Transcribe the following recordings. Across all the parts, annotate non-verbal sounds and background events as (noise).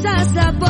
esa sapo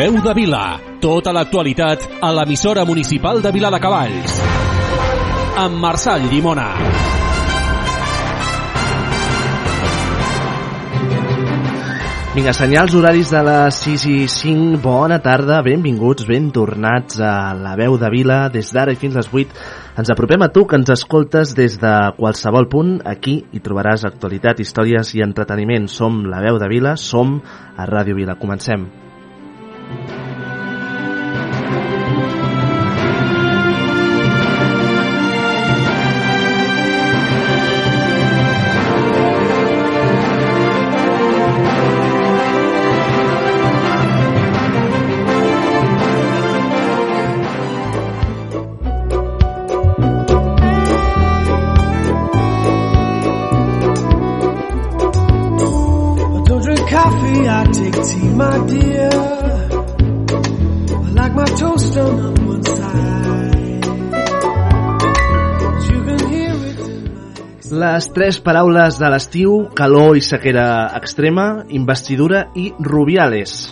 Veu de Vila. Tota l'actualitat a l'emissora municipal de Vila de Cavalls. Amb Marçal Llimona. Vinga, senyals horaris de les 6 i 5. Bona tarda, benvinguts, ben tornats a la veu de Vila. Des d'ara i fins les 8 ens apropem a tu que ens escoltes des de qualsevol punt. Aquí hi trobaràs actualitat, històries i entreteniment. Som la veu de Vila, som a Ràdio Vila. Comencem. Tres paraules de l'estiu, calor i sequera extrema, investidura i rubiales.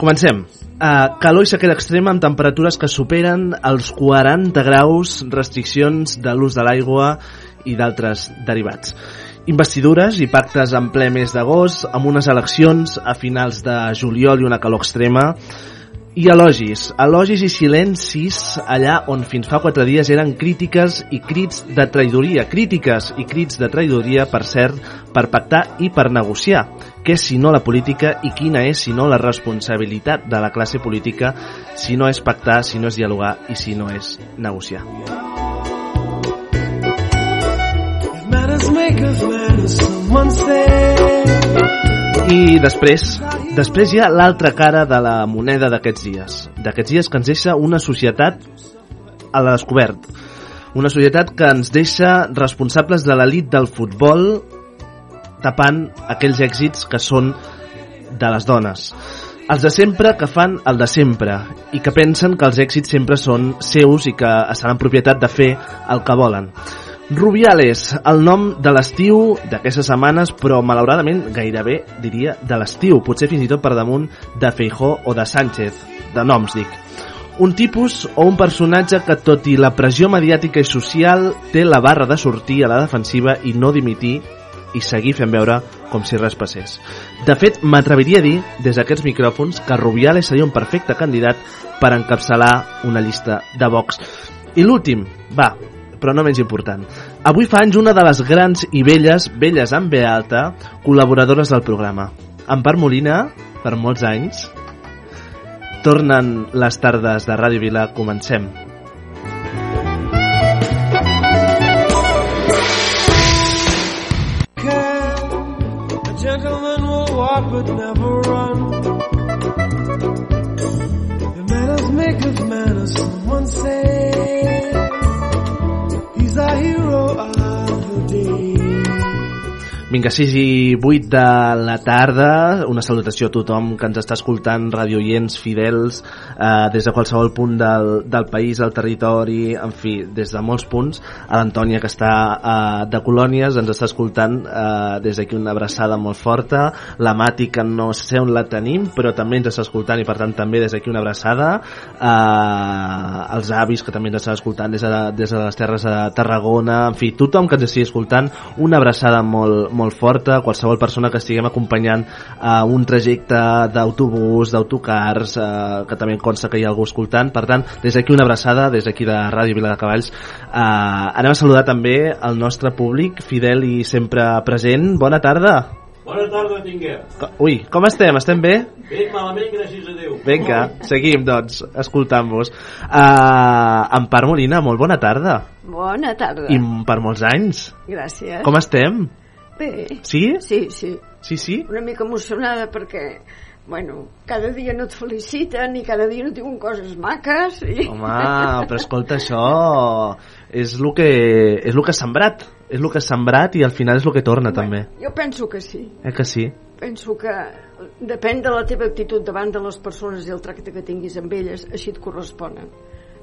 Comencem. Uh, calor i sequera extrema amb temperatures que superen els 40 graus, restriccions de l'ús de l'aigua i d'altres derivats. Investidures i pactes en ple mes d'agost, amb unes eleccions a finals de juliol i una calor extrema, i elogis, elogis i silencis allà on fins fa quatre dies eren crítiques i crits de traïdoria, crítiques i crits de traïdoria, per cert, per pactar i per negociar. Què si no la política i quina és si no la responsabilitat de la classe política si no és pactar, si no és dialogar i si no és negociar. I després, després hi ha l'altra cara de la moneda d'aquests dies. D'aquests dies que ens deixa una societat a la descobert. Una societat que ens deixa responsables de l'elit del futbol tapant aquells èxits que són de les dones. Els de sempre que fan el de sempre i que pensen que els èxits sempre són seus i que estan en propietat de fer el que volen. Rubiales, el nom de l'estiu d'aquestes setmanes, però malauradament gairebé diria de l'estiu, potser fins i tot per damunt de Feijó o de Sánchez, de noms dic. Un tipus o un personatge que tot i la pressió mediàtica i social té la barra de sortir a la defensiva i no dimitir i seguir fent veure com si res passés. De fet, m'atreviria a dir, des d'aquests micròfons, que Rubiales seria un perfecte candidat per encapçalar una llista de Vox. I l'últim, va, però no menys important. Avui fa anys una de les grans i velles, velles amb B alta, col·laboradores del programa. Empar Molina, per molts anys, tornen les tardes de Ràdio Vila, comencem. can. Vinga, 6 i 8 de la tarda, una salutació a tothom que ens està escoltant, radioients fidels, eh, des de qualsevol punt del, del país, del territori, en fi, des de molts punts. A l'Antònia, que està eh, de Colònies, ens està escoltant eh, des d'aquí una abraçada molt forta. La Mati, que no sé on la tenim, però també ens està escoltant i per tant també des d'aquí una abraçada. Eh, els avis, que també ens estan escoltant des de, des de les terres de Tarragona, en fi, tothom que ens estigui escoltant, una abraçada molt, molt forta, qualsevol persona que estiguem acompanyant a un trajecte d'autobús, d'autocars, eh, que també consta que hi ha algú escoltant. Per tant, des d'aquí una abraçada, des d'aquí de Ràdio Vila de Cavalls. Eh, anem a saludar també el nostre públic, fidel i sempre present. Bona tarda! Bona tarda, Tinguer. Ui, com estem? Estem bé? Ben malament, gràcies a Déu. Vinga, seguim, doncs, escoltant-vos. Uh, Empar Molina, molt bona tarda. Bona tarda. I per molts anys. Gràcies. Com estem? Bé. Sí? Sí, sí. Sí, sí? Una mica emocionada perquè, bueno, cada dia no et feliciten i cada dia no diuen coses maques. I... Home, però escolta, això és el que, és el que has sembrat. És el que has sembrat i al final és el que torna, també. Jo penso que sí. Eh que sí? Penso que depèn de la teva actitud davant de les persones i el tracte que tinguis amb elles, així et corresponen.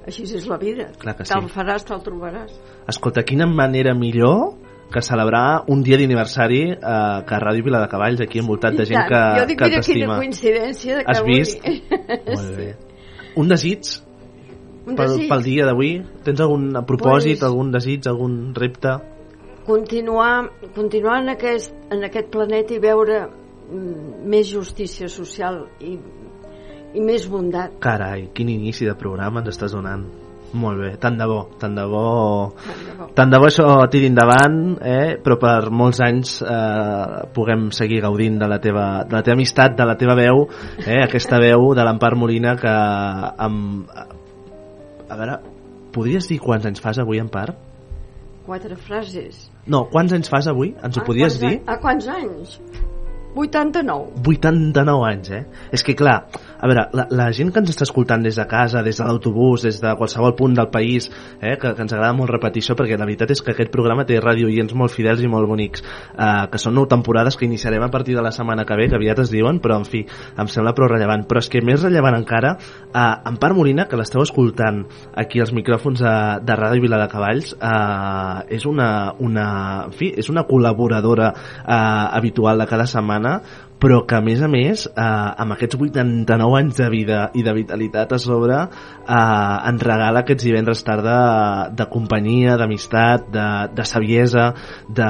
Així és la vida. Clar que sí. Te'l faràs, te'l trobaràs. Escolta, quina manera millor que celebrar un dia d'aniversari eh, que a Ràdio Vila de Cavalls, aquí envoltat de gent que, jo dic, que t'estima. coincidència de que Has vist? (laughs) Molt bé. Un desig Un pel, desig. pel dia d'avui? Tens algun propòsit, Pues- algun desig, algun repte? continuar, continuar en, aquest, en aquest planeta i veure mm, més justícia social i, i més bondat. Carai, quin inici de programa ens estàs donant. Molt bé, tant de bo, tant de bo... Tant de bo. Tant de bo això tiri endavant, eh? però per molts anys eh, puguem seguir gaudint de la, teva, de la teva amistat, de la teva veu, eh? aquesta veu de l'Empar Molina que amb... A veure, podries dir quants anys fas avui, Empar? Quatre frases. No, quants anys fas avui? Ens ho Ah, podies dir? any- A quants anys? 89. 89 anys, eh? És que clar, a veure, la, la gent que ens està escoltant des de casa, des de l'autobús, des de qualsevol punt del país, eh, que, que ens agrada molt repetir això, perquè la veritat és que aquest programa té radioients molt fidels i molt bonics, eh, que són nou temporades que iniciarem a partir de la setmana que ve, que aviat es diuen, però en fi, em sembla prou rellevant. Però és que més rellevant encara, eh, Empar Molina, que l'esteu escoltant aquí als micròfons de, de Ràdio Vila de Cavalls, eh, és una, una, en fi, és una col·laboradora eh, habitual de cada setmana, però que a més a més eh, amb aquests 89 anys de vida i de vitalitat a sobre eh, ens regala aquests divendres tarda de companyia, d'amistat de, de saviesa de,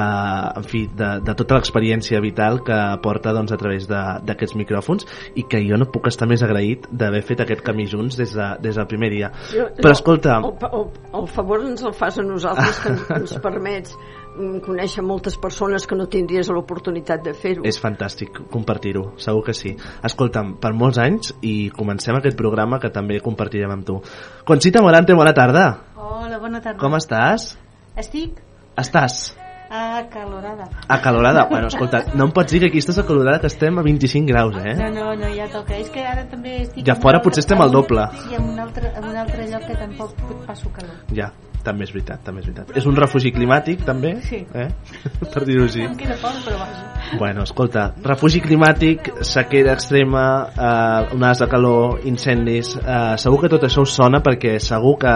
en fi, de, de tota l'experiència vital que porta doncs, a través de- d'aquests micròfons i que jo no puc estar més agraït d'haver fet aquest camí junts des, de, des del primer dia. Jo- però escolta El, el, el favor ens el fas a nosaltres que ens, ens permets (laughs) conèixer moltes persones que no tindries l'oportunitat de fer-ho. És fantàstic compartir-ho, segur que sí. Escolta'm, per molts anys i comencem aquest programa que també compartirem amb tu. Conxita Morante, bona tarda. Hola, bona tarda. Com estàs? Estic Estàs acalorada. acalorada. Bueno, escolta, no em pots dir que aquí estàs acalorada que estem a 25 graus, eh? No, no, no, ja toca. És que ara també estic... Ja fora potser estem al doble. Sí, en un altre, en un altre lloc que tampoc passo calor. Ja, també és veritat, també és veritat. És un refugi climàtic, també? Sí. Eh? (laughs) per dir-ho així. Em queda poc, però vaja. Bueno, escolta, refugi climàtic, sequera extrema, eh, onades de calor, incendis... Eh, segur que tot això us sona perquè segur que,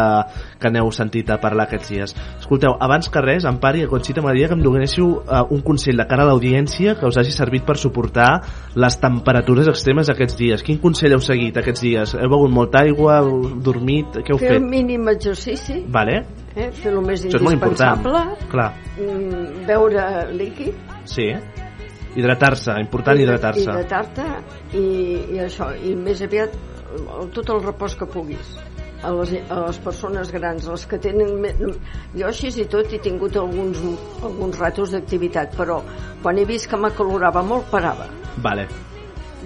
que n'heu sentit a parlar aquests dies. Escolteu, abans que res, Empar i a Conxita m'agradaria que em donéssiu eh, un consell de cara a l'audiència que us hagi servit per suportar les temperatures extremes aquests dies. Quin consell heu seguit aquests dies? Heu begut molta aigua? Heu dormit? Què heu Fer el fet? mínim exercici, Vale? Eh? fer el més Això indispensable, Clar, mm, beure líquid, sí. Hidratar-se, important hidratar-se. hidratar-te i, i això, i més aviat tot el repòs que puguis a les, a les persones grans, les que tenen... me- Jo així i tot he tingut alguns, alguns ratos d'activitat, però quan he vist que m'acalorava molt, parava. Vale,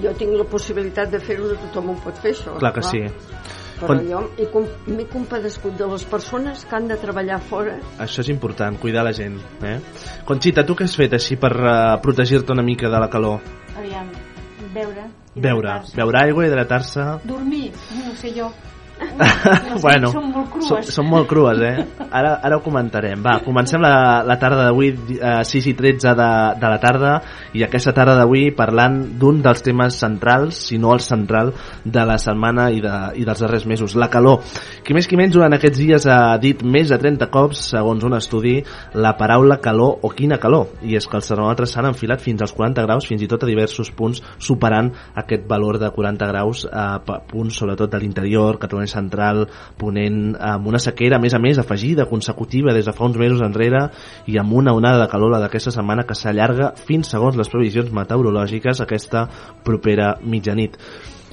Jo tinc la possibilitat de fer-ho, tothom ho pot fer, això. clar que sí. Però Quan- jo m'he com- m'he compadescut de les persones que han de treballar fora. Això és important, cuidar la gent. Eh? Conxita, tu què has fet així per uh, protegir-te una mica de la calor? Aviam, beure. Beure, beure aigua, hidratar-se... Dormir, no ho sé jo. Bueno, són molt crues. Són, molt crues, eh? Ara, ara ho comentarem. Va, comencem la, la tarda d'avui, eh, 6 i 13 de, de la tarda, i aquesta tarda d'avui parlant d'un dels temes centrals, si no el central, de la setmana i, de, i dels darrers mesos, la calor. Qui més qui menys durant aquests dies ha dit més de 30 cops, segons un estudi, la paraula calor o quina calor. I és que els termòmetres s'han enfilat fins als 40 graus, fins i tot a diversos punts, superant aquest valor de 40 graus a pa- punts, sobretot de l'interior, Catalunya central, ponent, amb una sequera, a més a més, afegida, consecutiva, des de fa uns mesos enrere, i amb una onada de calor, la d'aquesta setmana, que s'allarga fins, segons les previsions meteorològiques, aquesta propera mitjanit.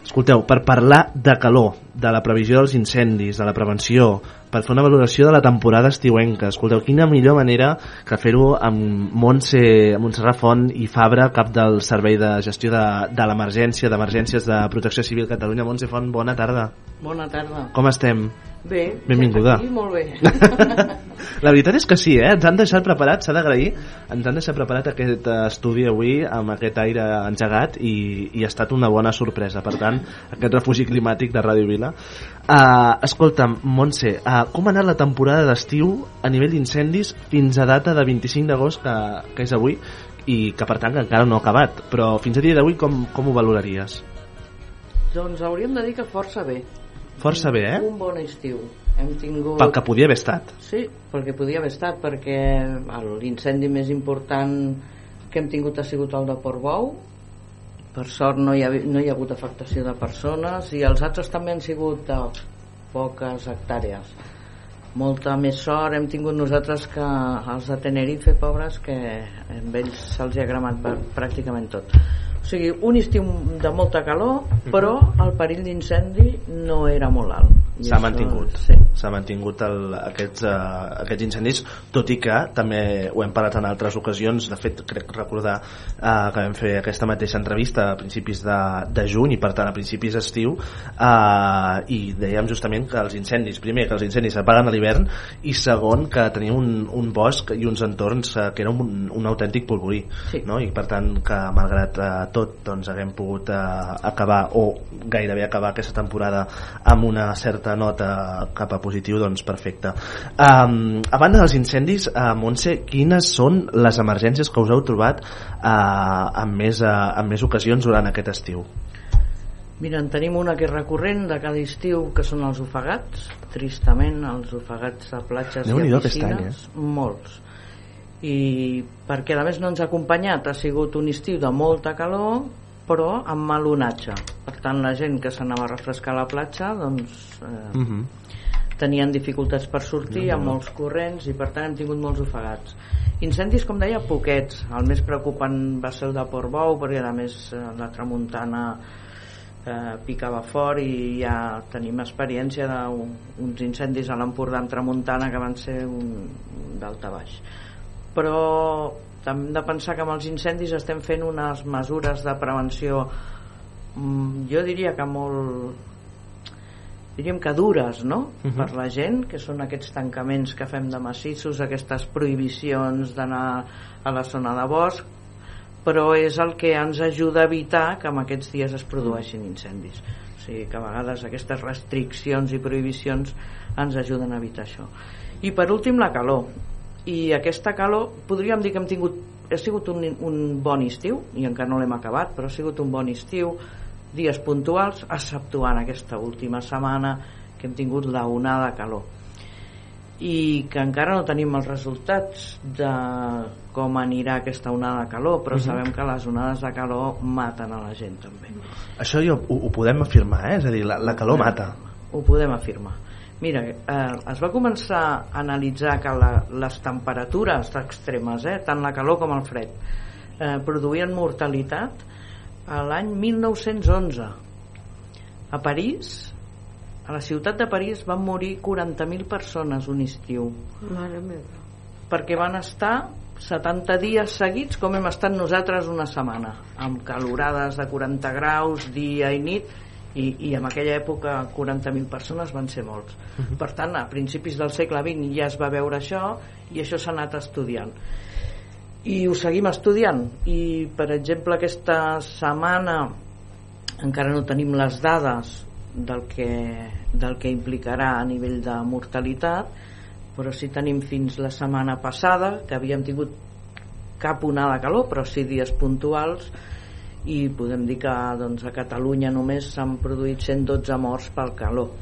Escolteu, per parlar de calor, de la previsió dels incendis, de la prevenció, per fer una valoració de la temporada estiuenca, escolteu, quina millor manera que fer-ho amb Montse, Montserrat Font i Fabra, cap del Servei de Gestió de, de l'Emergència, d'Emergències de Protecció Civil Catalunya. Montse Font, bona tarda. Bona tarda. Com estem? Bé. Benvinguda. Aquí, molt bé. (laughs) La veritat és que sí, eh? ens han deixat preparat, s'ha d'agrair, ens han deixat preparat aquest eh, estudi avui amb aquest aire engegat i, i ha estat una bona sorpresa. Per tant, aquest refugi climàtic de Ràdio Vila. Uh, escolta'm, Montse, uh, com ha anat la temporada d'estiu a nivell d'incendis fins a data de 25 d'agost, que, que és avui, i que per tant que encara no ha acabat. Però fins a dia d'avui com, com ho valoraries? doncs hauríem de dir que força bé. Força bé, eh? Un bon estiu. hem tingut... Pel que podia haver estat. Sí, perquè podia haver estat, perquè l'incendi més important que hem tingut ha sigut el de Portbou. Per sort no hi, ha, no hi ha hagut afectació de persones i els altres també han sigut de poques hectàrees. Molta més sort hem tingut nosaltres que els de Tenerife, pobres, que amb ells se'ls ha cremat pràcticament tot. O sigui, un estiu de molta calor, però el perill d'incendi no era molt alt. S'ha mantingut. Sí. S'ha mantingut el, aquests, uh, aquests incendis, tot i que també ho hem parlat en altres ocasions, de fet crec recordar uh, que vam fer aquesta mateixa entrevista a principis de, de juny i per tant a principis d'estiu uh, i dèiem justament que els incendis, primer que els incendis s'apaguen a l'hivern i segon que tenim un, un bosc i uns entorns uh, que era un, un autèntic polvorí Sí. no? i per tant que malgrat uh, tot doncs haguem pogut uh, acabar o gairebé acabar aquesta temporada amb una certa nota cap a positiu doncs perfecte um, a banda dels incendis uh, Montse, quines són les emergències que us heu trobat uh, en, més, uh, en més ocasions durant aquest estiu? Mira, en tenim una que és recurrent de cada estiu, que són els ofegats. Tristament, els ofegats a platges i Déu-n'hi-do a aquest any, piscines. Molts. I perquè a més no ens ha acompanyat, ha sigut un estiu de molta calor, però amb mal onatge. Per tant, la gent que s'anava a refrescar a la platja, doncs... Eh, Uh -huh. tenien dificultats per sortir, amb molts corrents i per tant hem tingut molts ofegats incendis com deia poquets el més preocupant va ser el de Portbou perquè a més eh, la tramuntana eh, picava fort i ja tenim experiència d'uns incendis a l'Empordà amb tramuntana que van ser un, un d'alta baix però hem de pensar que amb els incendis estem fent unes mesures de prevenció mm, jo diria que molt diríem que dures no? Mhm. per la gent que són aquests tancaments que fem de massissos aquestes prohibicions d'anar a la zona de bosc però és el que ens ajuda a evitar que en aquests dies es produeixin incendis o sigui que a vegades aquestes restriccions i prohibicions ens ajuden a evitar això i per últim la calor i aquesta calor podríem dir que hem tingut ha sigut un, un bon estiu i encara no l'hem acabat però ha sigut un bon estiu dies puntuals exceptuant aquesta última setmana que hem tingut la onada de calor i que encara no tenim els resultats de com anirà aquesta onada de calor però Mhm. sabem que les onades de calor maten a la gent també Això jo, ho, ho podem afirmar, eh? és a dir, la, la calor mata. ho podem afirmar mira, eh, es va començar a analitzar que la, les temperatures extremes eh, tant la calor com el fred eh, produïen mortalitat a l'any 1911 a París a la ciutat de París van morir 40.000 persones un estiu Mare meva. perquè van estar 70 dies seguits com hem estat nosaltres una setmana amb calorades de 40 graus dia i nit i, i en aquella època 40.000 persones van ser molts. Per tant a principis del segle XX ja es va veure això i això s'ha anat estudiant. I ho seguim estudiant. I per exemple aquesta setmana encara no tenim les dades del que, del que implicarà a nivell de mortalitat però sí tenim fins la setmana passada que havíem tingut cap onada de calor però sí dies puntuals i podem dir que doncs, a Catalunya només s'han produït 112 morts pel calor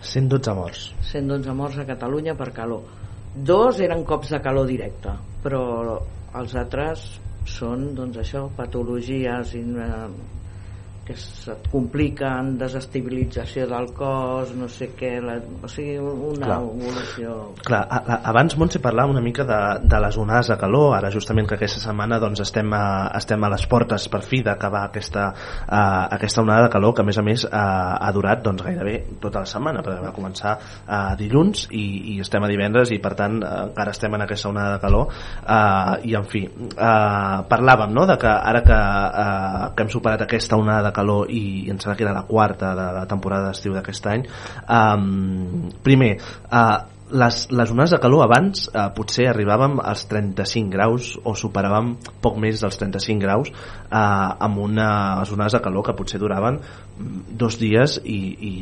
112 morts. 112 morts a Catalunya per calor dos eren cops de calor directe però els altres són doncs això, patologies i, que se't compliquen desestabilització del cos no sé què la, o sigui una Clar. evolució Clar, a, a, abans Montse parlava una mica de, de les onades de calor, ara justament que aquesta setmana doncs, estem, a, estem a les portes per fi d'acabar aquesta, aquesta onada de calor que a més a més uh, ha durat doncs, gairebé tota la setmana, perquè va començar uh, dilluns i, i estem a divendres i per tant uh, encara estem en aquesta onada de calor. Uh, i en fi uh, parlàvem no, de que ara que, uh, que hem superat aquesta onada de calor i, i em sembla que era la quarta de la temporada d'estiu d'aquest any. Um, primer uh, les, les onades de calor abans eh, potser arribàvem als 35 graus o superàvem poc més dels 35 graus eh, amb unes onades de calor que potser duraven dos dies i, i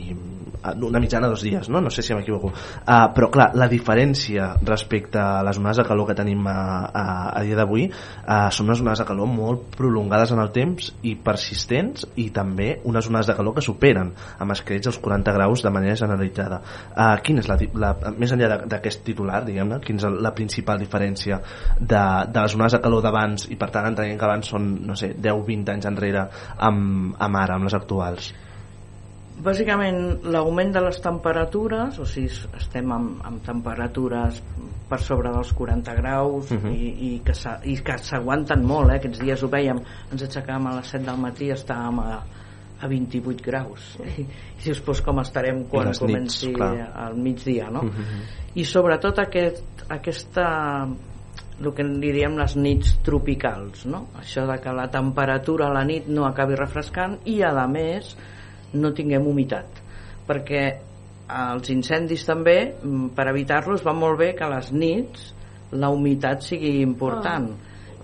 una mitjana dos dies, no? No sé si m'equivoco. Uh, però clar, la diferència respecte a les onades de calor que tenim a, a, a dia d'avui uh, són unes onades de calor molt prolongades en el temps i persistents i també unes onades de calor que superen amb escrets els 40 graus de manera generalitzada. Uh, quina és la, la, més enllà d'aquest titular, diguem-ne, quina és la principal diferència de, de les onades de calor d'abans i per tant entenent que abans són, no sé, 10-20 anys enrere amb, amb ara, amb les actuals? Bàsicament, l'augment de les temperatures, o sigui, estem amb, amb temperatures per sobre dels 40 graus Mhm. i, i i que s'aguanten molt, eh? aquests dies ho vèiem, ens aixecàvem a les 7 del matí i estàvem a, a 28 graus. I, i si us fos com estarem quan nits, comenci clar. al migdia, no? Mhm. I sobretot aquest, aquesta el que en diríem les nits tropicals no? això de que la temperatura a la nit no acabi refrescant i a més no tinguem humitat perquè els incendis també mm, per evitar-los va molt bé que a les nits la humitat sigui important.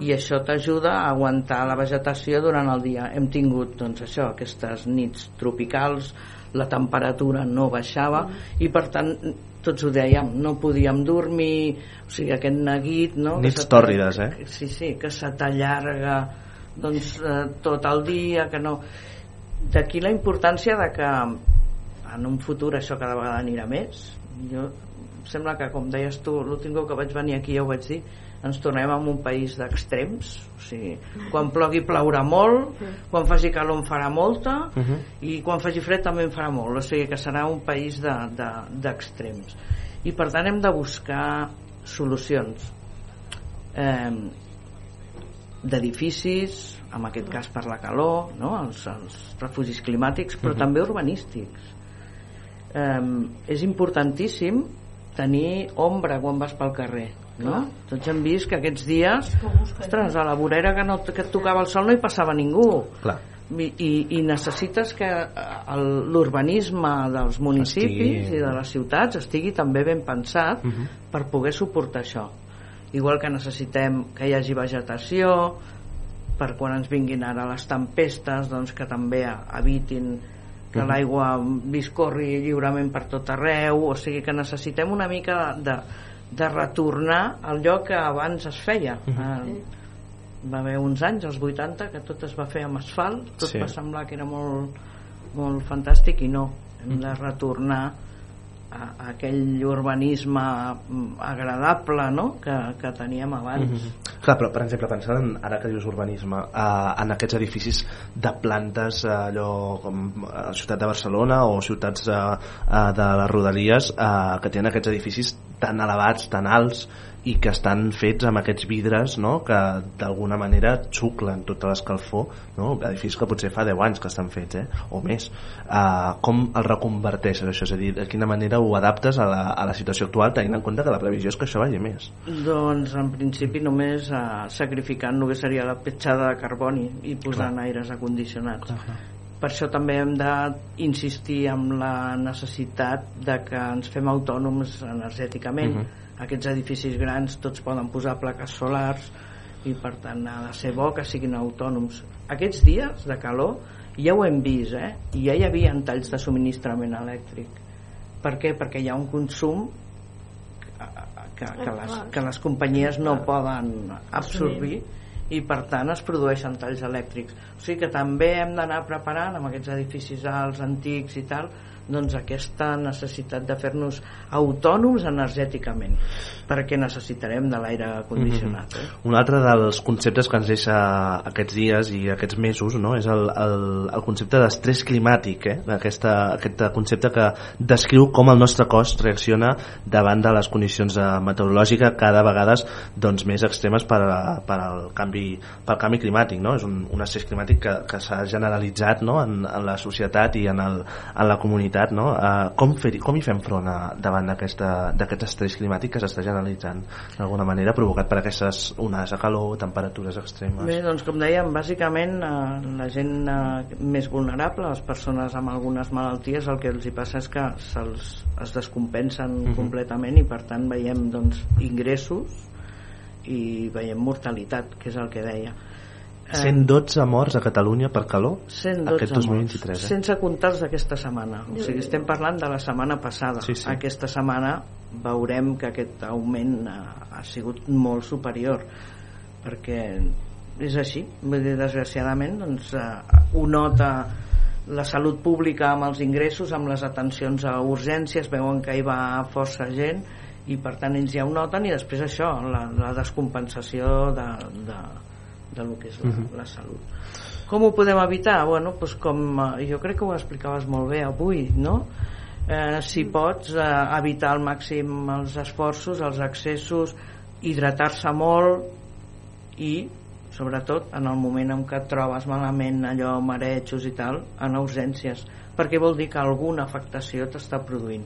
I això t'ajuda a aguantar la vegetació durant el dia. Hem tingut doncs això, aquestes nits tropicals la temperatura no baixava i per tant tots ho dèiem, no podíem dormir o sigui, aquest neguit no? Nits tòrrides, eh? sí, sí, que se t'allarga doncs, eh, tot el dia que no... d'aquí la importància de que en un futur això cada vegada anirà més jo, em sembla que com deies tu l'últim cop que vaig venir aquí ja ho vaig dir ens tornem a un país d'extrems o sigui, quan plogui plourà molt quan faci calor en farà molta Uh -huh. i quan faci fred també en farà molt o sigui que serà un país d'extrems de, d'extrems. i per tant hem de buscar solucions eh, d'edificis en aquest cas per la calor no? els, els refugis climàtics però Mhm. també urbanístics eh, és importantíssim tenir ombra quan vas pel carrer no? Clar. tots hem vist que aquests dies ostres, a la vorera que, no, que et tocava el sol no hi passava ningú Clar. i, i, i necessites que eh, el- l'urbanisme dels municipis Estigui- i de les ciutats estigui també ben pensat Mhm. per poder suportar això igual que necessitem que hi hagi vegetació per quan ens vinguin ara les tempestes doncs que també evitin que l'aigua discorri lliurement per tot arreu. O sigui que necessitem una mica de, de retornar al lloc que abans es feia. Mhm. eh, va haver uns anys, als 80, que tot es va fer amb asfalt, tot Sí. va semblar que era molt, molt fantàstic i no, hem de retornar a, a aquell urbanisme mm, agradable no? que, que teníem abans. Mhm. Clar, però per exemple, pensant en, ara que dius urbanisme, eh, en aquests edificis de plantes, eh, allò com a la ciutat de Barcelona o ciutats eh, eh, de les Rodalies, eh, que tenen aquests edificis tan elevats, tan alts, i que estan fets amb aquests vidres no? que d'alguna manera xuclen tota l'escalfor no? edificis que potser fa 10 anys que estan fets eh? o més uh, com el reconverteixes això? és a dir, de quina manera ho adaptes a la, a la situació actual tenint en compte que la previsió és que això vagi més Doncs en principi només eh, sacrificant el que seria la petjada de carboni i posant aires acondicionats. Per això també hem d'insistir en la necessitat de que ens fem autònoms energèticament. Mhm. Aquests edificis grans tots poden posar plaques solars i per tant ha de ser bo que siguin autònoms. Aquests dies de calor ja ho hem vist, eh? I ja hi havia talls de subministrament elèctric. Per què? Perquè hi ha un consum que, que, les, que les companyies no poden absorbir i per tant es produeixen talls elèctrics o sigui que també hem d'anar preparant amb aquests edificis alts, antics i tal doncs aquesta necessitat de fer-nos autònoms energèticament perquè necessitarem de l'aire condicionat eh? Un altre dels conceptes que ens deixa aquests dies i aquests mesos no? és el, el, el concepte d'estrès climàtic, eh? Aquesta, aquest concepte que descriu com el nostre cos reacciona davant de les condicions eh, meteorològiques cada vegada doncs, més extremes per, a, per al canvi, pel canvi climàtic. No? És un, un estrès climàtic que, que s'ha generalitzat no? en, en la societat i en, el, en la comunitat. No? Eh, com, fer, com hi fem front a, davant d'aquest estrès climàtic que s'està generalitzant d'alguna manera provocat per aquestes onades de calor, temperatures extremes. Bé, doncs com dèiem, bàsicament eh, la gent eh, més vulnerable, les persones amb algunes malalties, el que els hi passa és que se'ls es descompensen Mhm. completament i per tant veiem doncs, ingressos i veiem mortalitat, que és el que deia. Eh, 112 morts a Catalunya per calor 112 aquest 2023 morts, eh? sense comptar els d'aquesta setmana o sigui, estem parlant de la setmana passada Sí, sí. aquesta setmana veurem que aquest augment ha, ha sigut molt superior perquè és així vull dir, desgraciadament doncs, eh, ho nota la salut pública amb els ingressos amb les atencions a urgències veuen que hi va força gent i per tant ells ja ho noten i després això la, la descompensació de, de, de lo que és la, Mhm. la salut com ho podem evitar? Bueno, doncs com, eh, jo crec que ho explicaves molt bé avui, no? Eh, si pots eh, evitar al màxim els esforços, els excessos, hidratar-se molt i sobretot en el moment en què et trobes malament allò marejos i tal, en urgències perquè vol dir que alguna afectació t'està produint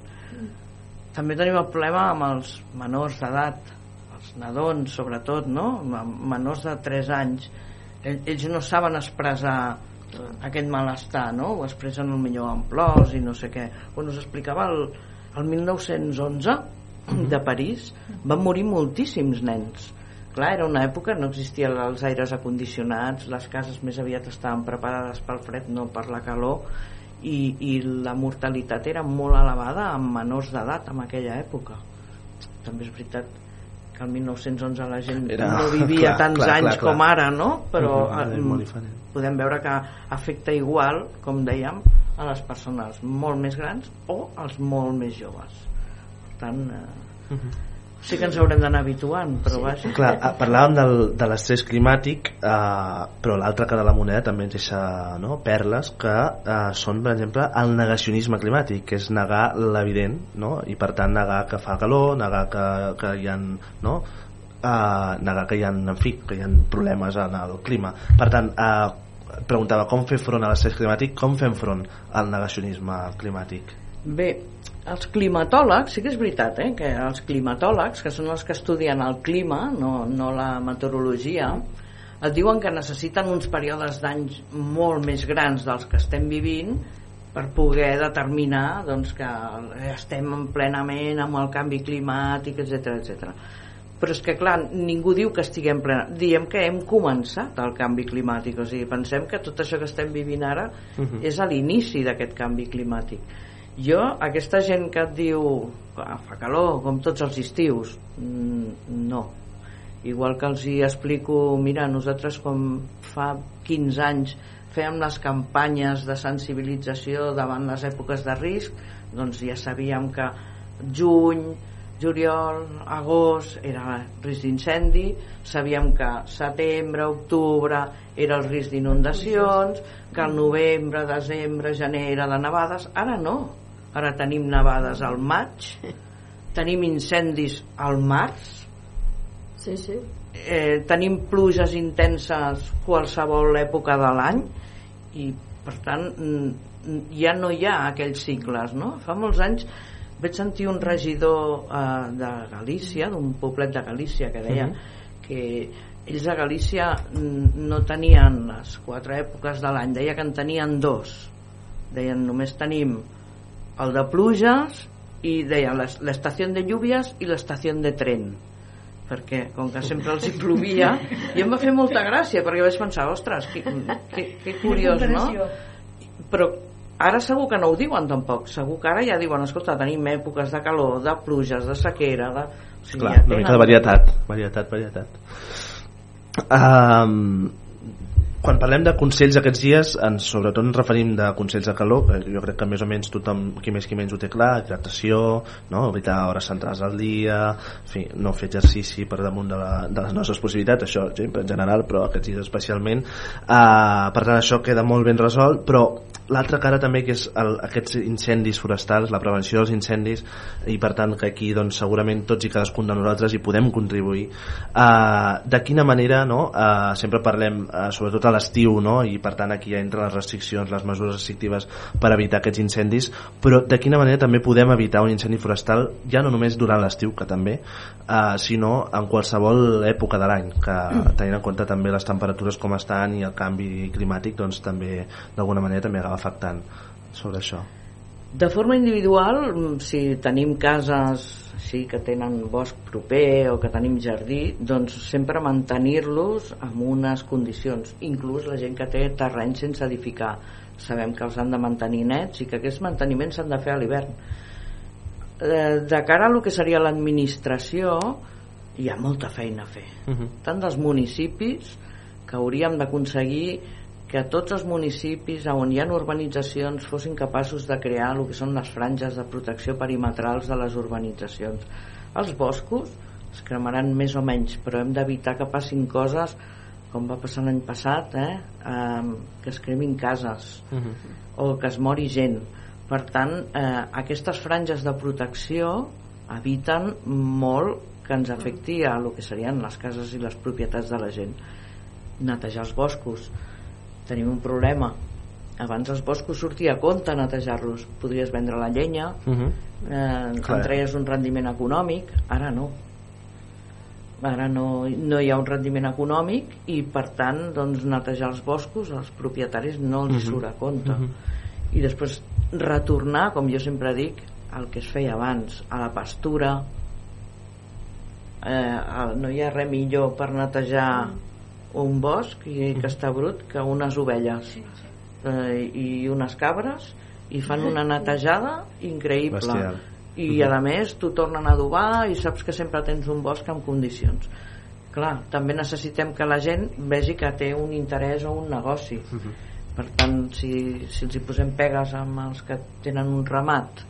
també tenim el problema amb els menors d'edat nadons sobretot no? Amb menors de 3 anys. Ell- ells no saben expressar aquest malestar no? ho expressen millor en plors i no sé què. Bueno, us explicava el, el 1911 de París van morir moltíssims nens. Clar, era una època no existien els aires acondicionats les cases més aviat estaven preparades pel fred no per la calor i, i la mortalitat era molt elevada amb menors d'edat en aquella època. També és veritat que el 1911 la gent Era- no (laughs) vivia clar, tants clar, anys clar, clar. com ara no? però molt diferent. podem veure que afecta igual com dèiem a les persones molt més grans o als molt més joves per tant eh, sí que ens haurem d'anar habituant però sí. vaja Clar, ah, parlàvem del, de l'estrès climàtic eh, però l'altra cara de la moneda també ens deixa no, perles que eh, són per exemple el negacionisme climàtic que és negar l'evident no? i per tant negar que fa calor negar que, que hi ha no? eh, negar que hi ha, en fi, que hi ha problemes en el clima per tant eh, preguntava com fer front a l'estrès climàtic com fem front al negacionisme climàtic Bé, els climatòlegs, sí que és veritat, eh, que els climatòlegs, que són els que estudien el clima, no, no la meteorologia, et diuen que necessiten uns períodes d'anys molt més grans dels que estem vivint per poder determinar doncs, que estem plenament amb el canvi climàtic, etc etc. Però és que, clar, ningú diu que estiguem plena. Diem que hem començat el canvi climàtic. O sigui, pensem que tot això que estem vivint ara Mhm. és a l'inici d'aquest canvi climàtic. Jo, aquesta gent que et diu que fa calor, com tots els estius, mm, no. Igual que els hi explico, mira, nosaltres com fa 15 anys fèiem les campanyes de sensibilització davant les èpoques de risc, doncs ja sabíem que juny, juliol, agost era risc d'incendi, sabíem que setembre, octubre era el risc d'inundacions, que el novembre, desembre, gener era de nevades, ara no. Ara tenim nevades al maig, tenim incendis al març, Sí, sí. eh, tenim pluges intenses qualsevol època de l'any i per tant ja no hi ha aquells cicles no? fa molts anys vaig sentir un regidor eh, de Galícia d'un poblet de Galícia que deia Mhm. que ells a Galícia no tenien les quatre èpoques de l'any deia que en tenien dos deien només tenim el de pluges i deien l'es- l'estació de lluvias i l'estació de tren perquè com que sempre els hi plovia i em va fer molta gràcia perquè vaig pensar, ostres, que, que, que curiós, no? Però ara segur que no ho diuen tampoc, segur que ara ja diuen, escolta, tenim èpoques de calor, de pluges, de sequera, de... O sigui, Clar, ja una mica de varietat, varietat, varietat. Um, quan parlem de consells aquests dies, ens, sobretot ens referim de consells de calor, que jo crec que més o menys tothom, qui més qui menys ho té clar, hidratació, no? evitar hores centrals al dia, en fi, no fer exercici per damunt de, la, de les nostres possibilitats, això sempre en general, però aquests dies especialment. Uh, per tant, això queda molt ben resolt, però l'altra cara també que és el, aquests incendis forestals, la prevenció dels incendis i per tant que aquí doncs, segurament tots i cadascun de nosaltres hi podem contribuir uh, de quina manera no? uh, sempre parlem uh, sobretot a l'estiu no? i per tant aquí ja entren les restriccions les mesures restrictives per evitar aquests incendis. Però de quina manera també podem evitar un incendi forestal ja no només durant l'estiu que també uh, sinó en qualsevol època de l'any que tenint en compte també les temperatures com estan i el canvi climàtic doncs també d'alguna manera també acaba afectant sobre això. De forma individual, mm, si tenim cases sí, que tenen bosc proper o que tenim jardí, doncs sempre mantenir-los amb unes condicions. Inclús la gent que té terreny sense edificar. Sabem que els han de mantenir nets i que aquests manteniments s'han de fer a l'hivern. Eh, de cara a lo que seria l'administració, hi ha molta feina a fer. Uh -huh. Tant dels municipis, que hauríem d'aconseguir que tots els municipis on hi ha urbanitzacions fossin capaços de crear el que són les franges de protecció perimetrals de les urbanitzacions. Els boscos es cremaran més o menys, però hem d'evitar que passin coses com va passar l'any passat, eh? eh, que es cremin cases Uh -huh. o que es mori gent. Per tant, eh, aquestes franges de protecció eviten molt que ens afecti a el que serien les cases i les propietats de la gent. Netejar els boscos. Tenim un problema. Abans els boscos sortia a compte netejar-los. Podries vendre la llenya, Uh -huh. eh, Clar. en treies un rendiment econòmic, ara no. Ara no, no hi ha un rendiment econòmic i per tant doncs, netejar els boscos als propietaris no els Mhm. surt a compte. Mhm. I després retornar, com jo sempre dic, al que es feia abans, a la pastura. Eh, el- no hi ha res millor per netejar un bosc i que està brut que unes ovelles eh, i unes cabres i fan una netejada increïble. Bestial. i a més t'ho tornen a adobar i saps que sempre tens un bosc en condicions. Clar, també necessitem que la gent vegi que té un interès o un negoci. Per tant si, si els hi posem pegues amb els que tenen un ramat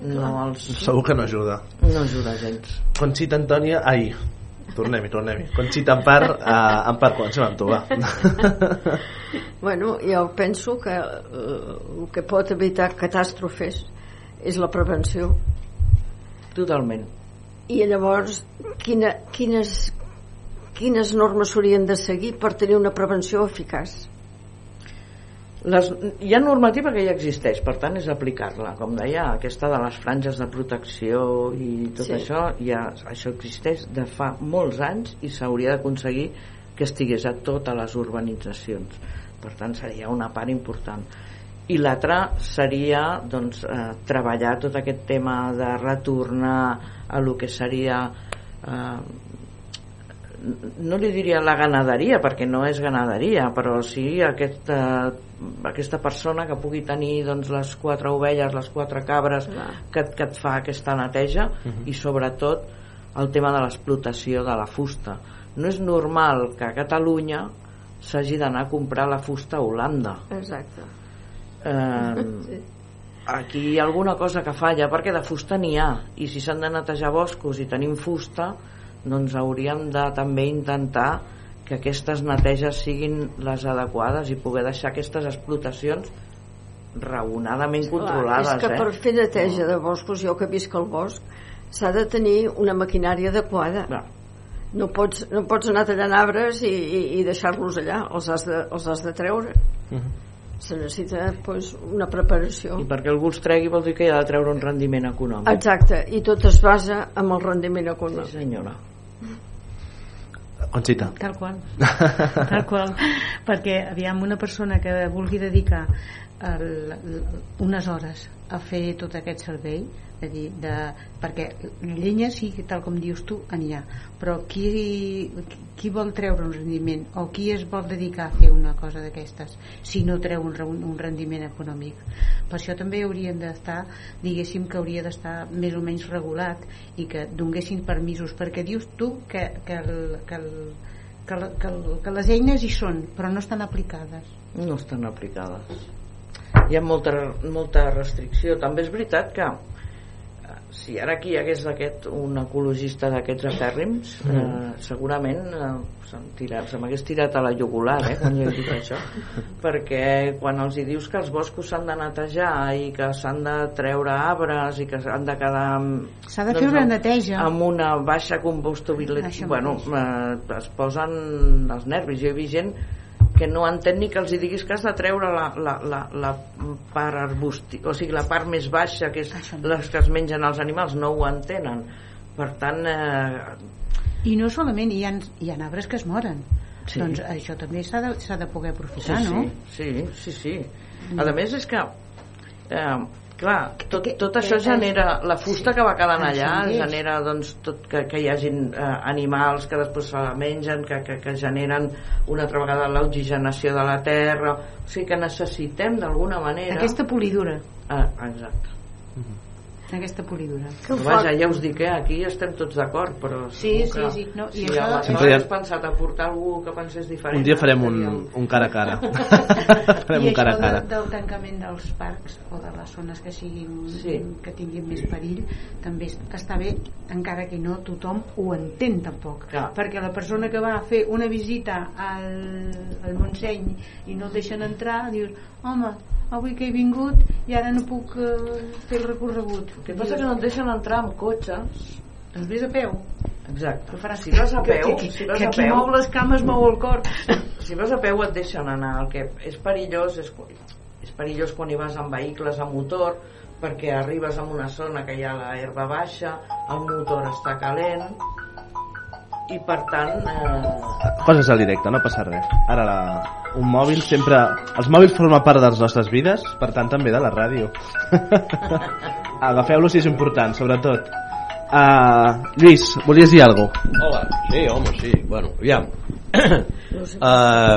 no els Segur que no ajuda. no ajuda gens. Conxita Antònia... Ai, tornem-hi, tornem-hi. Conxita Empar, uh, Empar, comencem amb tu, va. (laughs) Bueno, jo penso que eh, el que pot evitar catàstrofes és la prevenció. totalment I llavors, quina, quines, quines normes s'haurien de seguir per tenir una prevenció eficaç? Les, hi ha normativa que ja existeix per tant és aplicar-la. Com deia aquesta de les franges de protecció i tot Sí. això ja, això existeix de fa molts anys i s'hauria d'aconseguir que estigués a totes les urbanitzacions. Per tant seria una part important. I l'altra seria doncs, eh, treballar tot aquest tema de retornar a lo que seria eh, no li diria la ganaderia perquè no és ganaderia però sí aquesta, aquesta persona que pugui tenir doncs, les quatre ovelles, les quatre cabres Clar. que, que et fa aquesta neteja i sobretot el tema de l'explotació de la fusta no és normal que a Catalunya s'hagi d'anar a comprar la fusta a Holanda Exacte. eh, (laughs) Sí. aquí hi ha alguna cosa que falla perquè de fusta n'hi ha i si s'han de netejar boscos i tenim fusta doncs hauríem de també intentar que aquestes neteges siguin les adequades i poder deixar aquestes explotacions raonadament controlades Clar, és que eh? per fer neteja de boscos, jo que visc al bosc, s'ha de tenir una maquinària adequada. Clar. No pots, no pots anar tallant arbres i, i, i deixar-los allà, els has de, els has de treure. Se necessita pues, una preparació. i perquè algú els tregui vol dir que hi ha de treure un rendiment econòmic Exacte, i tot es basa en el rendiment sí econòmic. senyora Conxita. Tal qual. (laughs) Tal qual. Perquè, aviam, una persona que vulgui dedicar el, el, unes hores a fer tot aquest servei, de dir, de, perquè llenya sí, tal com dius tu, n'hi ha, però qui, qui vol treure un rendiment o qui es vol dedicar a fer una cosa d'aquestes si no treu un, un rendiment econòmic? Per això també haurien d'estar diguéssim que hauria d'estar més o menys regulat i que donguessin permisos perquè dius tu que, que, el, que, el, que, el, que, el, que les eines hi són però no estan aplicades. No estan aplicades hi ha molta, molta restricció. També és veritat que eh, si ara aquí hi hagués aquest, un ecologista d'aquests afèrrims eh, segurament eh, se'm tira- se m'hagués tirat a la jugular eh, quan jo he dit això. (laughs) Perquè quan els hi dius que els boscos s'han de netejar i que s'han de treure arbres i que s'han de quedar S'ha de fer una amb- neteja. amb una baixa combustibilitat bueno, eh, es posen els nervis. Jo he vist gent que no entén ni que els diguis que has de treure la, la, la, la part arbusti, o sigui la part més baixa que és les que es mengen els animals no ho entenen per tant eh, i no solament hi ha, hi ha arbres que es moren Sí. doncs això també s'ha de, de poder sí, aprofitar no? sí, sí, sí, sí. a més és que eh, clar, tot, que- tot això genera la fusta que va quedant allà genera doncs, tot, que, que hi hagin eh, animals que després se la mengen que, que, que generen una altra vegada l'oxigenació de la terra. O sigui que necessitem d'alguna manera Aquesta polidura. eh, exacte Aquesta polidura. Però vaja, ja us dic, eh, aquí estem tots d'acord però Sí, sí, que sí, no, i si això- aleshores Sempre hi ha- has pensat a portar algú que pensés diferent Un dia farem un, un cara a cara. (laughs) (laughs) farem I un cara a cara. de, del tancament dels parcs o de les zones que siguin Sí. que tinguin més perill també es- està bé encara que no tothom ho entén tampoc Clar. perquè la persona que va a fer una visita al, al Montseny i no et deixen entrar dius home, avui que he vingut i ara no puc eh, fer el recorregut. El que passa que no et deixen entrar amb cotxes doncs vés a peu? Exacte. Ho faràs? Si vas a que- peu que, si que, vas que a qui peu mou les cames mou el cor. Si vas a peu et deixen anar. El que és perillós és, és perillós quan hi vas amb vehicles a motor perquè arribes a una zona que hi ha la herba baixa el motor està calent i per tant eh, Coses al directe, no passa res. Ara la, un mòbil sempre... Els mòbils formen part de les nostres vides, per tant també de la ràdio. (laughs) Agafeu-lo si és important, sobretot. Uh, Lluís, volies dir alguna cosa? Hola, sí, home, sí, bueno, aviam. uh,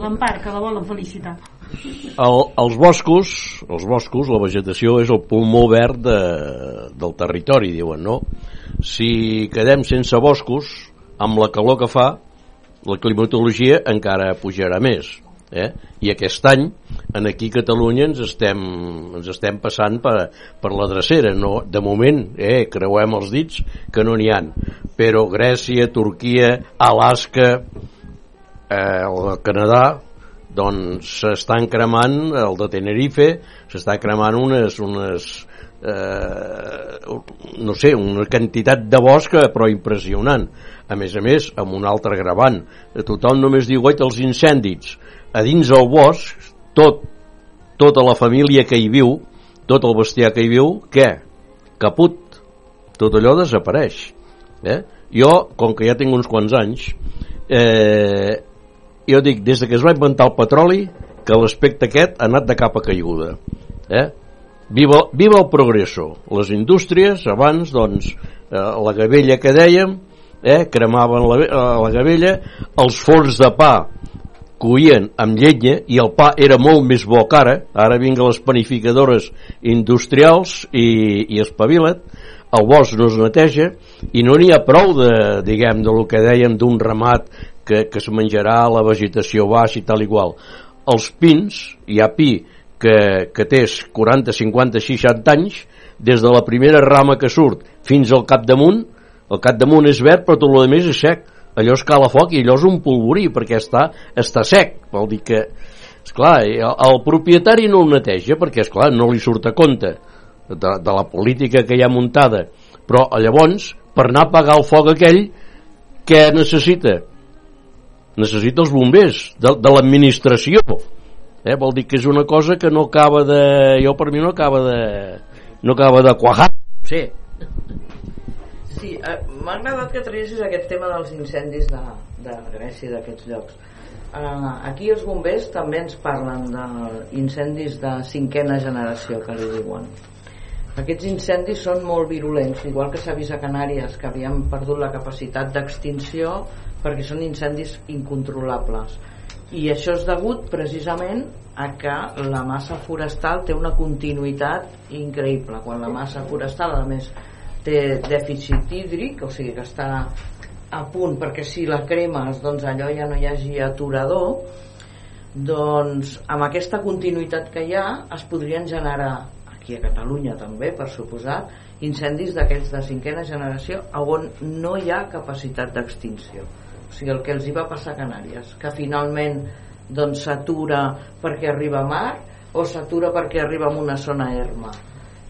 l'Empar, que la volen felicitar el, els boscos, els boscos, la vegetació és el pulmó verd de, del territori, diuen, no? Si quedem sense boscos, amb la calor que fa, la climatologia encara pujarà més. Eh? I aquest any, en aquí a Catalunya, ens estem, ens estem passant per, per la drecera. No, de moment, eh, creuem els dits que no n'hi han. Però Grècia, Turquia, Alaska, eh, el Canadà, doncs s'estan cremant el de Tenerife s'està cremant unes, unes eh, no sé, una quantitat de bosc però impressionant a més a més amb un altre gravant tothom només diu oita els incendis a dins del bosc tot, tota la família que hi viu tot el bestiar que hi viu què? caput tot allò desapareix eh? jo, com que ja tinc uns quants anys eh, jo dic, des de que es va inventar el petroli que l'aspecte aquest ha anat de capa caiguda eh? viva, viva el progresso les indústries abans doncs eh, la gavella que dèiem eh, cremaven la, eh, la gavella els forns de pa coïen amb llenya i el pa era molt més bo que ara ara vinguen les panificadores industrials i, i espavila't el bosc no es neteja i no n'hi ha prou de, diguem, de lo que dèiem d'un ramat que, que es menjarà la vegetació baixa i tal igual. Els pins, hi ha pi que, que té 40, 50, 60 anys, des de la primera rama que surt fins al capdamunt, el capdamunt és verd però tot el més és sec. Allò es cala foc i allò és un polvorí perquè està, està sec. Vol dir que, esclar, el, el propietari no el neteja perquè, esclar, no li surt a compte de, de la política que hi ha muntada. Però llavors, per anar a pagar el foc aquell, què necessita? necessita els bombers de, de l'administració eh? vol dir que és una cosa que no acaba de jo per mi no acaba de no acaba de quajar sí. Sí, eh, m'ha agradat que traguessis aquest tema dels incendis de, de Grècia i d'aquests llocs. Eh, aquí els bombers també ens parlen d'incendis de cinquena generació, que li diuen. Aquests incendis són molt virulents, igual que s'ha vist a Canàries, que havíem perdut la capacitat d'extinció perquè són incendis incontrolables. I això és degut precisament a que la massa forestal té una continuïtat increïble. Quan la massa forestal, a més, té dèficit hídric, o sigui que està a punt perquè si la cremes doncs allò ja no hi hagi aturador doncs amb aquesta continuïtat que hi ha es podrien generar aquí a Catalunya també per suposat incendis d'aquests de cinquena generació on no hi ha capacitat d'extinció. O sigui el que els hi va passar a Canàries que finalment doncs s'atura perquè arriba a mar o s'atura perquè arriba a una zona erma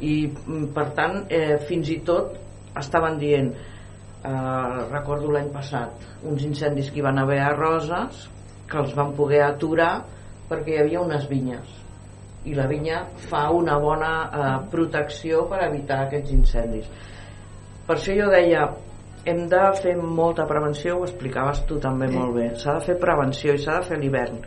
i mm, per tant eh, fins i tot estaven dient eh, recordo l'any passat uns incendis que hi van haver a Roses que els van poder aturar perquè hi havia unes vinyes. I la vinya fa una bona eh, protecció per evitar aquests incendis. Per això jo deia hem de fer molta prevenció ho explicaves tu també molt bé. S'ha de fer prevenció i s'ha de fer l'hivern.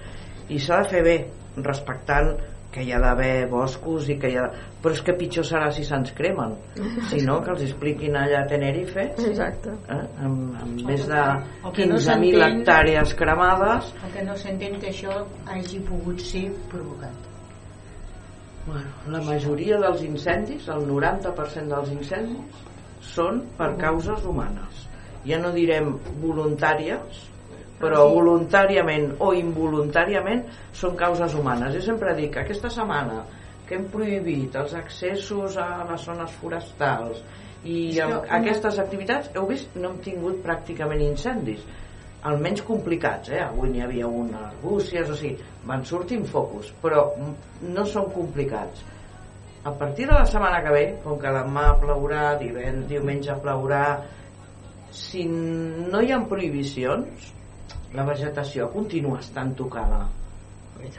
I s'ha de fer bé respectant que hi ha d'haver boscos i que hi ha... però és que pitjor serà si se'ns cremen (laughs) si no que els expliquin allà a Tenerife Exacte. eh? amb, amb més de O que no 15.000 s'entén- hectàrees cremades El que no s'entén que això hagi pogut ser provocat. Bueno, la majoria dels incendis, el 90% dels incendis, són per causes humanes. Ja no direm voluntàries, però voluntàriament o involuntàriament són causes humanes. Jo sempre dic que aquesta setmana que hem prohibit els accessos a les zones forestals i amb aquestes activitats, heu vist, no hem tingut pràcticament incendis almenys complicats, eh? avui n'hi havia una arbúcies, o sigui, van sortint focus, però no són complicats. A partir de la setmana que ve, com que demà plourà, divendres, diumenge plourà, si no hi ha prohibicions, la vegetació continua estant tocada.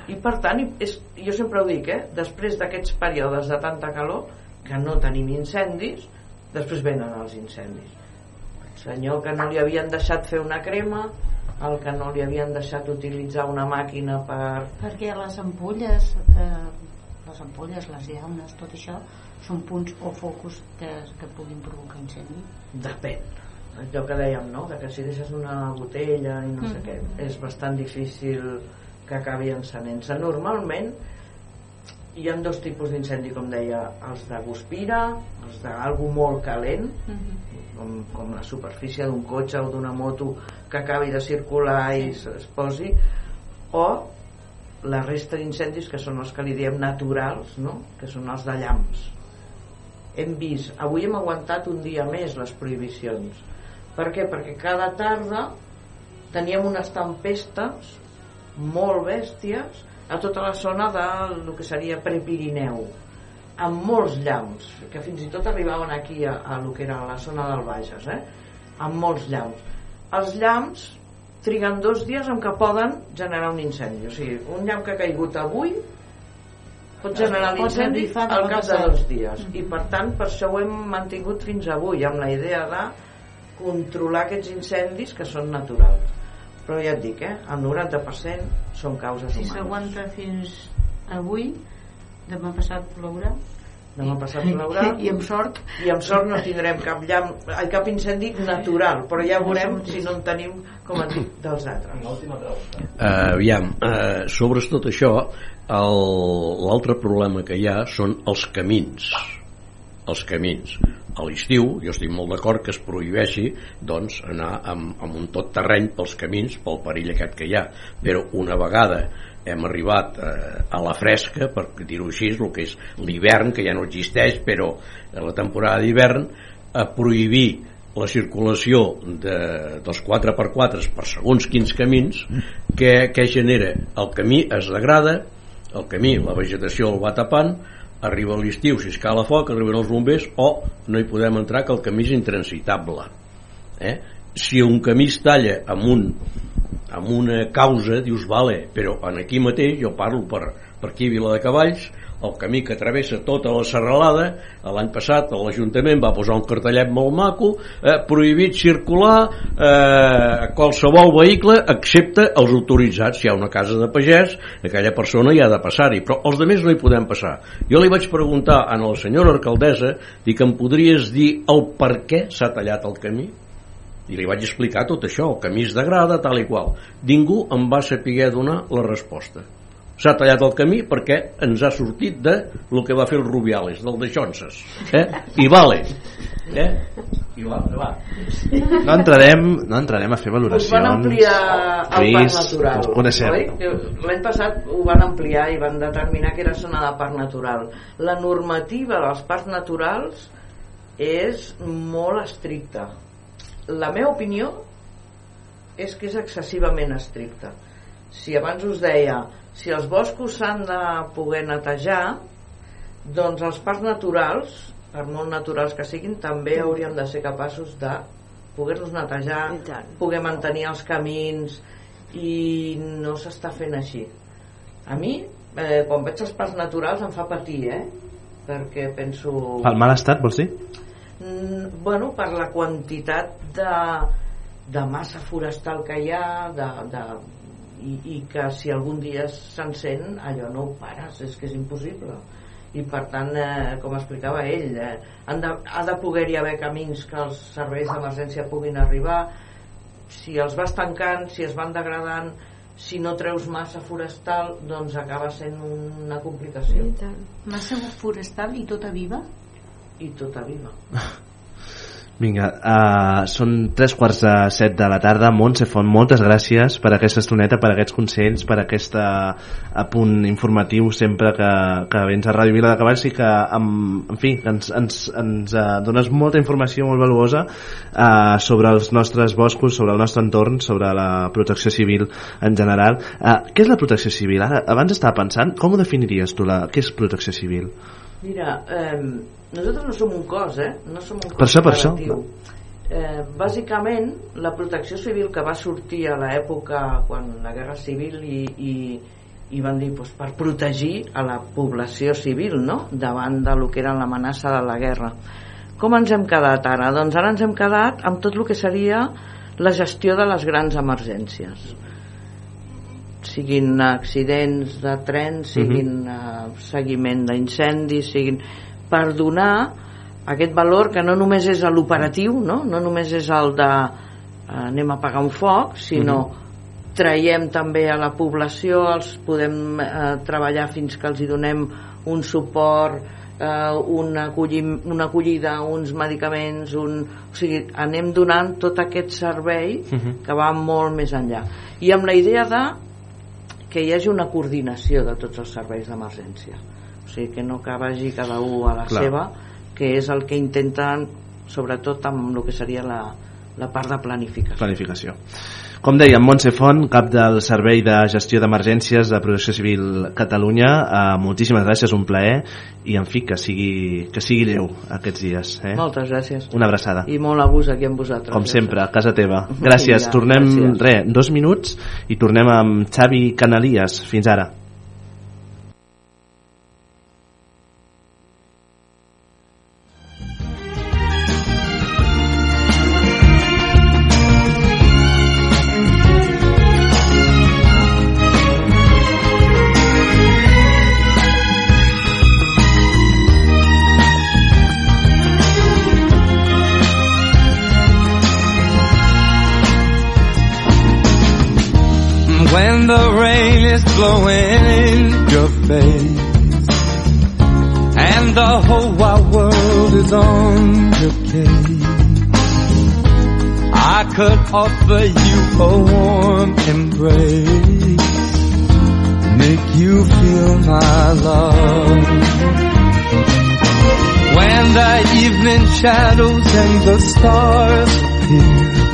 I per tant, és, jo sempre ho dic, eh? després d'aquests períodes de tanta calor, que no tenim incendis, després venen els incendis senyor que no li havien deixat fer una crema el que no li havien deixat utilitzar una màquina per... Perquè les ampolles, eh, les ampolles, les llaunes, tot això, són punts o focus que, que puguin provocar incendi. Depèn. Allò que dèiem, no? De que si deixes una botella i no sé Mhm. què, és bastant difícil que acabi encenent-se. Normalment hi ha dos tipus d'incendi, com deia, els de guspira, els d'algú molt calent, com, com la superfície d'un cotxe o d'una moto que acabi de circular i es posi o la resta d'incendis que són els que li diem naturals no? que són els de llamps hem vist, avui hem aguantat un dia més les prohibicions per què? perquè cada tarda teníem unes tempestes molt bèsties a tota la zona del que seria Prepirineu amb molts llamps que fins i tot arribaven aquí a, a lo que era la zona del Bages eh? amb molts llamps. Els llamps triguen dos dies en què poden generar un incendi. O sigui, un llamp que ha caigut avui pot generar l'incendi al cap de dos dies. I per tant per això ho hem mantingut fins avui amb la idea de controlar aquests incendis que són naturals. Però ja et dic, eh, el 90% són causes Si humanes. s'aguanta fins avui, demà passat plourà. demà passat plourà. (laughs) I amb sort. I amb sort no tindrem cap, llamp, ai, cap incendi natural però ja veurem si no en tenim com et dic, dels altres. Uh, aviam, uh, sobre tot això, el- l'altre problema que hi ha són els camins. Els camins. A l'estiu, jo estic molt d'acord que es prohibeixi doncs, anar amb, amb un tot terreny pels camins, pel perill aquest que hi ha. Però una vegada hem arribat eh, a la fresca, per dir-ho així, el que és l'hivern, que ja no existeix, però la temporada d'hivern, a prohibir la circulació de, dels 4x4 per segons quins camins que, que genera el camí es degrada el camí, la vegetació el va tapant arriba l'estiu, si escala foc arriben els bombers o no hi podem entrar que el camí és intransitable eh? si un camí es talla amb un amb una causa, dius, vale, però en aquí mateix, jo parlo per, per aquí a Vila de Cavalls, el camí que travessa tota la serralada, l'any passat l'Ajuntament va posar un cartellet molt maco, eh, prohibit circular eh, qualsevol vehicle excepte els autoritzats. Si hi ha una casa de pagès, aquella persona hi ha de passar-hi, però els altres no hi podem passar. Jo li vaig preguntar a la senyora alcaldessa, dic, em podries dir el per què s'ha tallat el camí? i li vaig explicar tot això, el camí es degrada, tal i qual. Ningú em va saber donar la resposta. S'ha tallat el camí perquè ens ha sortit de el que va fer el Rubiales, del de Xonses. Eh? I vale. Eh? I va, va. No entrarem, no entrarem a fer us valoracions. van ampliar el parc natural coneixem. l'any passat ho van ampliar i van determinar que era zona de parc natural la normativa dels parcs naturals és molt estricta la meva opinió és que és excessivament estricta si abans us deia si els boscos s'han de poder netejar doncs els parcs naturals per molt naturals que siguin també hauríem de ser capaços de poder-los netejar poder mantenir els camins i no s'està fent així a mi eh, quan veig els parcs naturals em fa patir eh? perquè penso Pel mal estat, vols dir? Mm, bueno, per la quantitat de, de massa forestal que hi ha, de, de i, i que si algun dia s'encén allò no ho pares, és que és impossible. I per tant, eh, com explicava ell eh, han de, ha de poder-hi haver camins que els serveis d'emergència puguin arribar. Si els vas tancant si es van degradant si no treus massa forestal doncs acaba sent una complicació. Massa forestal i tota viva? i tota viva (laughs) Vinga, uh, són tres quarts de set de la tarda. Montse Font, moltes gràcies per aquesta estoneta, per aquests consells, per aquest apunt informatiu sempre que, que vens a Ràdio Vila de Cavalls i que, amb, en fi, ens, ens, ens uh, dones molta informació molt valuosa uh, sobre els nostres boscos, sobre el nostre entorn, sobre la protecció civil en general. Uh, què és la protecció civil? Ara, abans estava pensant, com ho definiries tu, la, què és protecció civil? Mira, eh, nosaltres no som un cos, eh? No som un cos Per això, per això. Eh, bàsicament, la protecció civil que va sortir a l'època quan la guerra civil i, i, i van dir doncs, per protegir a la població civil no? davant de lo que era l'amenaça de la guerra. Com ens hem quedat ara? Doncs ara ens hem quedat amb tot el que seria la gestió de les grans emergències siguin accidents de tren, siguin uh, seguiment d'incendis, siguin per donar aquest valor que no només és l'operatiu, no? no només és el de eh, anem a apagar un foc, sinó traiem també a la població, els podem eh, treballar fins que els hi donem un suport, eh, una, acollim, una acollida, uns medicaments, un... o sigui, anem donant tot aquest servei que va molt més enllà. I amb la idea de que hi hagi una coordinació de tots els serveis d'emergència o sigui que no que vagi cada un a la Clar. seva que és el que intenten sobretot amb el que seria la, la part de planificació Planificació. Com deia, Montse Font, cap del Servei de Gestió d'Emergències de Protecció Civil Catalunya, eh, moltíssimes gràcies, un plaer, i en fi, que sigui, que sigui lleu aquests dies. Eh? moltes gràcies Una abraçada. i molt a gust aquí amb vosaltres Com ja sempre, a casa teva. Gràcies. Vinga, Tornem, gràcies. re, dos minuts i tornem amb Xavi Canalies. Fins ara. Offer you a warm embrace Make you feel my love When the evening shadows and the stars appear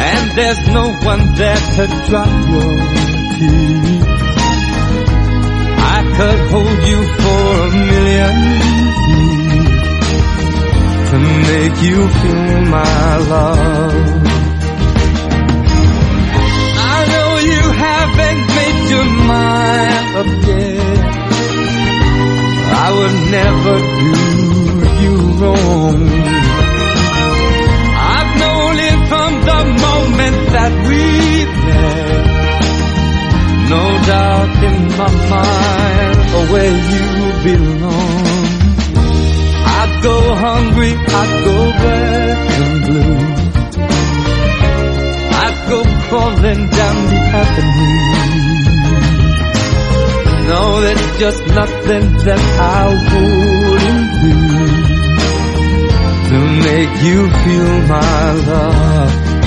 and there's no one there to dry your tears. I could hold you for a million make you feel my love. I know you haven't made your mind up yet. I would never do you wrong. I've known it from the moment that we met. No doubt in my mind of where you belong. Go hungry, I'd go black and blue. I'd go crawling down the avenue. No, there's just nothing that I wouldn't do to make you feel my love.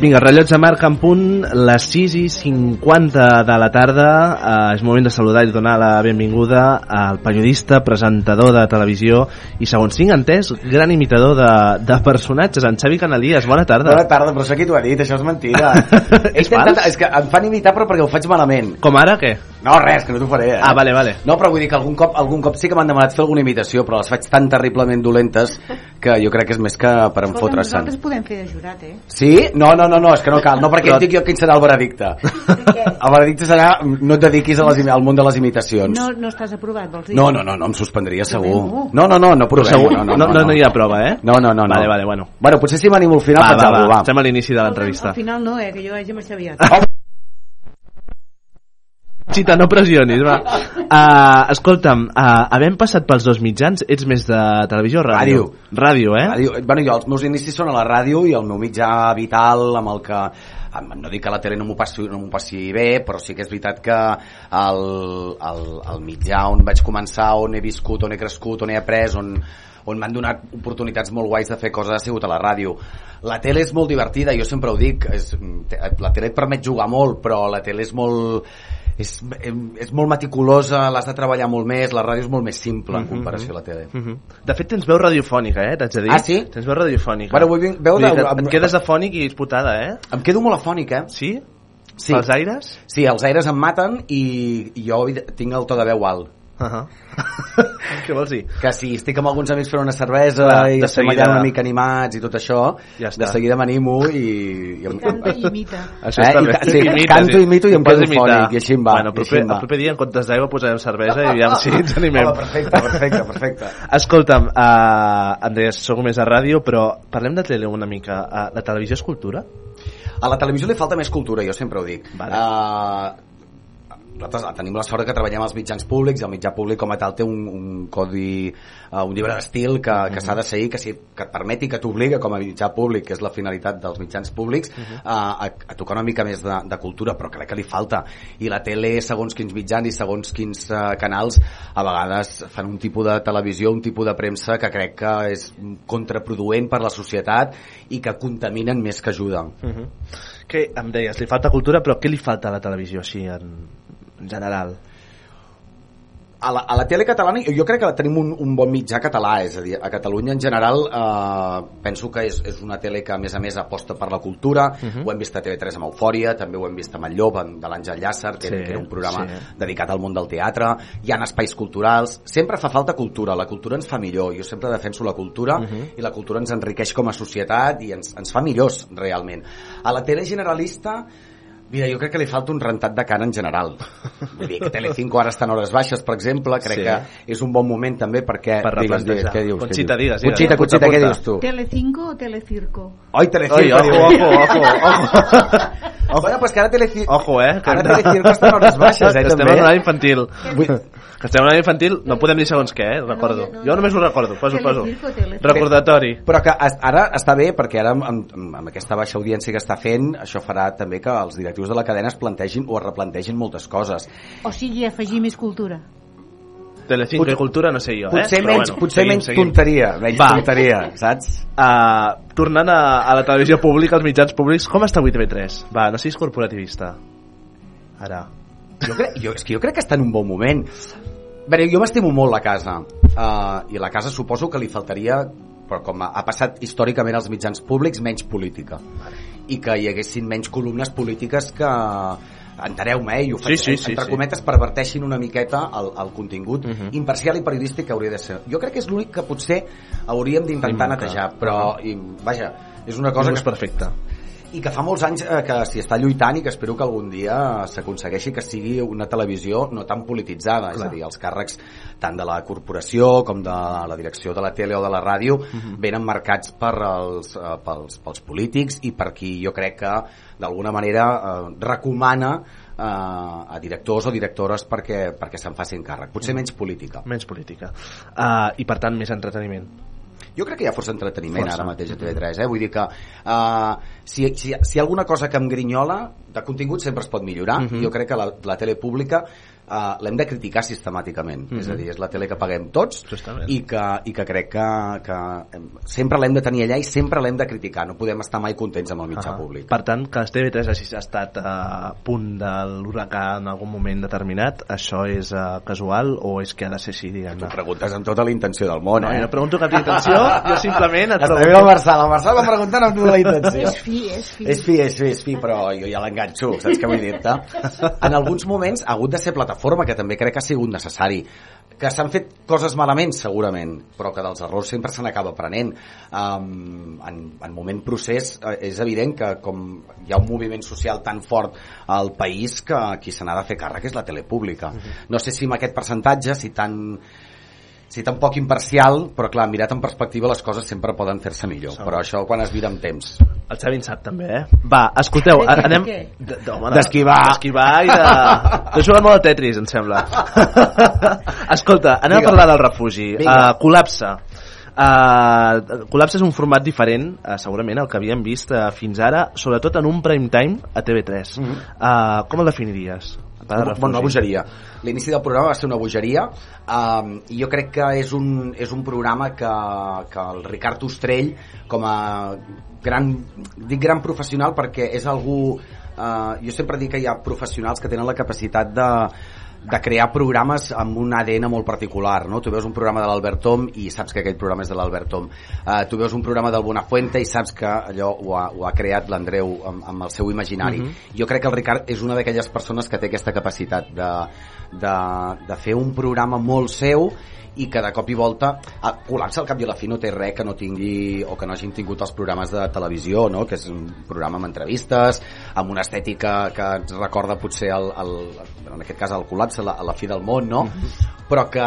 Vinga, rellotge marca en punt, les 6 i 50 de la tarda. Eh, és moment de saludar i donar la benvinguda al periodista, presentador de televisió i, segons tinc entès, gran imitador de, de personatges, en Xavi Canalies. Bona tarda. Bona tarda, però això qui t'ho ha dit? Això és mentira. (laughs) He És intentat, és que em fan imitar però perquè ho faig malament. Com ara, què? No, res, que no t'ho faré. Eh? Ah, vale, vale. No, però vull dir que algun cop, algun cop sí que m'han demanat fer alguna imitació, però les faig tan terriblement dolentes que jo crec que és més que per enfotre-se'n. nosaltres podem fer de jurat, eh? Sí? No, no, no, no, és que no cal. No, perquè et dic jo quin serà el veredicte. El veredicte serà no et dediquis a les, al món de les imitacions. No, no estàs aprovat, vols dir? No, no, no, no, em suspendria segur. No, no, no, no provem Segur? no, no, No- no- no hi ha prova, eh? No, no, no. no. Vale, vale, bueno. Bueno, potser si m'animo al final Va, va, va, estem a l'inici de l'entrevista. Al final no, eh, que jo hagi m'aixaviat. Xita, no pressionis, va. Uh, (laughs) escolta'm, uh, havent passat pels dos mitjans, ets més de televisió o ràdio? Ràdio, eh? Ràdio. Bueno, jo, els meus inicis són a la ràdio i el meu mitjà vital amb el que no dic que la tele no m'ho passi, no m'ho passi bé, però sí que és veritat que el, el, el mitjà on vaig començar, on he viscut, on he crescut, on he après, on, on m'han donat oportunitats molt guais de fer coses ha sigut a la ràdio. La tele és molt divertida, jo sempre ho dic, és, la tele et permet jugar molt, però la tele és molt és, és molt meticulosa, l'has de treballar molt més, la ràdio és molt més simple en Mhm, comparació a la tele. Mhm. De fet, tens veu radiofònica, eh? T'haig de dir. Ah, sí? Tens veu radiofònica. Bueno, vull veu de- que Et quedes afònic i disputada, eh? Em quedo molt afònic, eh? Sí? Sí. Els aires? Sí, els aires em maten i, i jo tinc el to de veu alt. Uh -huh. Què vols dir? Que si estic amb alguns amics fent una cervesa Clar, i de estem seguida- allà una mica animats i tot això, Ja de seguida m'animo i... i em... Canta i imita. Això Eh, i sí, Imites, canto, sí. imito i em quedo fònic, i així em va, Bueno, el i així proper, em va. el proper dia, en comptes d'aigua, posarem cervesa i aviam si ens animem. Home, perfecte, perfecte, perfecte. Escolta'm, uh, em deies, soc més a ràdio, però parlem de tele una mica. Uh, la televisió és cultura? A la televisió li falta més cultura, jo sempre ho dic. Vale. Uh, nosaltres tenim la sort que treballem als mitjans públics i el mitjà públic com a tal té un, un codi, uh, un llibre d'estil que, que s'ha de seguir, que, si, que et permeti, que t'obliga com a mitjà públic, que és la finalitat dels mitjans públics, uh, a, a tocar una mica més de, de cultura, però crec que li falta. I la tele, segons quins mitjans i segons quins uh, canals, a vegades fan un tipus de televisió, un tipus de premsa que crec que és contraproduent per la societat i que contaminen més que ajuden. Uh -huh. Què, em deies, li falta cultura, però què li falta a la televisió, així, en, en general? a la, a la tele catalana jo crec que tenim un, un bon mitjà català és a dir, a Catalunya en general eh, penso que és, és una tele que a més a més aposta per la cultura uh -huh. ho hem vist a TV3 amb Eufòria també ho hem vist amb El Llop en- de l'Àngel Llàcer que, Sí, que era un programa sí. dedicat al món del teatre hi ha espais culturals sempre fa falta cultura, la cultura ens fa millor jo sempre defenso la cultura uh -huh. i la cultura ens enriqueix com a societat i ens, ens fa millors realment a la tele generalista Mira, jo crec que li falta un rentat de cara en general. Vull dir que Telecinco ara està en hores baixes, per exemple, crec Sí. que és un bon moment també perquè... Per digues, digues, replantejar. què dius? Conxita, digues, digues. Conxita, Conxita, què dius tu? Telecinco o Telecirco? Oi, Telecinco. Oi, ojo, ojo, ojo, ojo. Bueno, pues que ara Telecinco... Ojo, eh? Que Ara Telecirco està en hores baixes, eh, Que estem també. en horari infantil. Vull... Que estem en infantil, no podem dir segons què, eh? Recordo. no, no. Jo només ho recordo, poso, poso. Recordatori. Però que ara està bé perquè ara amb, amb, amb aquesta baixa audiència que està fent això farà també que els directius de la cadena es plantegin o es replantegin moltes coses. O sigui, afegir més cultura. Telecinco i cultura no sé jo, eh? Potser Però menys, bueno, potser seguim, menys seguim. tonteria, menys Va. tonteria, saps? (laughs) Uh, tornant a, a la televisió pública, als mitjans públics, com està avui TV3? Va, no siguis corporativista. Ara. Jo crec, jo, és que jo crec que està en un bon moment. Bé, jo m'estimo molt la casa uh, i la casa suposo que li faltaria però com ha, ha passat històricament als mitjans públics menys política i que hi haguessin menys columnes polítiques que enteneu-me, eh? I ho faig, Sí, sí, sí, entre sí. cometes perverteixin una miqueta el, el contingut Mhm. imparcial i periodístic que hauria de ser. Jo crec que és l'únic que potser hauríem d'intentar netejar, però i, vaja, és una cosa No que és perfecta. I que fa molts anys eh, que s'hi està lluitant i que espero que algun dia s'aconsegueixi que sigui una televisió no tan polititzada, és Clar. a dir, els càrrecs tant de la corporació com de la direcció de la tele o de la ràdio Mhm. venen marcats per els, eh, pels, pels polítics i per qui jo crec que d'alguna manera eh, recomana eh, a directors o directores perquè, perquè se'n facin càrrec. Potser menys política. Menys política. Uh, I, per tant, més entreteniment. Jo crec que hi ha força entreteniment Força. ara mateix a TV3, eh? Vull dir que uh, si, si, si hi ha alguna cosa que em grinyola, de contingut sempre es pot millorar, Mhm. i jo crec que la, la tele pública uh, l'hem de criticar sistemàticament. Mhm. És a dir, és la tele que paguem tots Justament. i que, i que crec que, que em, sempre l'hem de tenir allà i sempre l'hem de criticar. No podem estar mai contents amb el mitjà Ah, públic. Per tant, que el TV3 hagi estat a punt de l'huracà en algun moment determinat, això és uh, casual o és que ha de ser així, diguem-ne? Tu preguntes amb tota la intenció del món, No, eh? no pregunto cap intenció, jo simplement et Està pregunto... el Marçal, el Marçal va preguntant amb tota la intenció. És fi, és fi. És fi, és fi, és fi, però jo ja l'enganxo, saps què vull dir-te? (laughs) En alguns moments ha hagut de ser plataforma, que també crec que ha sigut necessari. Que s'han fet coses malament, segurament, però que dels errors sempre se n'acaba aprenent. Um, en, en moment procés eh, és evident que com hi ha un moviment social tan fort al país que qui se n'ha de fer càrrec és la tele pública. No sé si amb aquest percentatge, si tan si tan poc imparcial, però clar, mirat en perspectiva les coses sempre poden fer-se millor, Segur. però això quan es mira amb temps. El Xavi en sap també, eh? Va, escolteu, De anem... de de- de- de- D'esquivar. D'esquivar i de... Tu jugat molt a Tetris, em sembla. (laughs) Escolta, anem Vinga. a parlar del refugi. Vinga. Uh, col·lapse. Uh, col·lapse és un format diferent, uh, segurament, al que havíem vist uh, fins ara, sobretot en un prime time a TV3. Mhm. uh, com el definiries? A part de Bueno, una bogeria. L'inici del programa va ser una bogeria um, i jo crec que és un, és un programa que, que el Ricard Ostrell com a gran, dic gran professional perquè és algú uh, jo sempre dic que hi ha professionals que tenen la capacitat de, de crear programes amb un ADN molt particular, no? Tu veus un programa de l'Albert Tom i saps que aquell programa és de l'Albert Tom. Uh, tu veus un programa del Buenafuente i saps que allò ho ha, ho ha creat l'Andreu amb, amb el seu imaginari. Mhm. Jo crec que el Ricard és una d'aquelles persones que té aquesta capacitat de, de, de fer un programa molt seu i que de cop i volta ah, col·lapse al cap i a la fi no té res que no tingui o que no hagin tingut els programes de televisió no? que és un programa amb entrevistes amb una estètica que ens recorda potser el, el, en aquest cas el col·lapse a la, a la fi del món no? però que,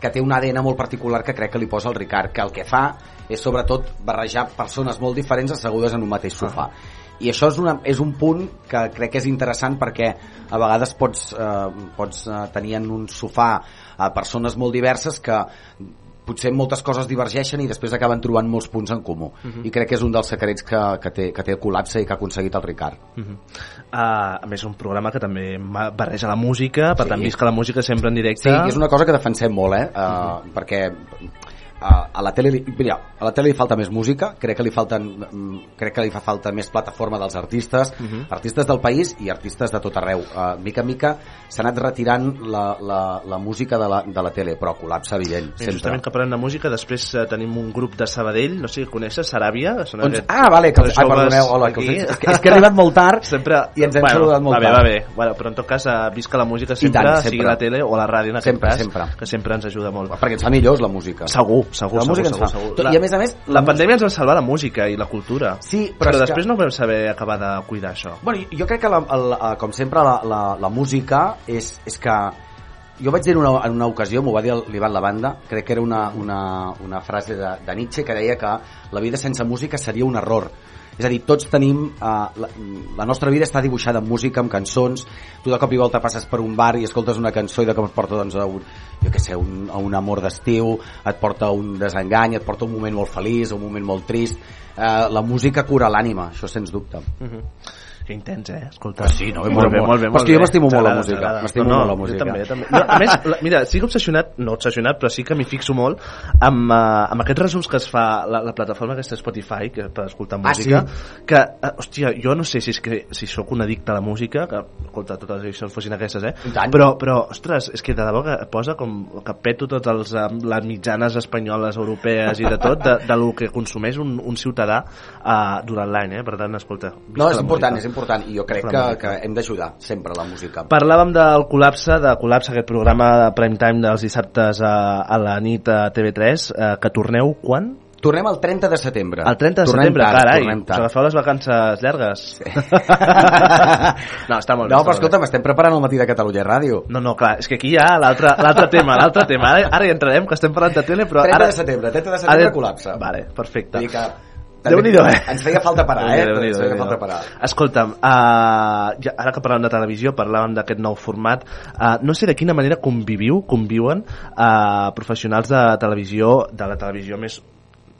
que té un ADN molt particular que crec que li posa el Ricard que el que fa és sobretot barrejar persones molt diferents assegudes en un mateix sofà i això és, una, és un punt que crec que és interessant perquè a vegades pots, eh, pots eh, tenir en un sofà a persones molt diverses que potser moltes coses divergeixen i després acaben trobant molts punts en comú Mhm. i crec que és un dels secrets que, que, té, que té el col·lapse i que ha aconseguit el Ricard Uh -huh. uh, a més, un programa que també barreja la música, per Sí. tant, visca la música sempre en directe. Sí, és una cosa que defensem molt, eh? Uh, Perquè uh, a la tele li, mira, a la tele li falta més música, crec que li falten mm, crec que li fa falta més plataforma dels artistes, Mhm. artistes del país i artistes de tot arreu. Uh, mica en mica s'ha anat retirant la, la, la música de la, de la tele, però col·lapse evident, sempre. justament que parlem de música, després eh, tenim un grup de Sabadell, no sé si coneixes, Saràbia? Són Doncs, ah, vale, que, ai, joves perdoneu, hola, que, us- és, que, és que he arribat molt tard (laughs) sempre, i ens hem bueno, saludat molt va bé, tard. va bé. Bueno, però en tot cas, uh, visca la música sempre, tant, sigui sempre. la tele o la ràdio en aquest Sempre, cas, sempre. que sempre ens ajuda molt. Perquè ens fa millors la música. Segur, segur, La segur, música ens segur, fa. segur. I a més a més, la pandèmia ens va salvar la música i la cultura. Sí, però, però és després que- no vam saber acabar de cuidar això. Bueno, jo crec que, la, la, com sempre, la, la, la música és, és que... Jo vaig dir en una, en una ocasió, m'ho va dir l'Ivan Lavanda, crec que era una, una, una frase de, de Nietzsche que deia que la vida sense música seria un error. És a dir, tots tenim... Uh, la, la nostra vida està dibuixada amb música, amb cançons. Tu de cop i volta passes per un bar i escoltes una cançó i de cop et porta doncs, a un, jo sé, un, a un amor d'estiu, et porta un desengany, et porta un moment molt feliç, un moment molt trist. Uh, la música cura l'ànima, això sens dubte. Uh -huh. Que intens, eh? Escolta. Ah, sí, no? molt, Molt, bé, molt. bé, molt és que jo m'estimo molt la música, m'estimo no, molt la jo música. també, també. Jo, a més, la, mira, estic obsessionat, no obsessionat, però sí que m'hi fixo molt amb, uh, amb aquests resums que es fa la, la plataforma aquesta Spotify, que per escoltar Ah, música, sí? que, uh, hòstia, jo no sé si és que si sóc un addicte a la música, que, escolta, totes això fossin aquestes, eh? Però, però, ostres, és que de debò que posa com que peto totes els, eh, les mitjanes espanyoles, europees i de tot, de, de lo que consumeix un, un ciutadà uh, durant l'any, eh? Per tant, escolta, No, és important, és important i jo crec que, que hem d'ajudar sempre la música. Parlàvem del col·lapse, de col·lapse, aquest programa de prime time dels dissabtes a, a la nit a TV3, eh, que torneu quan? Tornem el 30 de setembre. El 30 de Tornem setembre, tard, carai, us agafeu les vacances llargues. Sí. (laughs) no, està molt bé. No, però escolta'm, estem preparant el matí de Catalunya Ràdio. No, no, clar, és que aquí hi ha l'altre tema, l'altre tema. Ara, ara hi entrarem, que estem parlant de tele, però 30 ara... de setembre, 30 de setembre Ara- col·lapse. Vale, perfecte. Vull dir que... Déu-n'hi-do, eh? Ens feia falta parar, eh? Ens feia falta parar. Escolta'm, uh, ja, ara que parlàvem de televisió, parlàvem d'aquest nou format, uh, no sé de quina manera conviviu, conviuen uh, professionals de televisió, de la televisió més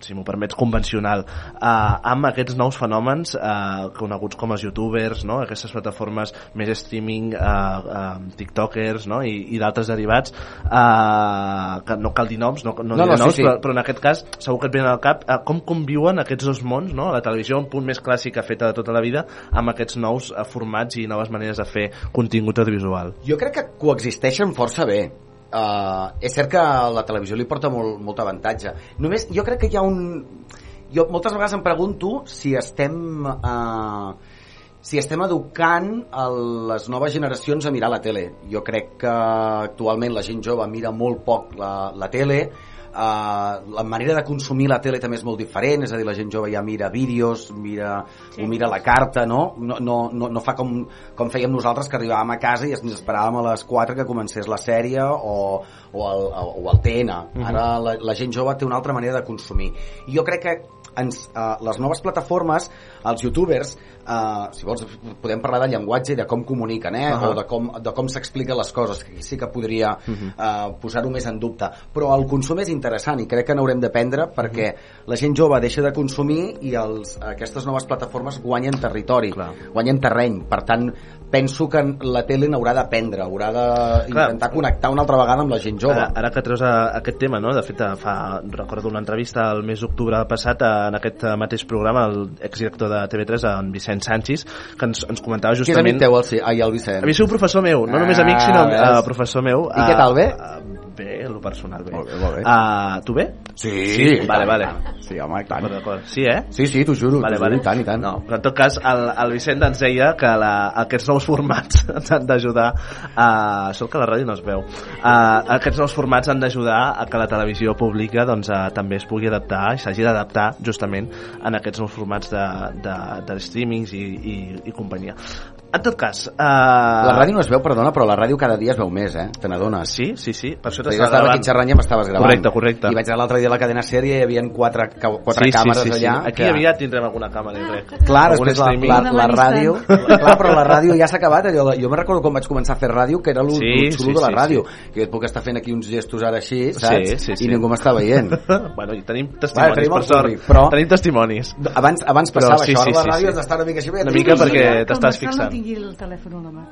si m'ho permets, convencional, eh, amb aquests nous fenòmens eh, coneguts com els youtubers, no? aquestes plataformes més streaming, eh, eh, tiktokers no? i, i d'altres derivats, eh, que no cal dir noms, no, no, No, no, sí, noms, sí. Però, però en aquest cas segur que et venen al cap eh, com conviuen aquests dos mons, no? la televisió un punt més clàssic feta de tota la vida, amb aquests nous eh, formats i noves maneres de fer contingut audiovisual. Jo crec que coexisteixen força bé. Uh, és cert que la televisió li porta molt, molt avantatge. Només jo crec que hi ha un... Jo moltes vegades em pregunto si estem... Uh, si estem educant a les noves generacions a mirar la tele. Jo crec que actualment la gent jove mira molt poc la, la tele, Uh, la manera de consumir la tele també és molt diferent, és a dir, la gent jove ja mira vídeos, mira, sí. ho mira la carta, no? No, no, no, no fa com, com fèiem nosaltres, que arribàvem a casa i ens esperàvem a les 4 que comencés la sèrie o, o, el, o el TN. Mhm. Ara la, la gent jove té una altra manera de consumir. I jo crec que ens, uh, les noves plataformes, els youtubers, uh, si vols podem parlar de llenguatge i de com comuniquen, eh? Ahà. o de com, de com s'expliquen les coses, que sí que podria Mhm. uh, posar-ho més en dubte. Però el consum és interessant i crec que n'haurem d'aprendre perquè Mhm. la gent jove deixa de consumir i els, aquestes noves plataformes guanyen territori, guanyen terreny. Per tant, penso que la tele n'haurà d'aprendre, haurà d'intentar connectar una altra vegada amb la gent jove. Ara, ara que treus a, aquest tema, no? de fet, eh, fa, recordo una entrevista el mes d'octubre passat eh, en aquest eh, mateix programa, el exdirector de TV3, en Vicent Sánchez, que ens, ens comentava Qui és justament... amic teu, el, ai, el Vicent? A mi és un professor meu, no només amic, Ah, sinó uh, professor meu. I què tal, bé? Uh, bé, el personal bé. Molt bé, molt bé. Uh, tu bé? Sí, sí vale, tant, vale. tant. Sí, home, tant. D'acord. Sí, eh? Sí, sí, t'ho juro, Vale, vale. juro, i tant, i tant. No, però en tot cas, el, el Vicent ens deia que la, aquests nous formats (laughs) ens han d'ajudar a... Sort que la ràdio no es veu. A, aquests nous formats han d'ajudar a que la televisió pública doncs, a, també es pugui adaptar i s'hagi d'adaptar justament en aquests nous formats de, de, de streamings i, i, i companyia. En tot cas... Uh... La ràdio no es veu, perdona, però la ràdio cada dia es veu més, eh? Te n'adones? Sí, sí, sí. Per això Jo t'estava estava gravant. aquí xerrant i m'estaves gravant. Correcte, correcte. I vaig anar l'altre dia a la cadena sèrie i hi havia quatre, quatre sí, càmeres sí, sí, allà. Sí. Aquí que- aviat tindrem alguna càmera, jo crec. Clar, després la, streaming. la, la ràdio... Clar, però la ràdio ja s'ha acabat. Allò, jo me recordo quan vaig començar a fer ràdio, que era el Sí, xulo sí, de la sí, ràdio. Que jo et puc estar fent aquí uns gestos ara així, Sí, saps? sí, sí. I ningú m'està veient. (laughs) bueno, i tenim Vale, testimonis, tenim el per sort. però- Tenim testimonis. Abans, abans Però passava sí, això, sí, ara la sí, ràdio sí. has d'estar una mica així. Una mica perquè t'estàs fixant. No tingui el telèfon a la mà.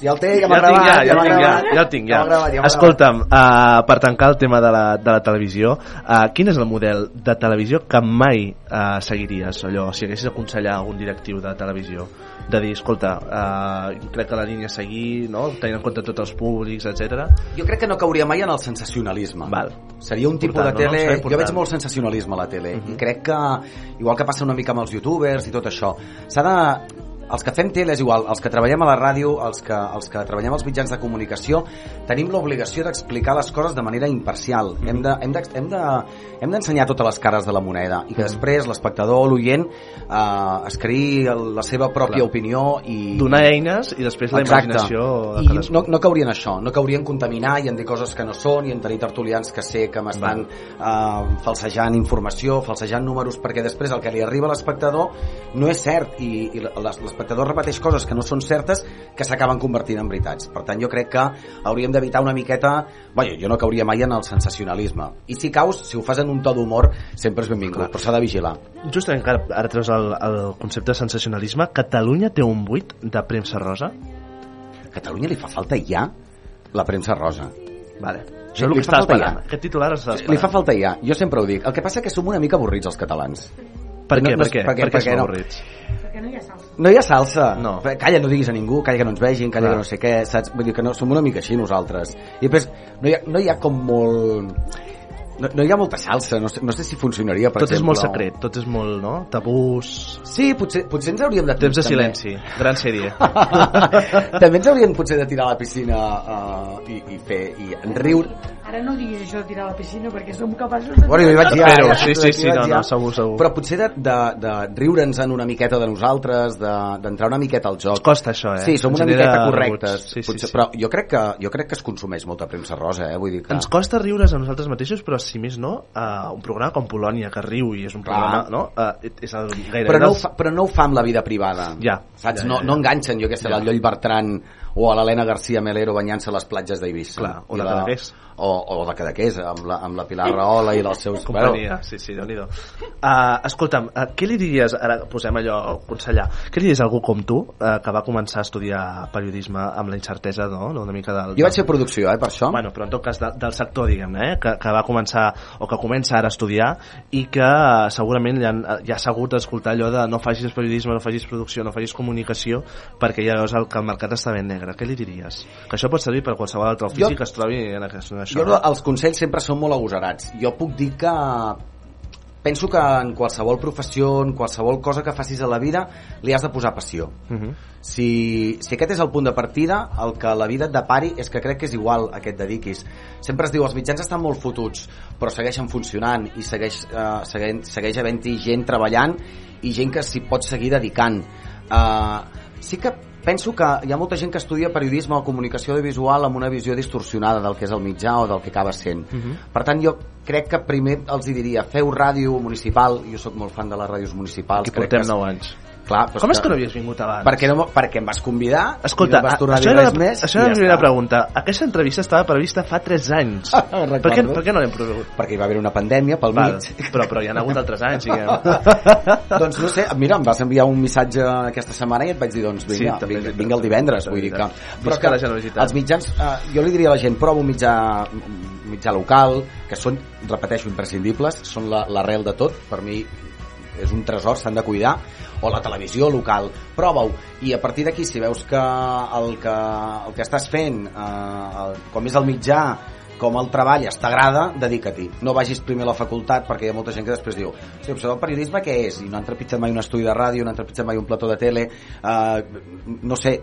Ja el té, ja Ja m'ha tinc, gravat. ja, ja, tinc, ja, gravat. ja el tinc, ja. m'ha gravat, ja m'ha Escolta'm, uh, per tancar el tema de la, de la televisió, uh, quin és el model de televisió que mai uh, seguiries, allò, si haguessis d'aconsellar algun directiu de televisió? De dir, escolta, uh, crec que la línia a seguir, no? tenint en compte tots els públics, etc. Jo crec que no cauria mai en el sensacionalisme. Val. Seria un tipus de no? tele... Serà jo veig molt sensacionalisme a la tele i crec que, igual que passa una mica amb els youtubers i tot això, s'ha de els que fem tele és igual, els que treballem a la ràdio, els que, els que treballem als mitjans de comunicació, tenim l'obligació d'explicar les coses de manera imparcial. Hem de- hem de- hem de- hem d'ensenyar totes les cares de la moneda i que després l'espectador o l'oient eh, es creï la seva pròpia Clar. opinió i... Donar eines i després la Exacte. imaginació de I no, no caurien això, no caurien contaminar i en dir coses que no són i en tenir tertulians que sé que m'estan uh, falsejant informació, falsejant números, perquè després el que li arriba a l'espectador no és cert i, i l'es- l'espectador repeteix coses que no són certes que s'acaben convertint en veritats. Per tant, jo crec que hauríem d'evitar una miqueta... Vaja, jo no cauria mai en el sensacionalisme. I si caus, si ho fas en un to d'humor, sempre és benvingut, però s'ha de vigilar. Justament ara, ara treus el, el concepte de sensacionalisme, Catalunya té un buit de premsa rosa? A Catalunya li fa falta ja la premsa rosa. Vale. Això és el li que falta esperant. ja. Aquest titular Li esperant. fa falta ja, jo sempre ho dic. El que passa és que som una mica avorrits els catalans. Per No- què? no Per és- què? perquè- Per què perquè som no. avorrits? No hi ha salsa. No hi ha salsa. No. Calla, no diguis a ningú, calla que no ens vegin, calla Clar. que no sé què, saps? Vull dir que no, som una mica així nosaltres. I després, no hi ha, no hi ha com molt... No, no hi ha molta salsa, no sé, no sé si funcionaria, per Tot és exemple. molt secret, tot és molt, no? Tabús... Sí, potser, potser ens hauríem de... Temps de també- silenci, gran sèrie. (laughs) també ens hauríem potser de tirar a la piscina uh, i, i fer i riure Ara no diguis això de tirar a la piscina perquè som capaços de... Bueno, jo hi vaig ja, Espero, ja, sí, sí, sí, no, no, segur, segur. Però potser de, de, de riure'ns en una miqueta de nosaltres, de- d'entrar una miqueta al joc. Ens costa això, eh? Sí, som una miqueta correctes. Sí, sí, potser, sí. Però jo crec, que, jo crec que es consumeix molta premsa rosa, eh? Vull dir que... Ens costa riure's a nosaltres mateixos, però si més no, uh, un programa com Polònia, que riu i és un Clar. programa, no? Uh, és el, gairebé però no, ho fa, però no ho fa amb la vida privada. Ja, Saps? ja, no, ja, ja. no enganxen, jo què sé, Ja. el Lloll Bertran o a l'Helena García Melero banyant-se a les platges d'Eivissa. Clar, o de Cadaqués. O, o de Cadaqués, amb la, amb la Pilar Rahola i els seus... (laughs) companyia, sí, sí, déu nhi uh, escolta'm, uh, què li diries ara posem allò, aconsellar què li diries a algú com tu, uh, que va començar a estudiar periodisme amb la incertesa no? una mica del, Jo vaig fer producció, eh, per això. bueno, però en tot cas de, del sector diguem-ne, eh? que, que va començar o que comença ara a estudiar i que uh, segurament ja, ja s'ha hagut d'escoltar allò de no facis periodisme, no facis producció, no facis comunicació perquè ja veus el, que el mercat està ben negre què li diries? Que això pot servir per qualsevol altre ofici Jo- que es trobi en aquest- en això Jo no? els consells sempre són molt agosarats. Jo puc dir que penso que en qualsevol professió, en qualsevol cosa que facis a la vida, li has de posar passió. Uh -huh. Si, si aquest és el punt de partida, el que la vida et depari és que crec que és igual a què et dediquis. Sempre es diu, els mitjans estan molt fotuts, però segueixen funcionant i segueix, eh, segueix, segueix havent-hi gent treballant i gent que s'hi pot seguir dedicant. Eh, sí que penso que hi ha molta gent que estudia periodisme o comunicació audiovisual amb una visió distorsionada del que és el mitjà o del que acaba sent. Uh -huh. Per tant, jo crec que primer els hi diria, feu ràdio municipal, jo sóc molt fan de les ràdios municipals. Aquí portem que és- 9 anys. Clar, però Com és que no havies vingut abans? Perquè, no, perquè em vas convidar Escolta, i no vas tornar a això dir res la, més això era ja la primera està. pregunta. Aquesta entrevista estava prevista fa 3 anys. (laughs) per, què, per què no l'hem produït? Perquè hi va haver una pandèmia pel Val, mig. (laughs) però, però hi ha hagut altres anys, diguem. (laughs) doncs no sé, mira, em vas enviar un missatge aquesta setmana i et vaig dir, doncs vinga, Sí, vinga, vinga el divendres, vull dir que... Visca la generositat. els mitjans, eh, jo li diria a la gent, prova un mitjà, un mitjà local, que són, repeteixo, imprescindibles, són la- l'arrel de tot, per mi és un tresor, s'han de cuidar, o la televisió local, prova-ho, i a partir d'aquí, si veus que el que, el que estàs fent, eh, el, com és el mitjà, com el treball es t'agrada, dedica-t'hi. No vagis primer a la facultat, perquè hi ha molta gent que després diu sí, però el periodisme què és? I no han trepitjat mai un estudi de ràdio, no han trepitjat mai un plató de tele, eh, no sé,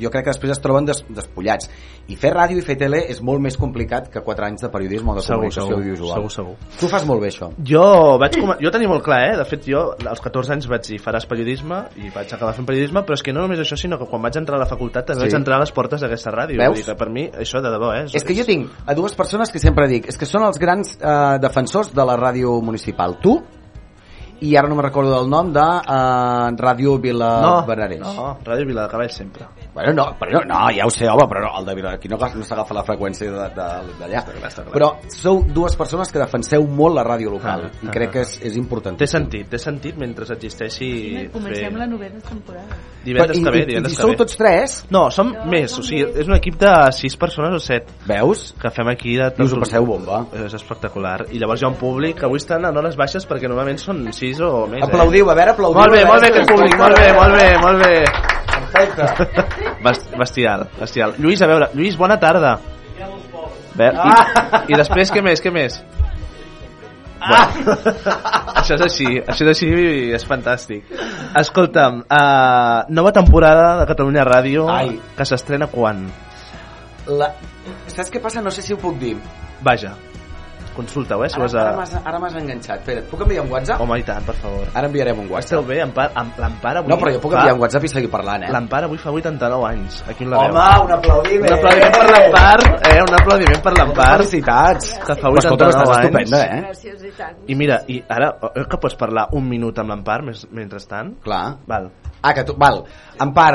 jo crec que després es troben des, despullats. I fer ràdio i fer tele és molt més complicat que 4 anys de periodisme o de Segur, comunicació segur, audiovisual. segur, segur. Tu fas molt bé això. Jo vaig com... jo tenia molt clar, eh? De fet, jo als 14 anys vaig dir faràs periodisme i vaig acabar fent periodisme, però és que no només això, sinó que quan vaig entrar a la facultat també Sí. vaig entrar a les portes d'aquesta ràdio. Veus? Vull dir que per mi això de debò, eh? És que jo tinc a dues persones que sempre dic és que són els grans eh, defensors de la ràdio municipal. Tu i ara no me recordo del nom de eh, Ràdio Vila no, Benarés. no, Ràdio Viladecavalls sempre. Bueno, no, però no, no, ja ho sé, home, però no, el de Vila, aquí no, no s'agafa la freqüència d'allà. Però sou dues persones que defenseu molt la ràdio local Ah, i ah, crec ah. que és, és important. Té sentit, té sentit mentre existeixi... Comencem fer- la novena temporada. Divendres I- que ve, i- divendres i que sou ve. tots tres? No, som més, o sigui, és un equip de 6 persones o 7. Veus? Que fem aquí de... I us ho passeu bomba. És espectacular. I llavors hi ha un públic que avui estan en hores baixes perquè normalment són 6 o més. Aplaudiu, a veure, aplaudiu. Molt bé, molt bé aquest públic, molt bé, molt bé, molt bé. Perfecte. (laughs) Best, bestial, bestial. Lluís, a veure, Lluís, bona tarda. Bé, i, Ah. I després què més, què més? Ah. això és així, això és així i és fantàstic. Escolta'm, uh, nova temporada de Catalunya Ràdio Ai. que s'estrena quan? La... Saps què passa? No sé si ho puc dir. Vaja, consulta-ho, eh, si Ara, has ara m'has enganxat. Espera, et puc enviar un WhatsApp? Home, i tant, per favor. Ara enviarem un WhatsApp. Esteu bé, Empar, amb l'Empar avui... No, però jo puc fa- enviar un WhatsApp i seguir parlant, eh? L'Empar avui fa 89 anys. Aquí on la Home, veu. un aplaudiment. Un aplaudiment per l'Empar, eh? Un aplaudiment per l'Empar. Felicitats. Que fa Però escolta, 89 estàs anys. estupenda, eh? Gràcies i tant. I mira, i ara, eh, que pots parlar un minut amb l'Empar mentrestant? Clar. Val. Ah, que tu... Val. Empar,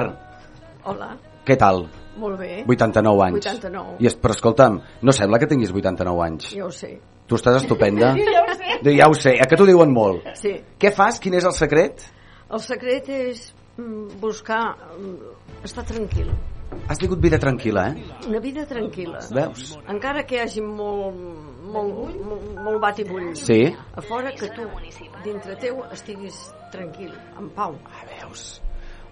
Hola, què tal? Molt bé. 89 anys. 89. I es, però escolta'm, no sembla que tinguis 89 anys. Ja ho sé. Tu estàs estupenda. (laughs) Ja ho sé. Ja ho sé, eh, que t'ho diuen molt. Sí. Què fas? Quin és el secret? El secret és mm, buscar mm, estar tranquil. Has tingut vida tranquil·la, eh? Una vida tranquil·la. Veus? Encara que hi hagi molt, molt, molt, molt bat i bull. Sí. A fora que tu, dintre teu, estiguis tranquil, en pau. Ah, veus?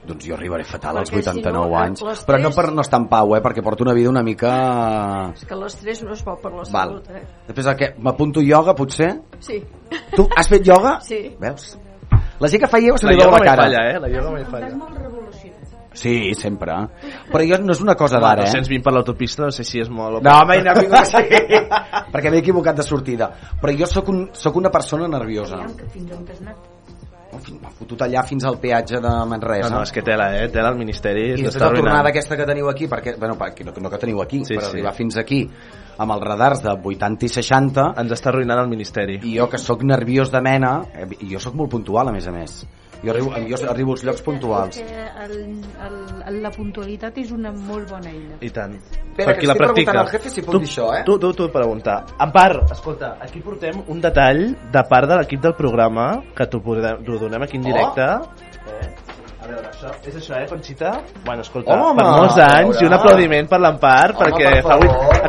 Doncs jo arribaré fatal als Perquè si 89 no, anys. l'estrès- Però no per no estar en pau, eh? Perquè porto una vida una mica... És que l'estrès no és bo per la Val. salut, eh? Després el què? M'apunto ioga, potser? Sí. Tu has fet ioga? Sí. Veus? La gent que fa ioga se La li veu ioga la mai cara. falla, eh? La ioga mai falla. Sí, sempre. Però jo no és una cosa d'ara, eh? 220 per l'autopista, no sé si és molt... No, home, no vingut (laughs) així. perquè m'he equivocat de sortida. Però jo sóc, un, sóc una persona nerviosa. Fins on has anat? M'ha fotut allà fins al peatge de Manresa. No, no, és que tela, eh? Tela el Ministeri. I després la arruïnant. tornada aquesta que teniu aquí, perquè, bueno, perquè no, no que teniu aquí, Sí, sí, per sí. arribar fins aquí, amb els radars de 80 i 60 ens està arruïnant el Ministeri i jo que sóc nerviós de mena eh, i jo sóc molt puntual a més a més jo arribo, jo arribo als llocs puntuals el, el, la puntualitat és una molt bona eina. i tant Espera, que qui la estic practica. preguntant al jefe si pot tu, dir això, eh? tu, tu, tu pregunta en part, escolta, aquí portem un detall de part de l'equip del programa que t'ho donem aquí en directe eh? Veure, això, és això, eh, Conxita? Bueno, escolta, Home, per molts a anys i un aplaudiment per l'Empar Home, perquè per fa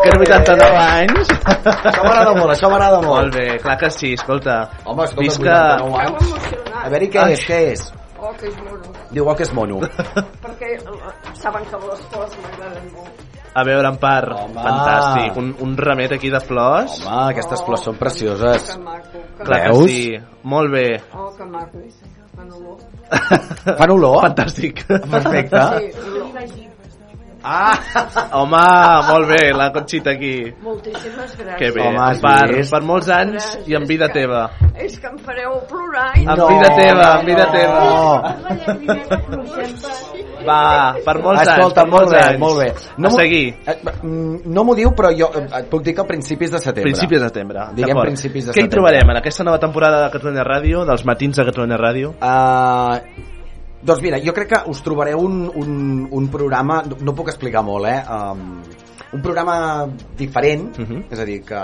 aquests 89 anys això m'agrada molt, això m'agrada molt molt bé, clar que sí, escolta home, escolta, Visca... 89 anys a veure què Ai. és, què és Oh, que és mono. diu oh, que és mono (laughs) Perquè eh, saben que les flors m'agraden molt. a veure, Empar, Home. fantàstic un, un ramet aquí de flors home, aquestes flors són precioses Que maco. Que clar que sí, molt bé Oh, que maco. Fan olor. fan olor? fantàstic perfecte Sí, olor. Ah, home, molt bé, la Conxita aquí. Moltíssimes gràcies. Que bé, Home, per, vist? per molts anys i en vida teva. És que em fareu plorar. I En No, vida teva, en vida no. teva. Va, per molts anys, Escolta, molt molts bé, anys. molt bé. a m'ho- seguir. eh, mm, No m'ho diu, però jo eh, et puc dir que a principis de setembre. Principis de setembre. Diguem principis de Què hi setembre. trobarem en aquesta nova temporada de Catalunya Ràdio, dels matins de Catalunya Ràdio? Uh, doncs mira, jo crec que us trobareu un, un, un programa, no, no puc explicar molt, eh? Um, un programa diferent, uh Mhm. -huh. és a dir, que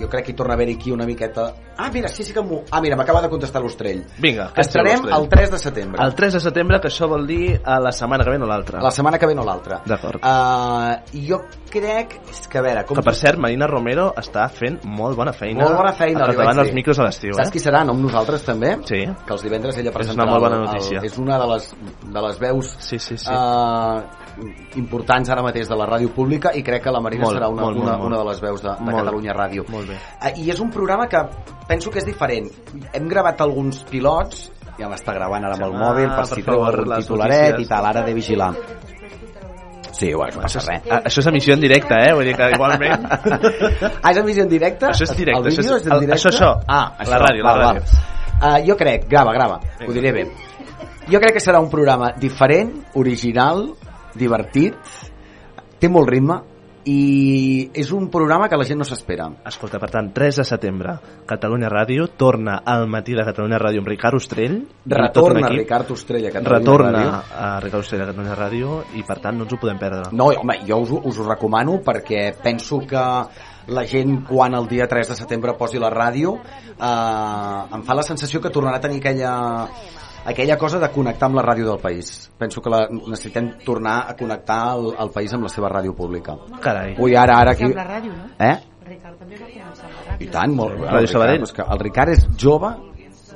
jo crec que hi torna a haver aquí una miqueta... Ah, mira, sí, sí que m'ho... Ah, mira, m'acaba de contestar l'Ostrell. Vinga, que Estarem el 3 de setembre. El 3 de setembre, que això vol dir a la setmana que ve o l'altra. La setmana que ve no l'altra. D'acord. Uh, jo crec... És que a veure... Com Que per cert, Marina Romero està fent molt bona feina. Molt bona feina, a li vaig catalant els micros a l'estiu, Saps eh? qui serà? No amb nosaltres també? Sí. Que els divendres ella És presentarà... una molt bona el- el- notícia. és una de les, de les veus Sí, sí, sí. uh, importants ara mateix de la ràdio pública i crec que la Marina Molt, serà una, molt, una, molt, una de les veus de, de Molt. Catalunya Ràdio. Molt bé. Uh, I és un programa que penso que és diferent. Hem gravat alguns pilots, ja m'està gravant ara amb el mòbil per si treu les titularet i tal, ara de vigilar. Sí, bueno, no passa Això res. és, això és emissió en directe, eh? Vull dir que igualment... (laughs) Ah, és emissió en directe? Això és directe, El això és- vídeo és en el- directe? això, això. Ah, La això. ràdio, la ràdio. Val. Uh, jo crec, grava, grava, ho diré bé. Jo crec que serà un programa diferent, original, divertit, té molt ritme i és un programa que la gent no s'espera. Escolta, per tant, 3 de setembre, Catalunya Ràdio torna al matí de Catalunya Ràdio amb Ricard Ostrell. Retorna. Ricard Ostrella a Catalunya Retorna Ràdio. a Ricard Ostrell a Catalunya Ràdio i, per tant, no ens ho podem perdre. No, home, jo us, us ho recomano perquè penso que la gent quan el dia 3 de setembre posi la ràdio eh, em fa la sensació que tornarà a tenir aquella aquella cosa de connectar amb la ràdio del país. Penso que la, necessitem tornar a connectar el, el país amb la seva ràdio pública. Carai. Ui, ara, ara aquí... Amb la ràdio, no? Eh? Ricard també va començar amb la ràdio. I tant, molt bé. Ràdio el Sabadell. És que el Ricard és jove,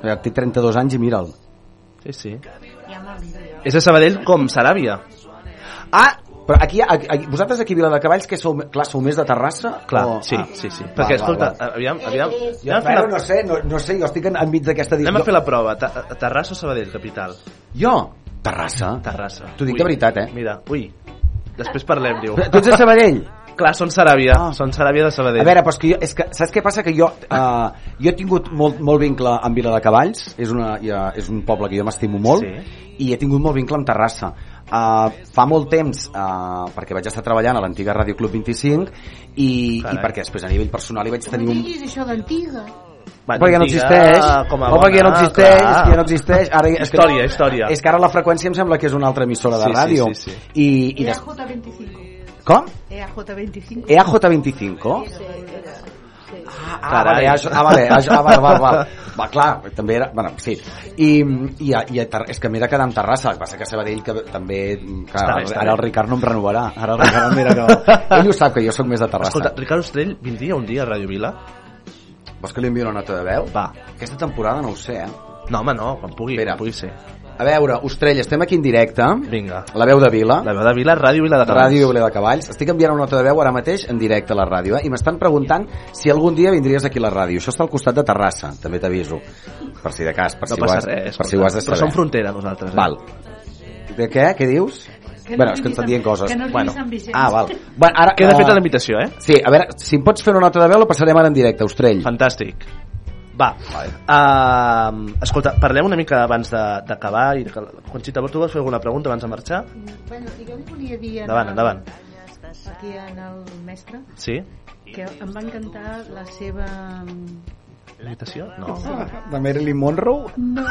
eh, té 32 anys i mira'l. Sí, sí. És a Sabadell com Saràbia. Ah, però aquí, aquí, aquí vosaltres aquí a Viladecavalls que sou, clar, sou més de Terrassa? Clar, o... sí, ah. sí, sí. Val, Perquè, val, escolta, val. aviam, aviam... Jo, Anem a fer però la, no sé, no, no sé, jo estic en- enmig d'aquesta anem a fer la prova. Ta Terrassa o Sabadell, capital? Jo? Terrassa? Terrassa. T'ho dic Ui. de veritat, eh? Mira, ui. Després parlem, diu. Tu ets de Sabadell? (laughs) Clar, són Saràbia. Ah. Són Saràbia de Sabadell. A veure, però és que jo, és que, saps què passa? Que jo, uh, jo he tingut molt, molt vincle amb Vila de Cavalls, és, una, ja, és un poble que jo m'estimo molt, Sí. i he tingut molt vincle amb Terrassa. Uh, fa molt temps, uh, perquè vaig estar treballant a l'antiga Ràdio Club 25, i, i Carai. perquè després a nivell personal hi vaig tenir un... diguis això d'antiga. Va, perquè ja no existeix, com a no, perquè ja no bona, existeix, clar. ja no existeix. Ara, és Història, que, història. És que ara la freqüència em sembla que és una altra emissora de Sí, sí, ràdio. sí, sí. I, i des... EAJ25. Com? EAJ25. EAJ25? Ah, ah, Carai. vale, ah, ah, vale, ah, ah, vale, vale, vale. Va, clar, també era... Bueno, sí. I, i, a- i a Ter- és que m'he de quedar amb Terrassa, el que passa que Sabadell que també... Clar, Està bé, està ara bé. el Ricard no em renovarà. Ara el Ricard mira que... (laughs) Ell ho sap, que jo sóc més de Terrassa. Escolta, Ricard Ostrell vindria un dia a Ràdio Vila? Vols que li envio una nota de veu? Va. Aquesta temporada no ho sé, eh? No, home, no, quan pugui, Espera. quan pugui ser. A veure, Ostrell, estem aquí en directe. Vinga. La veu de Vila. La veu de Vila, Ràdio Vila de Cavalls. Ràdio Vila de Cavalls. Estic enviant una nota de veu ara mateix en directe a la ràdio, eh? I m'estan preguntant si algun dia vindries aquí a la ràdio. Això està al costat de Terrassa, també t'aviso. Per si de cas, per No si ho has, res. per si ho has de Però saber. som frontera, nosaltres. Eh? Val. De què? Què dius? Que no bueno, és que diguis estan dient coses. que no bueno. Ah, val. Bueno, ara, Queda eh, feta la invitació, eh? Sí, a veure, si em pots fer una nota de veu la passarem ara en directe, Ostrell. Fantàstic. Va, uh, escolta, parlem una mica abans de- d'acabar i que, Conxita, tu vols fer alguna pregunta abans de marxar? Bueno, jo li volia dir... en Endavant, endavant. Aquí en el mestre Sí? que em va encantar la seva... Imitació? No. De Marilyn Monroe? No.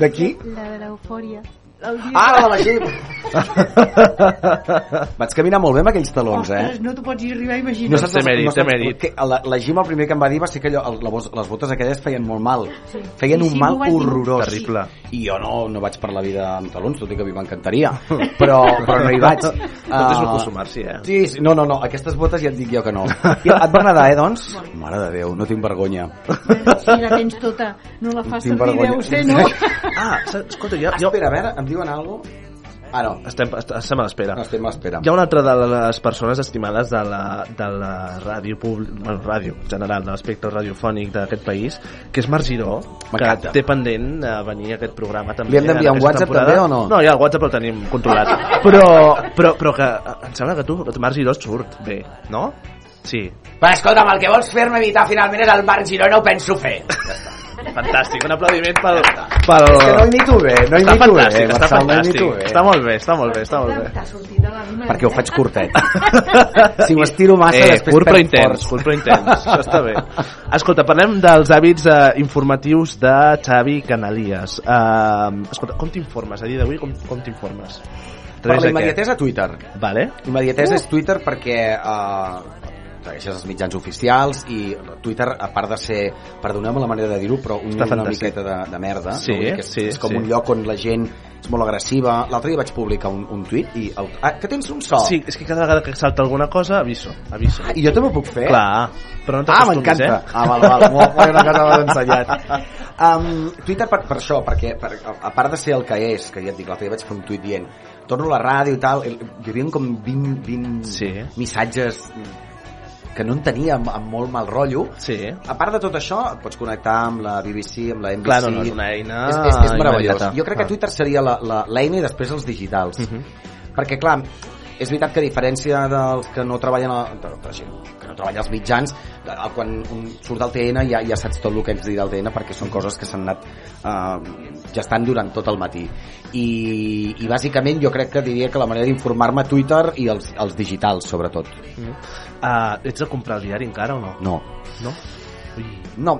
D'aquí? La de l'eufòria. Ah, que- la de la Jeep! Vaig caminar molt bé amb aquells talons, eh? Ostres, no t'ho pots arribar a imaginar. saps- saps- que La, la Jim el primer que em va dir va ser que allò, el, la, les botes aquelles feien molt mal. Sí. Feien Sí, un sí, mal horrorós. Terrible. I jo no, no vaig per la vida amb talons, tot i que a mi m'encantaria. (laughs) Però, però no hi vaig. Tot és Ah, acostumar-s'hi, eh? Sí, sí, no, no, no, aquestes botes ja et dic jo que no. I et va agradar, eh, doncs? Mare de Déu, no tinc vergonya. Si la tens tota, no la fas Tinc servir, vergonya. deu ser, no? Ah, escolta, jo... Jo... espera, a veure, em diuen alguna cosa? Ah, no. Estem, est- estem a l'espera. No, estem a l'espera. Hi ha una altra de les persones estimades de la, de la ràdio públic, bueno, ràdio en general, de l'espectre radiofònic d'aquest país, que és Marc Giró, que té pendent a venir a aquest programa també. Li hem d'enviar en un WhatsApp temporada. també o no? No, ja el WhatsApp el tenim controlat. (laughs) però, però, però que em sembla que tu, Marc Giró, surt bé, no? Sí. Va, escolta'm, el que vols fer-me evitar finalment és el Marc Giró, no ho penso fer. (laughs) Fantàstic, un aplaudiment pel... pel... És que no imito bé, no està imito bé, fantàstic, està Marçal, no fantàstic. imito bé. Està molt bé, està molt bé, està molt bé. Perquè ho faig curtet. (laughs) si ho estiro massa, eh, després curt però intens, força. curt però intens, això està bé. (laughs) Escolta, parlem dels hàbits eh, informatius de Xavi Canalies. Uh, escolta, com t'informes a dia d'avui? Com, com t'informes? Per la immediatesa, Twitter. Vale. Immediatesa és Twitter perquè uh, segueixes els mitjans oficials i Twitter, a part de ser, perdoneu-me la manera de dir-ho, però un, Està una fantàstic. miqueta de, de merda. Sí, no? És, sí, és com sí. un lloc on la gent és molt agressiva. L'altre dia vaig publicar un, un tuit i... El, ah, que tens un so! Sí, és que cada vegada que salta alguna cosa, aviso, aviso. Ah, I jo també ho puc fer? Clar, però no Ah, m'encanta. eh? Ah, val, val, molt, una cosa m'has ensenyat. (laughs) Um, Twitter per, per això, perquè per, a part de ser el que és, que ja et dic, l'altre dia vaig fer un tuit dient torno a la ràdio i tal, hi havia com 20, 20 Sí. missatges que no en tenia amb, amb molt mal rotllo. Sí. A part de tot això, et pots connectar amb la BBC, amb la NBC... Clar, no, no, és una eina És, és, és meravellós. immediata. Jo crec que. Twitter seria l'eina i després els digitals. Mhm. Perquè, clar, és veritat que a diferència dels que no treballen a, de, de gent no treballa als mitjans quan un surt del TN ja, ja saps tot el que ens dirà el TN perquè són coses que s'han anat eh, gestant durant tot el matí i, i bàsicament jo crec que diria que la manera d'informar-me Twitter i els, els digitals sobretot Mm. Uh, ets de comprar el diari encara o no? no No? Ui. no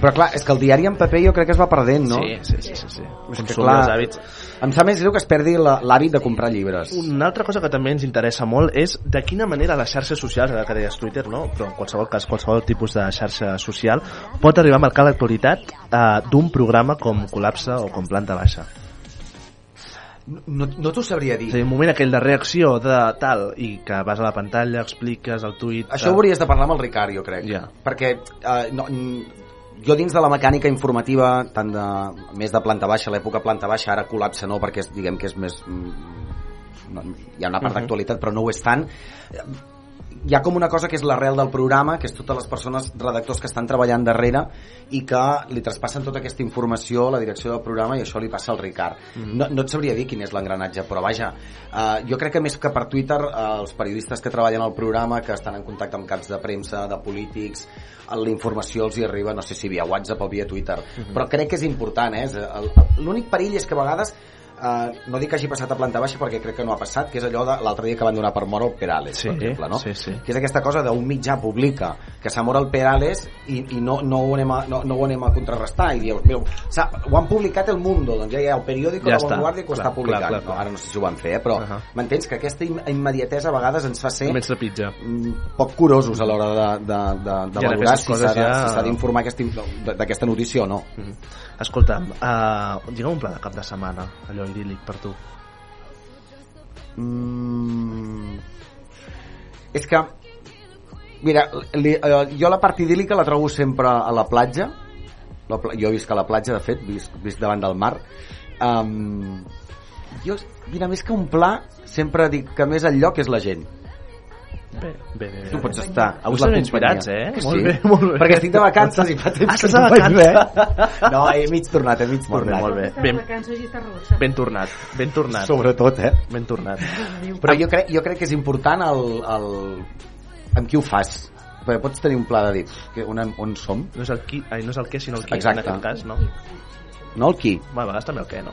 però clar, és que el diari en paper jo crec que es va perdent, no? Sí, sí, sí, sí, sí. És que, Consum clar, dels hàbits. Em sap més greu que es perdi l'hàbit de comprar llibres. Una altra cosa que també ens interessa molt és de quina manera les xarxes socials, ara que deies Twitter, no? però en qualsevol cas, qualsevol tipus de xarxa social, pot arribar a marcar l'actualitat eh, d'un programa com Col·lapse o com Planta Baixa. No, no t'ho sabria dir. És dir, un moment aquell de reacció de tal, i que vas a la pantalla, expliques el tuit... Això ho hauries de parlar amb el Ricard, jo crec. Ja. Perquè eh, no, jo dins de la mecànica informativa, tant de, més de planta baixa, l'època planta baixa, ara col·lapse no, perquè és, diguem que és més... mm, No, hi ha una part Mhm. d'actualitat, però no ho és tant. Hi ha com una cosa que és l'arrel del programa, que és totes les persones, redactors que estan treballant darrere i que li traspassen tota aquesta informació a la direcció del programa i això li passa al Ricard. Mhm. No, no et sabria dir quin és l'engranatge, però vaja, eh, jo crec que més que per Twitter, eh, els periodistes que treballen al programa, que estan en contacte amb caps de premsa, de polítics, eh, la informació els hi arriba, no sé si via WhatsApp o via Twitter, Mhm. però crec que és important, eh? L'únic perill és que a vegades Uh, no dic que hagi passat a planta baixa perquè crec que no ha passat, que és allò de l'altre dia que van donar per mort el Perales, Sí, per exemple, no? sí, sí. que és aquesta cosa d'un mitjà publica que s'ha mort el Perales i, i no, no, ho anem a, no, no ho anem a contrarrestar i dius, mira, s'ha- ho han publicat el Mundo doncs ja hi ha el periòdico Ja de està, Vanguardia que ho clar, està publicant clar, clar, clar. No, ara no sé si ho van fer, eh? però uh. -huh. m'entens que aquesta im- immediatesa a vegades ens fa ser de pitja. mm, poc curosos a l'hora de, de, de, de Ja, valorar si s'ha de- ja- si d'informar aquesta inf- d'aquesta notícia o no Mhm. Escolta'm, uh, digue'm un pla de cap de setmana, allò idíl·lic per tu. Mm, és que mira, li, eh, jo la part idíl·lica la trobo sempre a la platja. La, jo visc a la platja de fet visc, visc davant del mar. Um, jo, mira, més que un pla sempre dic que més el lloc és la gent Bé, bé, bé. tu pots estar Avui us la inspirats, eh? Que Molt sí? bé, molt bé. perquè estic de vacances i fa temps Ah, que no vacances. res. (laughs) no, he mig tornat, he mig Molt bé, tornat molt bé. Ben, ben tornat, ben tornat. sobretot, eh Ben tornat. Però jo crec, jo crec que és important el, el, amb qui ho fas. Perquè pots tenir un pla de dir que on, on som, No és el qui, ai, no és el què, sinó el qui, Exacte. en aquest cas, no? no el qui. Bueno, a vegades també el què, no?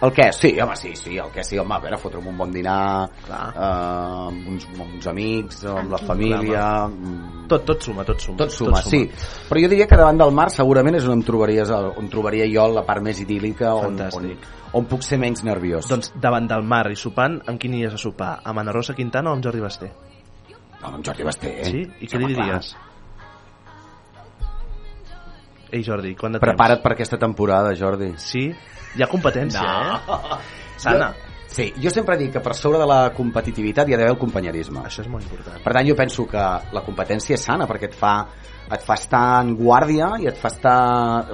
El què? Sí, home, sí, sí, el què sí, home, a veure, fotre'm un bon dinar, eh, amb, uns, amb uns amics, amb la família... mm, Tot, tot suma, tot suma. Tot suma, sí. Però jo diria que davant del mar segurament és on em trobaries, on trobaria jo la part més idíl·lica, on, on, on puc ser menys nerviós. Doncs davant del mar i sopant, amb qui aniries a sopar? Amb Ana Rosa Quintana o amb Jordi Basté? No, amb Jordi Basté. Sí? I què li clar. Ei, Jordi, quant de Prepara't per aquesta temporada, Jordi. Sí? Hi ha competència, No. eh? Sana. Jo, sí, jo sempre dic que per sobre de la competitivitat hi ha d'haver el companyerisme. Això és molt important. Per tant, jo penso que la competència és sana perquè et fa, et fa estar en guàrdia i et fa estar...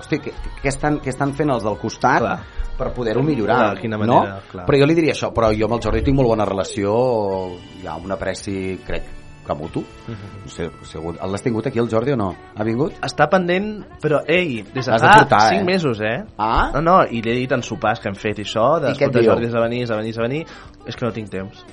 Hosti, què, què, estan, què estan fent els del costat Clar. per poder-ho millorar? Clar, quina manera, no? clar. Però jo li diria això, però jo amb el Jordi tinc molt bona relació, hi ha un apreci, crec, que mutu. Mhm. No sé, hagut- l'has tingut aquí el Jordi o no? Ha vingut? Està pendent, però ei, des de L'has de fa portar, 5 eh? mesos, eh? Ah? No, no, i l'he dit en sopars que hem fet i això, de I escolta? Jordi, has de venir, has de venir, has de venir, és que no tinc temps.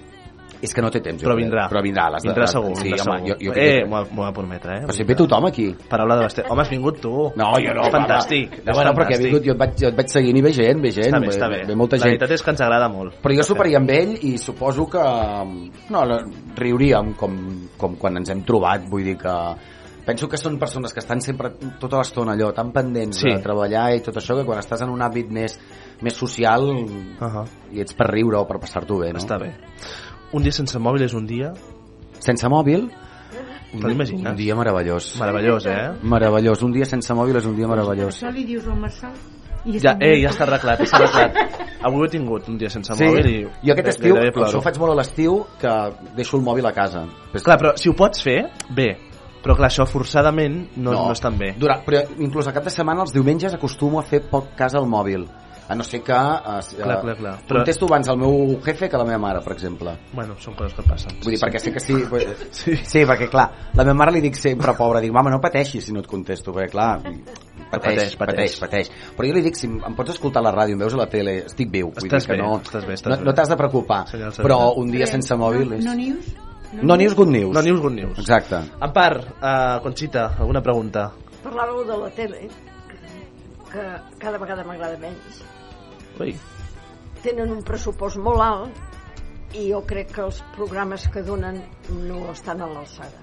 És que no té temps. Però vindrà. Però vindrà. de- Vindrà segur, Sí, vindrà home, segur. jo, jo, eh, m'ho m'ho va prometre, eh? Però si ve tothom aquí. Paraula de Basté. Home, has vingut tu. No, jo no. És fantàstic. No, bueno, perquè he vingut, jo et vaig, jo et vaig seguint i ve gent, ve gent. Està bé, està bé. Ve molta La gent. veritat és que ens agrada molt. Però jo soparia amb ell i suposo que no, no, riuríem com, com quan ens hem trobat, vull dir que penso que són persones que estan sempre tota l'estona allò, tan pendents Sí. de treballar i tot això, que quan estàs en un àmbit més, més social Uh -huh. i ets per riure o per passar-t'ho bé, no? Està bé. Un dia sense mòbil és un dia... Sense mòbil? Te l'imagines? Un dia meravellós. Meravellós, eh? Meravellós. Un dia sense mòbil és un dia meravellós. Això li dius al Marçal? I Ja, eh, ja està arreglat, està arreglat. Avui ho he tingut un dia sense Sí, mòbil i... jo aquest estiu, això ho faig molt a l'estiu, que deixo el mòbil a casa. Clar, però si ho pots fer, bé. Però clar, això forçadament no, no. no és tan bé. Durant, però inclús a cap de setmana, els diumenges, acostumo a fer poc cas al mòbil. A no ser que... Eh, Clar, clar, clar. Però... Contesto abans al meu jefe que a la meva mare, per exemple. Bueno, són coses que passen. Vull dir, perquè sé que sí... Sí. sí, perquè clar, la meva mare li dic sempre, pobra, dic, mama, no pateixis si no et contesto, perquè clar, pateix, pateix, pateix, pateix. Però jo li dic, si em pots escoltar a la ràdio, em veus a la tele, estic viu. Vull Estàs dir que bé, no, estàs bé, estàs no, no t'has de preocupar. Senyal Però un dia sense mòbil és... No news? No news, good news. No news, good news. Exacte. En part, uh, Conxita, alguna pregunta? Parlàveu de la tele, que cada vegada m'agrada menys. Ui. Tenen un pressupost molt alt i jo crec que els programes que donen no estan a l'alçada.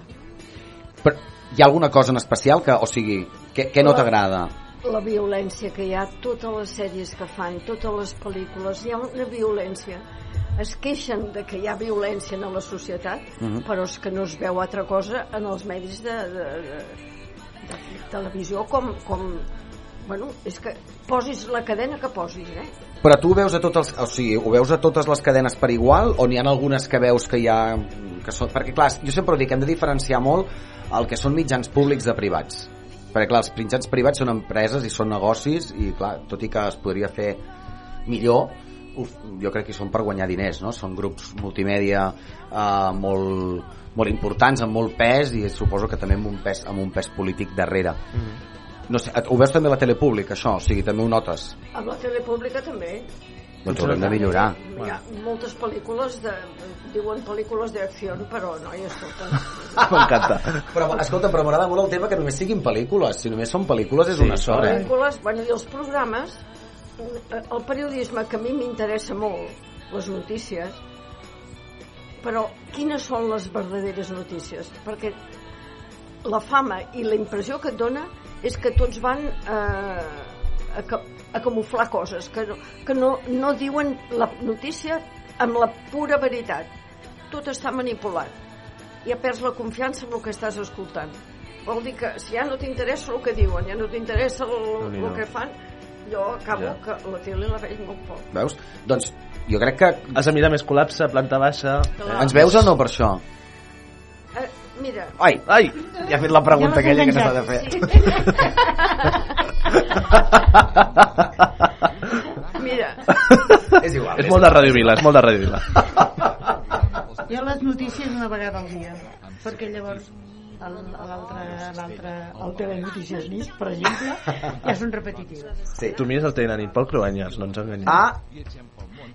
Però hi ha alguna cosa en especial que, o sigui, que, que no t'agrada? La violència que hi ha, totes les sèries que fan, totes les pel·lícules, hi ha una violència. Es queixen de que hi ha violència en la societat, Mhm. però és que no es veu altra cosa en els medis de, de, de, de televisió com, com... Bueno, és que posis la cadena que posis, eh? Però tu ho veus a tots els, o sigui, ho veus a totes les cadenes per igual o n'hi ha algunes que veus que hi ha que són, perquè clar, jo sempre ho dic, hem de diferenciar molt el que són mitjans públics de privats. Perquè clar, els mitjans privats són empreses i són negocis i clar, tot i que es podria fer millor, uf, jo crec que són per guanyar diners, no? Són grups multimèdia eh, molt, molt importants, amb molt pes i suposo que també amb un pes, amb un pes polític darrere. No sé, ho veus també a la tele pública, això? O sigui, també ho notes? Amb la tele pública també. Doncs ho haurem de millorar. Hi ha moltes pel·lícules, de, diuen pel·lícules d'acció, però no, i escolta... (laughs) M'encanta. Però, escolta, però m'agrada molt el tema que només siguin pel·lícules. Si només són pel·lícules és Sí, una sola. Eh? pel·lícules, bueno, i els programes, eh, el periodisme que a mi m'interessa molt, les notícies, però quines són les verdaderes notícies? Perquè la fama i la impressió que et dona és que tots van eh, a, ca- a camuflar coses, que, no, que no, no diuen la notícia amb la pura veritat. Tot està manipulat. Ja perds la confiança en el que estàs escoltant. Vol dir que si ja no t'interessa el que diuen, ja no t'interessa el, Déu-n'hi-do. el que fan, jo acabo Ja. que la tele la veig molt poc. Veus? Doncs jo crec que... Has de mirar més col·lapse, planta baixa... Clar. Ens veus o no per això? Mira, Ai, ai, ja ha fet la pregunta Ja aquella que s'ha de fer. (laughs) mira, és igual. És molt de Ràdio Vila, és molt de Ràdio Vila. Jo les notícies una vegada al dia, perquè llavors l'altre, el Telenotícies nit, per exemple, ja són repetitius. Sí. Tu mires el Telenanit pel Cruanyes, no ens enganyem. Ah,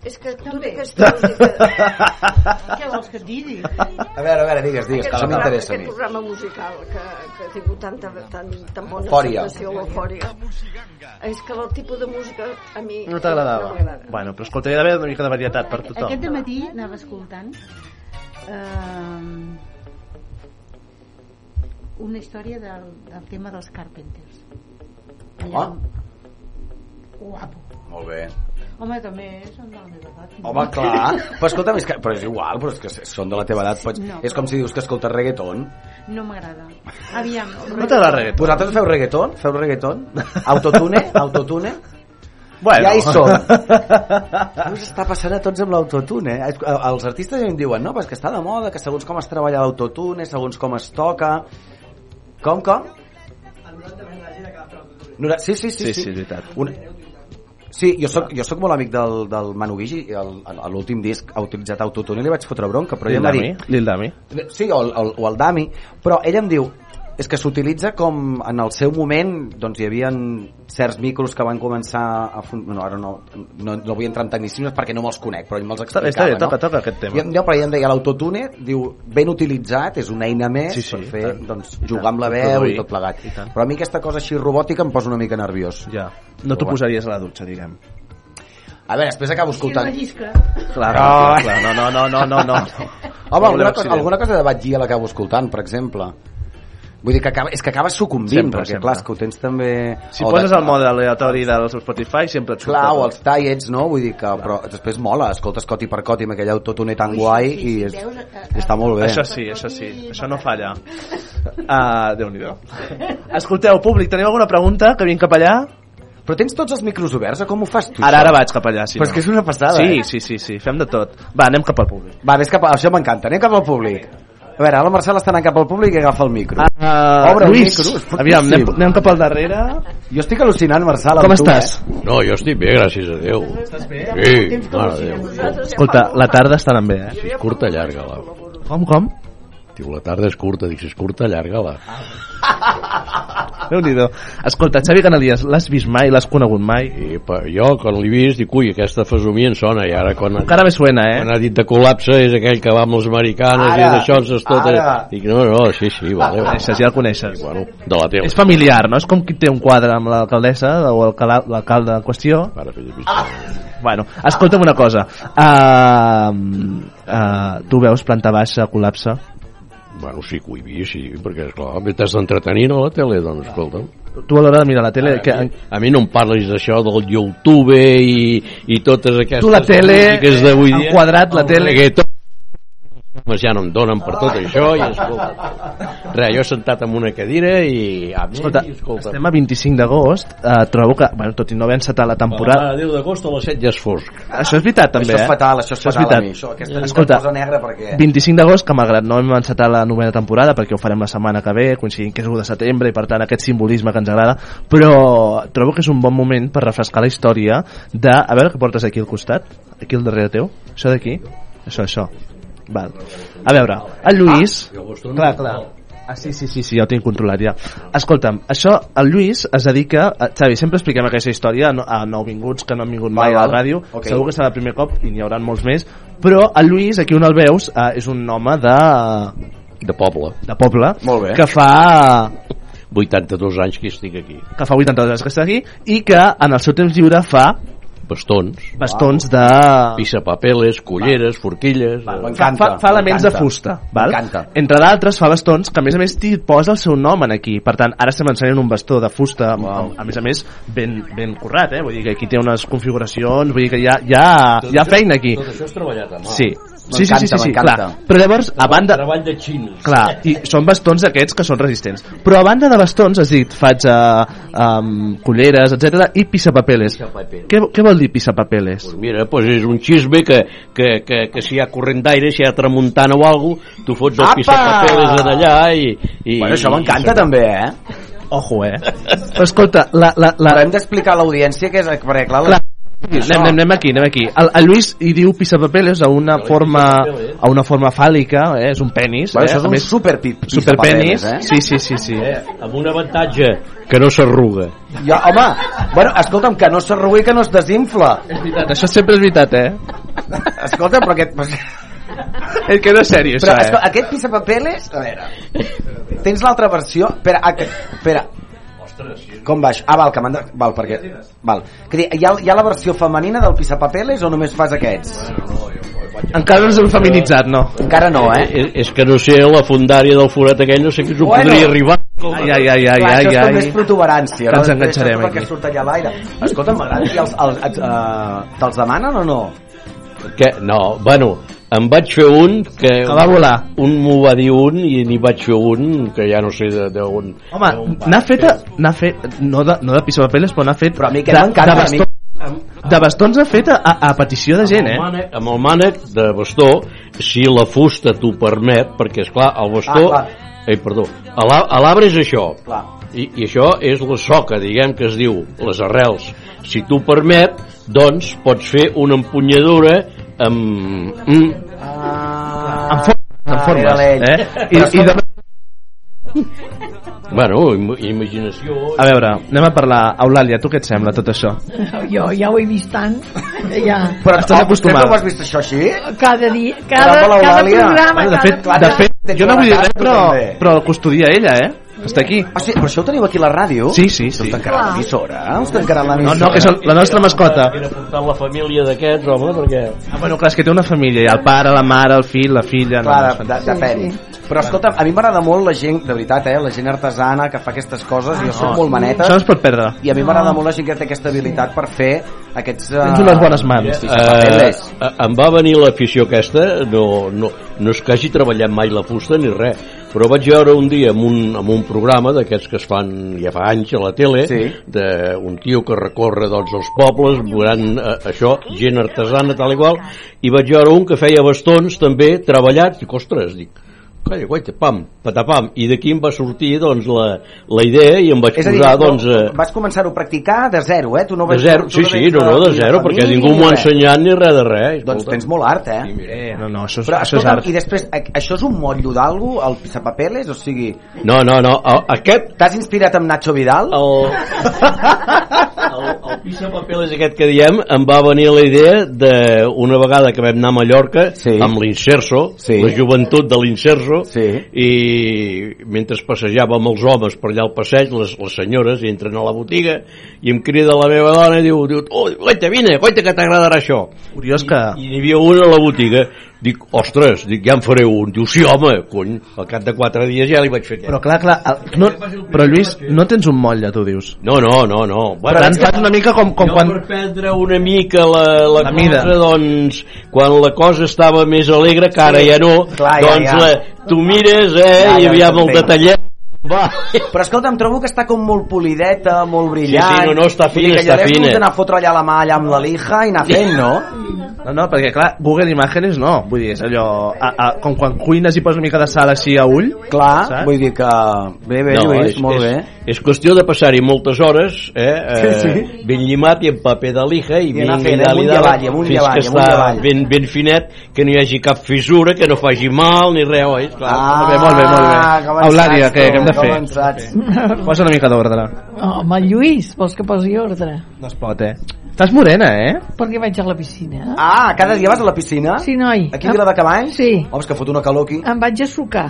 És que També. aquesta música... Què vols que et digui? a veure, a veure, digues, digues, que aquest això programa, m'interessa a aquest mi. programa musical que, que ha tingut tanta, tan, tan bona Eufòria. acceptació, l'eufòria, és que el tipus de música a mi No t'agradava? no bueno, però escolta, hi ha d'haver una mica de varietat per tothom. Aquest matí anava escoltant eh, una història del, del tema dels Carpenters. Ah. Guapo. Molt bé. Home, també són de la meva edat. no? Home, clar. Però escolta'm, és, que, però és igual, però és que són de la teva edat. Pots... No. És com si dius que escoltes reggaeton. No m'agrada. Aviam. No t'agrada reggaeton? Vosaltres feu reggaeton? Feu reggaeton? Autotune? (laughs) Autotune? Bueno. Ja hi som. Us està passant a tots amb l'autotune. eh? Els artistes ja em diuen, no, però és que està de moda, que segons com es treballa l'autotune, segons com es toca... Com, com? Sí, sí, sí. Sí, sí, és veritat. Un... Sí, jo soc, jo soc molt amic del, del Manu Guix i el- a l'últim disc ha utilitzat autotune i li vaig fotre bronca, però Lil ella m'ha Dami? dit... Lil Dami? Sí, o el, o el Dami, però ella em diu és que s'utilitza com en el seu moment doncs hi havia certs micros que van començar a fun... bueno, ara no, no, no vull entrar en tecnicismes perquè no me'ls conec però ell me'ls Està bé, explicava està bé, no? toca, toca aquest tema. I, no, però ella em deia l'autotune diu ben utilitzat, és una eina més Sí, sí, per fer, tant. doncs, jugar tant, amb la veu produir. i tot plegat I tant. però a mi aquesta cosa així robòtica em posa una mica nerviós Ja. No t'ho posaries a la dutxa, diguem. a veure, després acabo escoltant llisca. Clar, Ah. clar, no, no, no, no, no, no. Home, alguna, cosa, alguna cosa de Batgia l'acabo escoltant, per exemple. Vull dir que acaba, és que acabes sucumbint, Sempre, perquè sempre. clar, és que ho tens també... Si o poses de- el mode aleatori del Spotify sempre et surt Clar, o els tallets, no? Vull dir que... Però després mola, escoltes coti per coti amb aquell autotune tan guai i, és, i està molt bé. Això sí, això sí, això no falla. Uh, (laughs) Déu-n'hi-do. Escolteu, públic, teniu alguna pregunta que vinc cap allà? Però tens tots els micros oberts, o com ho fas tu? Ara, ara vaig cap allà, sí. Però és que és una passada, Sí, eh? sí, sí, sí, fem de tot. Va, anem cap al públic. Va, ves cap a... Això m'encanta, anem cap al públic. A veure, ara el Marcel està anant cap al públic i agafa el micro. Uh, Obre el Lluís, micro, és aviam, anem, anem cap al darrere. Jo estic al·lucinant, Marcel, Com tu, estàs? Eh? No, jo estic bé, gràcies a Déu. Estàs bé? Sí, mare de Déu. Escolta, la tarda està anant bé, eh? Si és curta, llarga-la. Com, com? Diu, la tarda és curta. Dic, si és curta, llarga-la. (laughs) déu nhi Escolta, Xavi Canalies, l'has vist mai, l'has conegut mai? I pa, jo, quan l'he vist, dic, ui, aquesta fesomia em sona. I ara, quan, Encara me suena, eh? quan ha dit de col·lapse, és aquell que va amb les americanes Ara, i d'això és tot... ara. Dic, no, no, sí, sí, vale. El coneixes, ja el coneixes. Bueno, de la tele. És familiar, no? És com qui té un quadre amb l'alcaldessa o l'alcalde en qüestió. Ara, fill de pista. Bueno, escolta'm una cosa. Uh, uh, tu veus planta baixa, col·lapse? Bueno, sí que ho he vist, sí, perquè, esclar, t'has d'entretenir a la tele, doncs, escolta'm. Tu a l'hora de mirar la tele... Que, A mi, a mi no em parlis d'això del YouTube i, i totes aquestes Tu la tele, dia. enquadrat, la el tele. Pues ja no em donen per tot això i escolta, res, jo he sentat en una cadira i a mi, escolta, escolta estem a 25 d'agost, uh, trobo que, bueno, tot i no haver encetat la temporada... a 10 d'agost a les 7 ja és fosc Això és veritat, també, Això és eh? fatal, això és fatal a veritat. mi, això, aquesta Escolta, em posa negra perquè- 25 d'agost, que malgrat no hem encetat la novena temporada, perquè ho farem la setmana que ve, coincidint que és 1 de setembre, i per tant aquest simbolisme que ens agrada, però trobo que és un bon moment per refrescar la història de... A veure què portes aquí al costat, aquí al darrere teu, això d'aquí, això, això. Val. A veure, el Lluís... Ah, clar, clar. Ah, sí, sí, sí, sí, ja ho tinc controlat ja. Escolta'm, això, el Lluís es dedica... A, Xavi, sempre expliquem aquesta història a no- a nouvinguts que no han vingut mai Val, a la ràdio. Ok. Segur que serà el primer cop i n'hi haurà molts més. Però el Lluís, aquí on el veus, eh, és un home de, de poble de poble Molt bé. que fa 82 anys que estic aquí que fa 80 anys que està aquí i que en el seu temps lliure fa bastons bastons de... pissapapeles, culleres, forquilles eh, Fa, fa, fa elements de fusta, val? Entre d'altres fa bastons que a més a més t'hi posa el seu nom en aquí. Per tant, ara estem ensenyant un bastó de fusta, wow. a més a més ben, ben currat, eh? Vull dir que aquí té unes configuracions, vull dir que hi ha, hi ha, hi ha feina aquí. tot això és treballat a mà Sí. Sí, sí, sí, sí, sí, clar. Però llavors, a banda... treball de xinos Clar, i són bastons aquests que són resistents. Però a banda de bastons, has dit, faig uh, um, culleres, etc i pissapapeles. Pissapapeles. Què, què vol dir pissapapeles? Pues mira, pues és un xisme que, que, que, que si hi ha corrent d'aire, si hi ha tramuntana o alguna cosa, tu fots els Apa! pissapapeles en allà i... i Bueno, això m'encanta també, eh? Ojo, eh? Però escolta, la, la, la, Però hem d'explicar a l'audiència que és... Perquè, clar, Clar. Anem, anem, anem aquí, anem aquí. El, el Lluís hi diu pisapapeles a una forma a una forma fàl·lica, eh? és un penis. Bueno, eh? això és un més, superpi- superpenis. eh? Sí, sí, sí, sí. Eh, amb un avantatge que no s'arruga. Ja, home, bueno, escolta'm, que no s'arrugui que no es desinfla. És veritat, això sempre és veritat, eh? Escolta'm, però aquest... És que no és sèrio, Però això, escolta, eh? aquest pisapapeles, a veure, tens l'altra versió... Espera, ah, espera. Com va això? Ah, val, que m'han de... Val, perquè... Val. Que dir, hi, ha, hi ha la versió femenina del pisapapeles o només fas aquests? Encara no s'han feminitzat, no. Encara no, eh? És, és que no sé, la fundària del forat aquell no sé qui s'ho Bueno. podria arribar. Ai, ai, ai, ai, Clar, ai, això és com ai. més protuberància, Que ens no? enganxarem Això és perquè aquí. surt allà a l'aire. Escolta, m'agrada. I els, els, els, uh, te'ls demanen o no? Que, no, bueno, em vaig fer un que... Que va volar. Un m'ho va dir un i n'hi vaig fer un que ja no sé de- d'on... Home, n'ha fet, n'ha fet no, de, no de pisapapeles, però n'ha fet Però a mi de, aquest m'encanta, de, a mi- de bastons ha fet a, a petició de gent, eh? Amb el, mànec, amb el mànec de bastó, si la fusta t'ho permet, perquè és clar, el bastó... Ah, Ai, perdó. A la- a l'arbre és això. Clar. I, I això és la soca, diguem que es diu, les arrels. Si t'ho permet, doncs pots fer una empunyadura amb... Mm, Ah, En formes, en formes, mira-l'ell. eh? I, i de, (laughs) bueno, im imaginació... a veure, anem a parlar. Eulàlia, tu què et sembla tot això? (laughs) Jo ja ho he vist tant. (laughs) Ja. Però Estàs oh, acostumada. Sempre ho has vist això així? Cada dia, cada, cada programa, Bueno, de cada fet, de fet, jo no vull dir res, però, però el custodia ella, eh? Està aquí. Ah, sí, però això ho teniu aquí a la ràdio? Sí, sí, sí. Us tancaran l'emissora? Us tancaran No, l'emissora? no, que és el- la nostra mascota. Era portar la família d'aquests, home, perquè... Ah, bueno, clar, és que té una família, hi ha el pare, la mare, el fill, la filla... No, Clar, no, de, de, depèn. Però escolta, a mi m'agrada molt la gent, de veritat, eh, la gent artesana que fa aquestes coses, jo soc molt maneta, Això no es pot perdre. i a mi m'agrada molt la gent que té aquesta habilitat per fer aquests... Uh, Tens unes bones mans. Eh, eh, em va venir l'afició aquesta no, no, no és que hagi treballat mai la fusta ni res però vaig veure un dia en un, en un programa d'aquests que es fan ja fa anys a la tele Sí. d'un tio que recorre doncs, els pobles veurant eh, això, gent artesana tal i qual i vaig veure un que feia bastons també treballat, dic, ostres, dic calla, guaita, pam, patapam i d'aquí em va sortir doncs la, la idea i em vaig És a dir, posar no, doncs eh, vas començar-ho a practicar de zero, eh? Tu no de vas, zero, tu sí, no sí, no, no, de zero, perquè ningú ni m'ho ha ensenyat ni res de res. Doncs escolta. tens molt art, eh? Eh, no, no, això és, Però això és art. i després, això és un motllo d'algú, el pisapapeles? O sigui, No, no, no, el- aquest t'has inspirat amb Nacho Vidal? el, (laughs) el, el pisapapeles aquest que diem em va venir la idea de una vegada que vam anar a Mallorca Sí. amb l'Inserso, Sí. la joventut de l'Inserso Sí. i mentre passejàvem els homes per allà al passeig, les, les senyores entren a la botiga i em crida la meva dona i diu, diu oh, guaita, vine, guaita que t'agradarà això Curiós que... i n'hi havia un a la botiga dic, ostres, dic, ja en faré un diu, sí home, cony, al cap de quatre dies ja li vaig fer Però clar, clar, el, no, però Lluís, no tens un motlle, tu dius. no, no, no, no. Per tant, fas una mica com, com jo quan... per prendre una mica la, la, La cosa, mida. doncs, quan la cosa estava més alegre, que ara Sí. ja no, Clar, ja, doncs ja. La, tu mires, eh, Ja, ja, aviam el t'entenc. detallet, va. Però escolta, em trobo que està com molt polideta, molt brillant. Sí, sí, no, no, està Vull dir fina, que està fina. hagut d'anar a fotre allà la mà allà amb la lija i anar fent, no? No, no, perquè clar, Google Imágenes no, vull dir, és allò, a, a, com quan cuines i poses una mica de sal així a ull, Clar, Saps? vull dir que... Bé, bé, No, Lluís, és, molt és, bé. és qüestió de passar-hi moltes hores eh, eh, Sí, sí. ben llimat i amb paper de lija i, I anar vinga, fent, dalt amunt i avall, amunt i avall, que amunt i avall. ben, ben finet que no hi hagi cap fissura que no faci mal ni res oi? Clar, Ah, molt bé, molt bé, molt bé. que Eulàlia, tu, què hem de que fer? posa una mica d'ordre. Home, Lluís, vols que posi ordre? No es pot, eh? Estàs morena, eh? Perquè vaig a la piscina. Ah, cada dia vas a la piscina? Sí, noi. Aquí a Viladecavalls? Sí. Home, és que fot una calor aquí. Em vaig a sucar.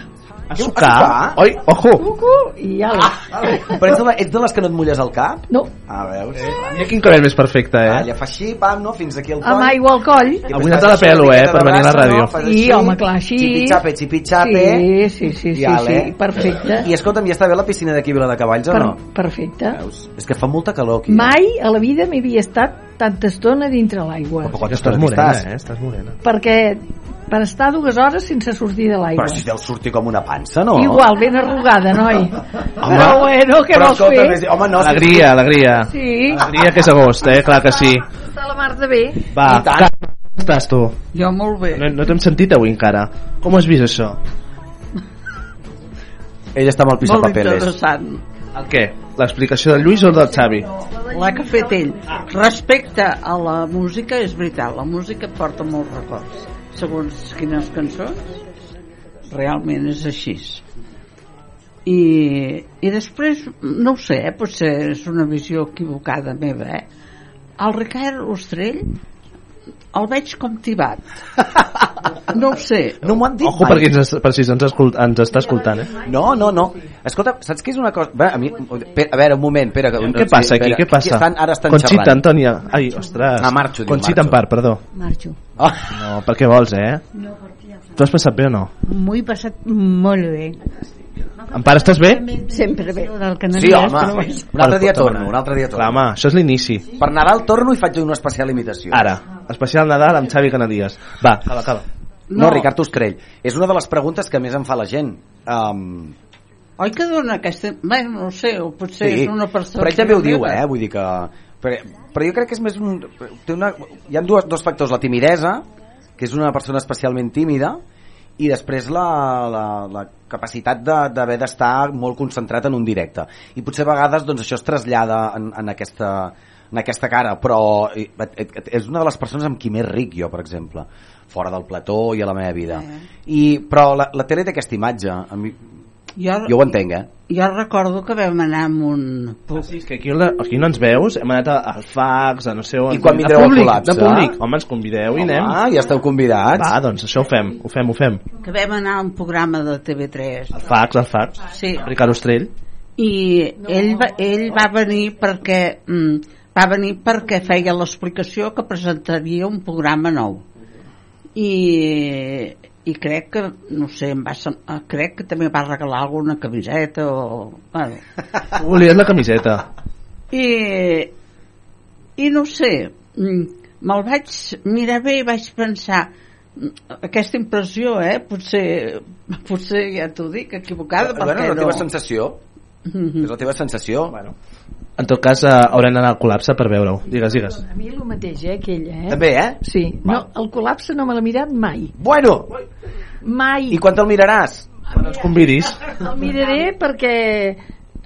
A sucar? Oi, ojo! Suco i ja. Ah, però ets de, la, ets de les que no et mulles el cap? No, Ah, veus? Mira quin cabell més perfecte, Ah, eh? ja fa així, pam, no? Fins aquí al coll. amb aigua al coll. I Avui la pelo, eh, per de venir a la ràdio. no? Fas Sí, així, home, clar, així. Xipi-xape, xipi-xape. Sí, sí, sí, sí, Vale. sí, perfecte. I escolta'm, ja està bé la piscina d'aquí a Viladecavalls o Per, no? perfecte. Veus? És que fa molta calor aquí. Mai a la vida m'havia estat tanta estona dintre l'aigua. Però quanta Estàs morena, estàs? eh? Estàs morena. Perquè per estar dues hores sense sortir de l'aigua. Però si deu sortir com una pansa, no? Igual, ben arrugada, noi. Home, Però bueno, què però vols fer? més- Home, no, si- Alegria, alegria. Sí, Alegria que és agost, eh? Clar que sí. està la mar de bé. Va, com estàs tu? Jo molt bé. No, no t'hem sentit avui encara. Com has vist això? Ella està amb el Molt pisapapeles. interessant. El què? L'explicació del Lluís o del Xavi? La que ha fet ell. Respecte a la música, és veritat, la música porta molts records. Segons quines cançons, realment és així. I, i després, no ho sé, eh, potser és una visió equivocada meva, eh? El Ricard Ostrell el veig com tibat. (laughs) No ho sé. No m'ho han dit Ojo mai. perquè ens, per si ens, escolt, ens està escoltant, eh? No, no, no. Escolta, saps què és una cosa... Va, a, mi, a veure, un moment, Pere. Que, Què passa aquí? Pere, Què passa? Estan, ara estan Conxita, xerrant. Antònia. Ai, ostres. Ah, marxo, diu, Conxita marxo. Empar, perdó. Marxo. Oh. No, per què vols, eh? No, perquè ja Tu has passat bé o no? M'ho he passat molt bé. Empar, estàs bé? Sempre bé. Sí, home, un altre dia torno, un altre dia torno. Clar, home, això és l'inici. Per Nadal torno i faig una especial imitació. Ara, especial Nadal amb Xavi Canadies. Va, acaba, acaba. No, No. Ricard Ostrell. És una de les preguntes que més em fa la gent. Um, Oi que dona aquesta... Bé, no ho sé, o potser és una persona... però ell també ho diu, eh? Vull dir que... Però, però jo crec que és més un... Té una, hi ha dos, dos factors. La timidesa, que és una persona especialment tímida, i després la, la, la capacitat de- d'haver d'estar molt concentrat en un directe. I potser a vegades doncs, això es trasllada en, en, aquesta, en aquesta cara, però eh, és una de les persones amb qui més ric jo, per exemple, fora del plató i a la meva vida. I, però la, la tele té aquesta imatge. A mi, Jo, jo ho entenc, eh? jo recordo que vam anar amb un... Ah, sí, és que aquí, aquí no ens veus, hem anat a- al fax, a no sé on. I quan vindreu al públic, col·lapse? De públic. Home, ens convideu i anem. Home, ja esteu convidats. Va, doncs això ho fem, ho fem, ho fem. que vam anar a un programa de TV3 El fax, el fax. Sí. Ricard Ostrell. i ell va, ell va venir perquè mm, va venir perquè feia l'explicació que presentaria un programa nou i, i crec que no sé, em va, eh, crec que també va regalar alguna camiseta o, bueno, Volies la camiseta. i, i no sé mm, me'l vaig mirar bé i vaig pensar mm, aquesta impressió, eh? Potser, potser ja t'ho dic, equivocada, bueno, perquè és la no. Sensació. És la teva sensació. Bueno. En tot cas, eh, haurem d'anar al col·lapse per veure-ho. Digues, digues. A mi el mateix, eh, aquella, eh? També, eh? Sí. No, el col·lapse no me l'he mirat mai. Bueno! Mai. I quan te'l miraràs? Quan ens convidis. El miraré perquè...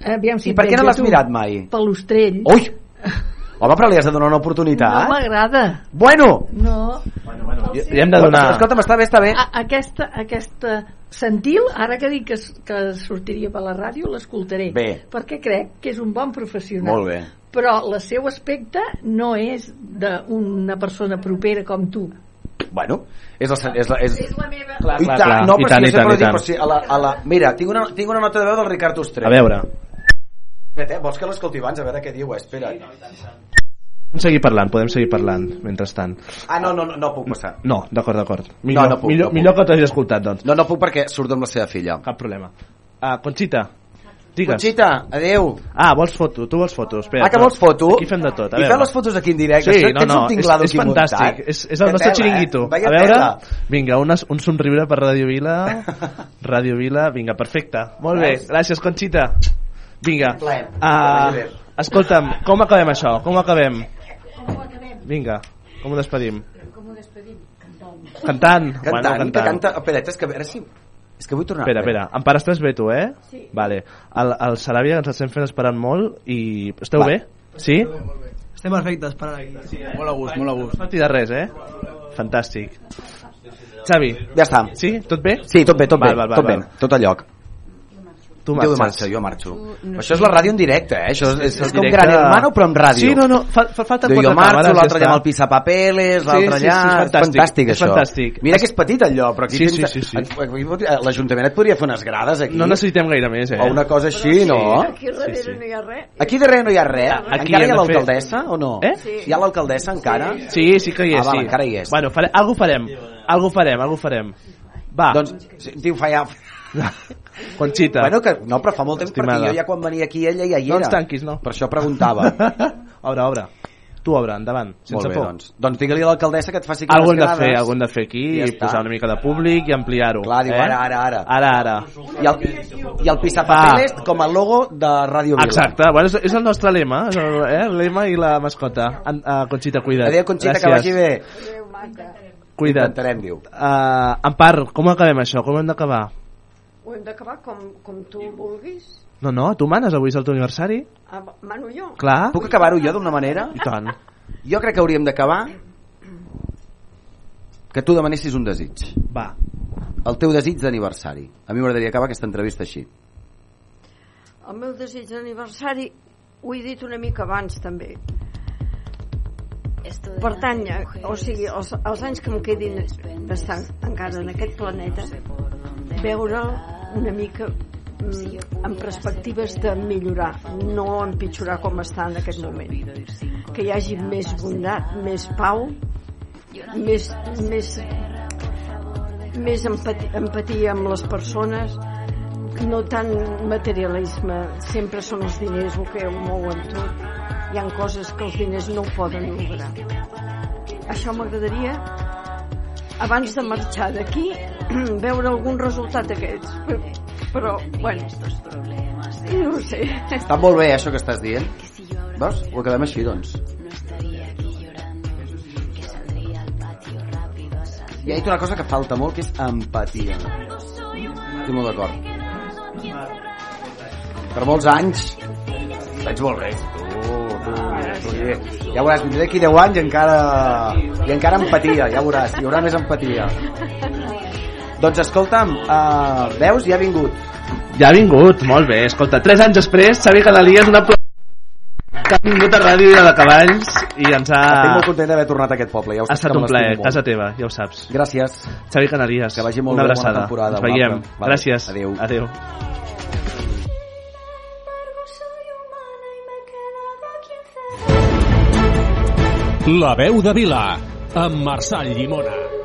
Aviam si I per què no l'has mirat mai? Per l'ostrell. Ui! (laughs) Home, però li has de donar una No oportunitat. m'agrada. Bueno! No. I, i hem de donar... Escolta'm, està bé, està bé. A, aquesta, aquesta sentil, ara que dic que, que sortiria per la ràdio, l'escoltaré. Bé. Perquè crec que és un bon professional. Molt bé. Però el seu aspecte no és d'una persona propera com tu. Bueno, és la... És la, és... És la meva... Clar, clar, clar. no, I però tant, si i tant, i dic, tant. però si a la, a la... Mira, tinc una, tinc una nota de veu del Ricard Ostrell. A veure, Eh, vols que l'escolti abans? A veure què diu, eh? espera. podem seguir parlant, podem seguir parlant, mentrestant. Ah, no, no, no, no puc passar. No, d'acord, d'acord. Millor, no puc, millor, no puc. millor que t'hagi escoltat, doncs. No, no puc perquè surt amb la seva filla. Cap problema. Uh, Conxita, digues. Conxita, adeu. Ah, vols foto? Tu vols foto? Espera, Ah, que vols foto? Aquí fem de tot. A I veure. feu les fotos aquí en directe? Sí, no, no, un és, és fantàstic. És, és el nostre tela, xiringuito. Eh? Vaya A veure, tela. vinga, una, un somriure per Ràdio Vila. (laughs) Ràdio Vila, vinga, perfecte. Molt bé, gràcies, Conxita. Vinga. Uh, escolta'm, com acabem això? Com ho acabem? Vinga, com ho despedim? Com ho despedim? Cantant. Cantant. Cantant, bueno, que cantant. canta... Espera, és que a veure si... És que vull tornar. Espera, espera. Em pares tres bé, tu, eh? Sí. Vale. El, el Saràbia ens estem fent esperant molt i... Esteu Va. bé? Sí? Estem perfectes, per aquí. Sí, molt a gust, molt a gust. No falti de res, eh? Fantàstic. Xavi. Ja està. Sí? Tot bé? Sí, tot bé, tot Val, bé, val, val, tot val. bé, tot a lloc. Tu Déu marxes. marxa, jo marxo. Això és la ràdio en directe, eh? Això és, és, és com. Gran Hermano, però amb ràdio. Sí, no, no, fa, fa falta quatre jo marxo, l'altre ja allà amb el pissapapeles, l'altre Sí, sí, sí, allà... és és fantàstic, fantàstic, és això. fantàstic. Mira que és petit lloc, però aquí Sí, tens- sí, sí, sí. aquí- L'Ajuntament et podria fer unes grades aquí. No necessitem gaire més, eh? O una cosa així, no? Aquí darrere Sí, sí. no hi ha res. Aquí darrere no hi ha res. Aquí encara hi ha l'alcaldessa o no? Eh? Sí. Hi ha l'alcaldessa encara? Sí, sí que hi és, Ah, val, sí. encara hi és. Bueno, fare, algú farem. Algú farem, algú farem. Va. Doncs, sí, diu, fa ja... (laughs) Conxita. Bueno, que, no, però fa molt temps Estimada. perquè jo ja quan venia aquí ella ja hi No era. ens tanquis, no. Per això preguntava. (laughs) obre, obre. Tu obre, endavant, sense Molt bé, por. doncs. Doncs digue-li a l'alcaldessa que et faci aquí Algo hem de fer, grades. algo hem de fer aquí, ja i està. posar una mica de públic i ampliar-ho. Clar, diu, eh? ara, ara, ara. Ara, ara. I el, i el pissapapeles com a logo de Ràdio Vila. Exacte, bueno, és, és el nostre lema, és el, eh? el lema i la mascota. En, uh, Conxita, cuida't. Adéu, Conxita, Gràcies. que vagi bé. Cuida't. Intentarem, diu. Uh, Empar, com acabem això? Com hem d'acabar? Ho hem d'acabar com, com tu vulguis. No, no, tu manes, avui és el teu aniversari. Ah, mano jo? Clar. Puc acabar-ho jo d'una manera? I tant. Jo crec que hauríem d'acabar que tu demanessis un desig. Va. El teu desig d'aniversari. A mi m'agradaria acabar aquesta entrevista així. El meu desig d'aniversari ho he dit una mica abans també. Per tant, o sigui, els, els anys que em quedin d'estar encara en aquest planeta, veure'l una mica mm, en perspectives de millorar, no empitjorar com està en aquest moment. Que hi hagi més bondat, més pau, més, més, més empatia, empatia amb les persones, no tant materialisme, sempre són els diners el que ho mouen tot. Hi han coses que els diners no ho poden lograr. Això m'agradaria, abans de marxar d'aquí, (clears throat) veure algun resultat d'aquests. Però, bueno, no ho sé. Està molt bé, això que estàs dient. Veus? Ho acabem així, doncs. I ha dit una cosa que falta molt, que és empatia. Estic molt d'acord. Per molts anys veig molt bé. Tu, tu, tu, ja veuràs, vindré d'aquí 10 anys i encara, i encara empatia, ja veuràs, hi haurà més empatia. Doncs escolta'm, uh, veus, ja ha vingut. Ja ha vingut, molt bé. Escolta, tres anys després, Xavi Canalies, una pla- que ha vingut a Ràdio Vila de Cavalls i ens ha... Estic molt content d'haver tornat a aquest poble. Ja ho Ha estat que un plaer, molt. casa teva, ja ho saps. Gràcies. Xavi Canalies, Que vagi molt una bé, bona abraçada. temporada, Ens veiem. Vale. Gràcies. Adéu. Adéu. La veu de Vila, amb Marçal Llimona.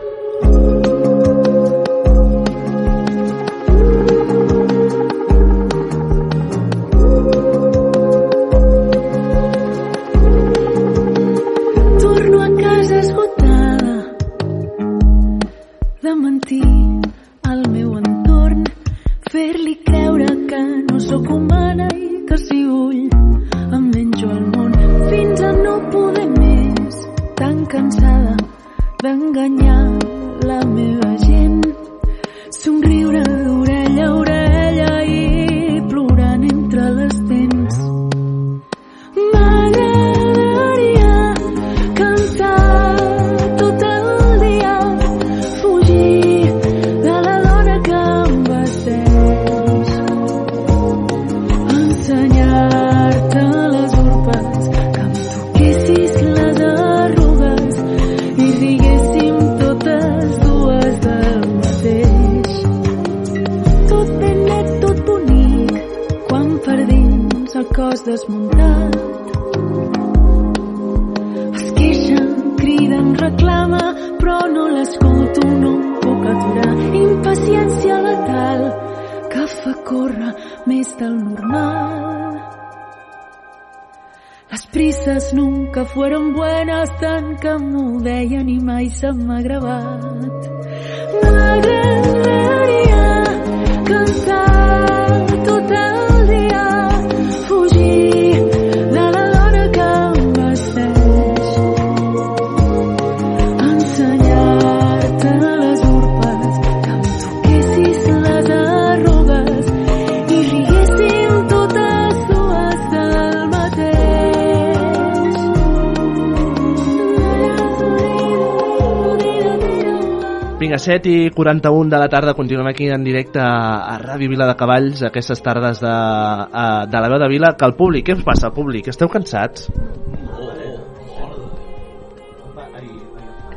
7 i 41 de la tarda, continuem aquí en directe a, Ràdio Vila de Cavalls, aquestes tardes de, a, de la veu de Vila, que el públic, què us passa, públic? Esteu cansats?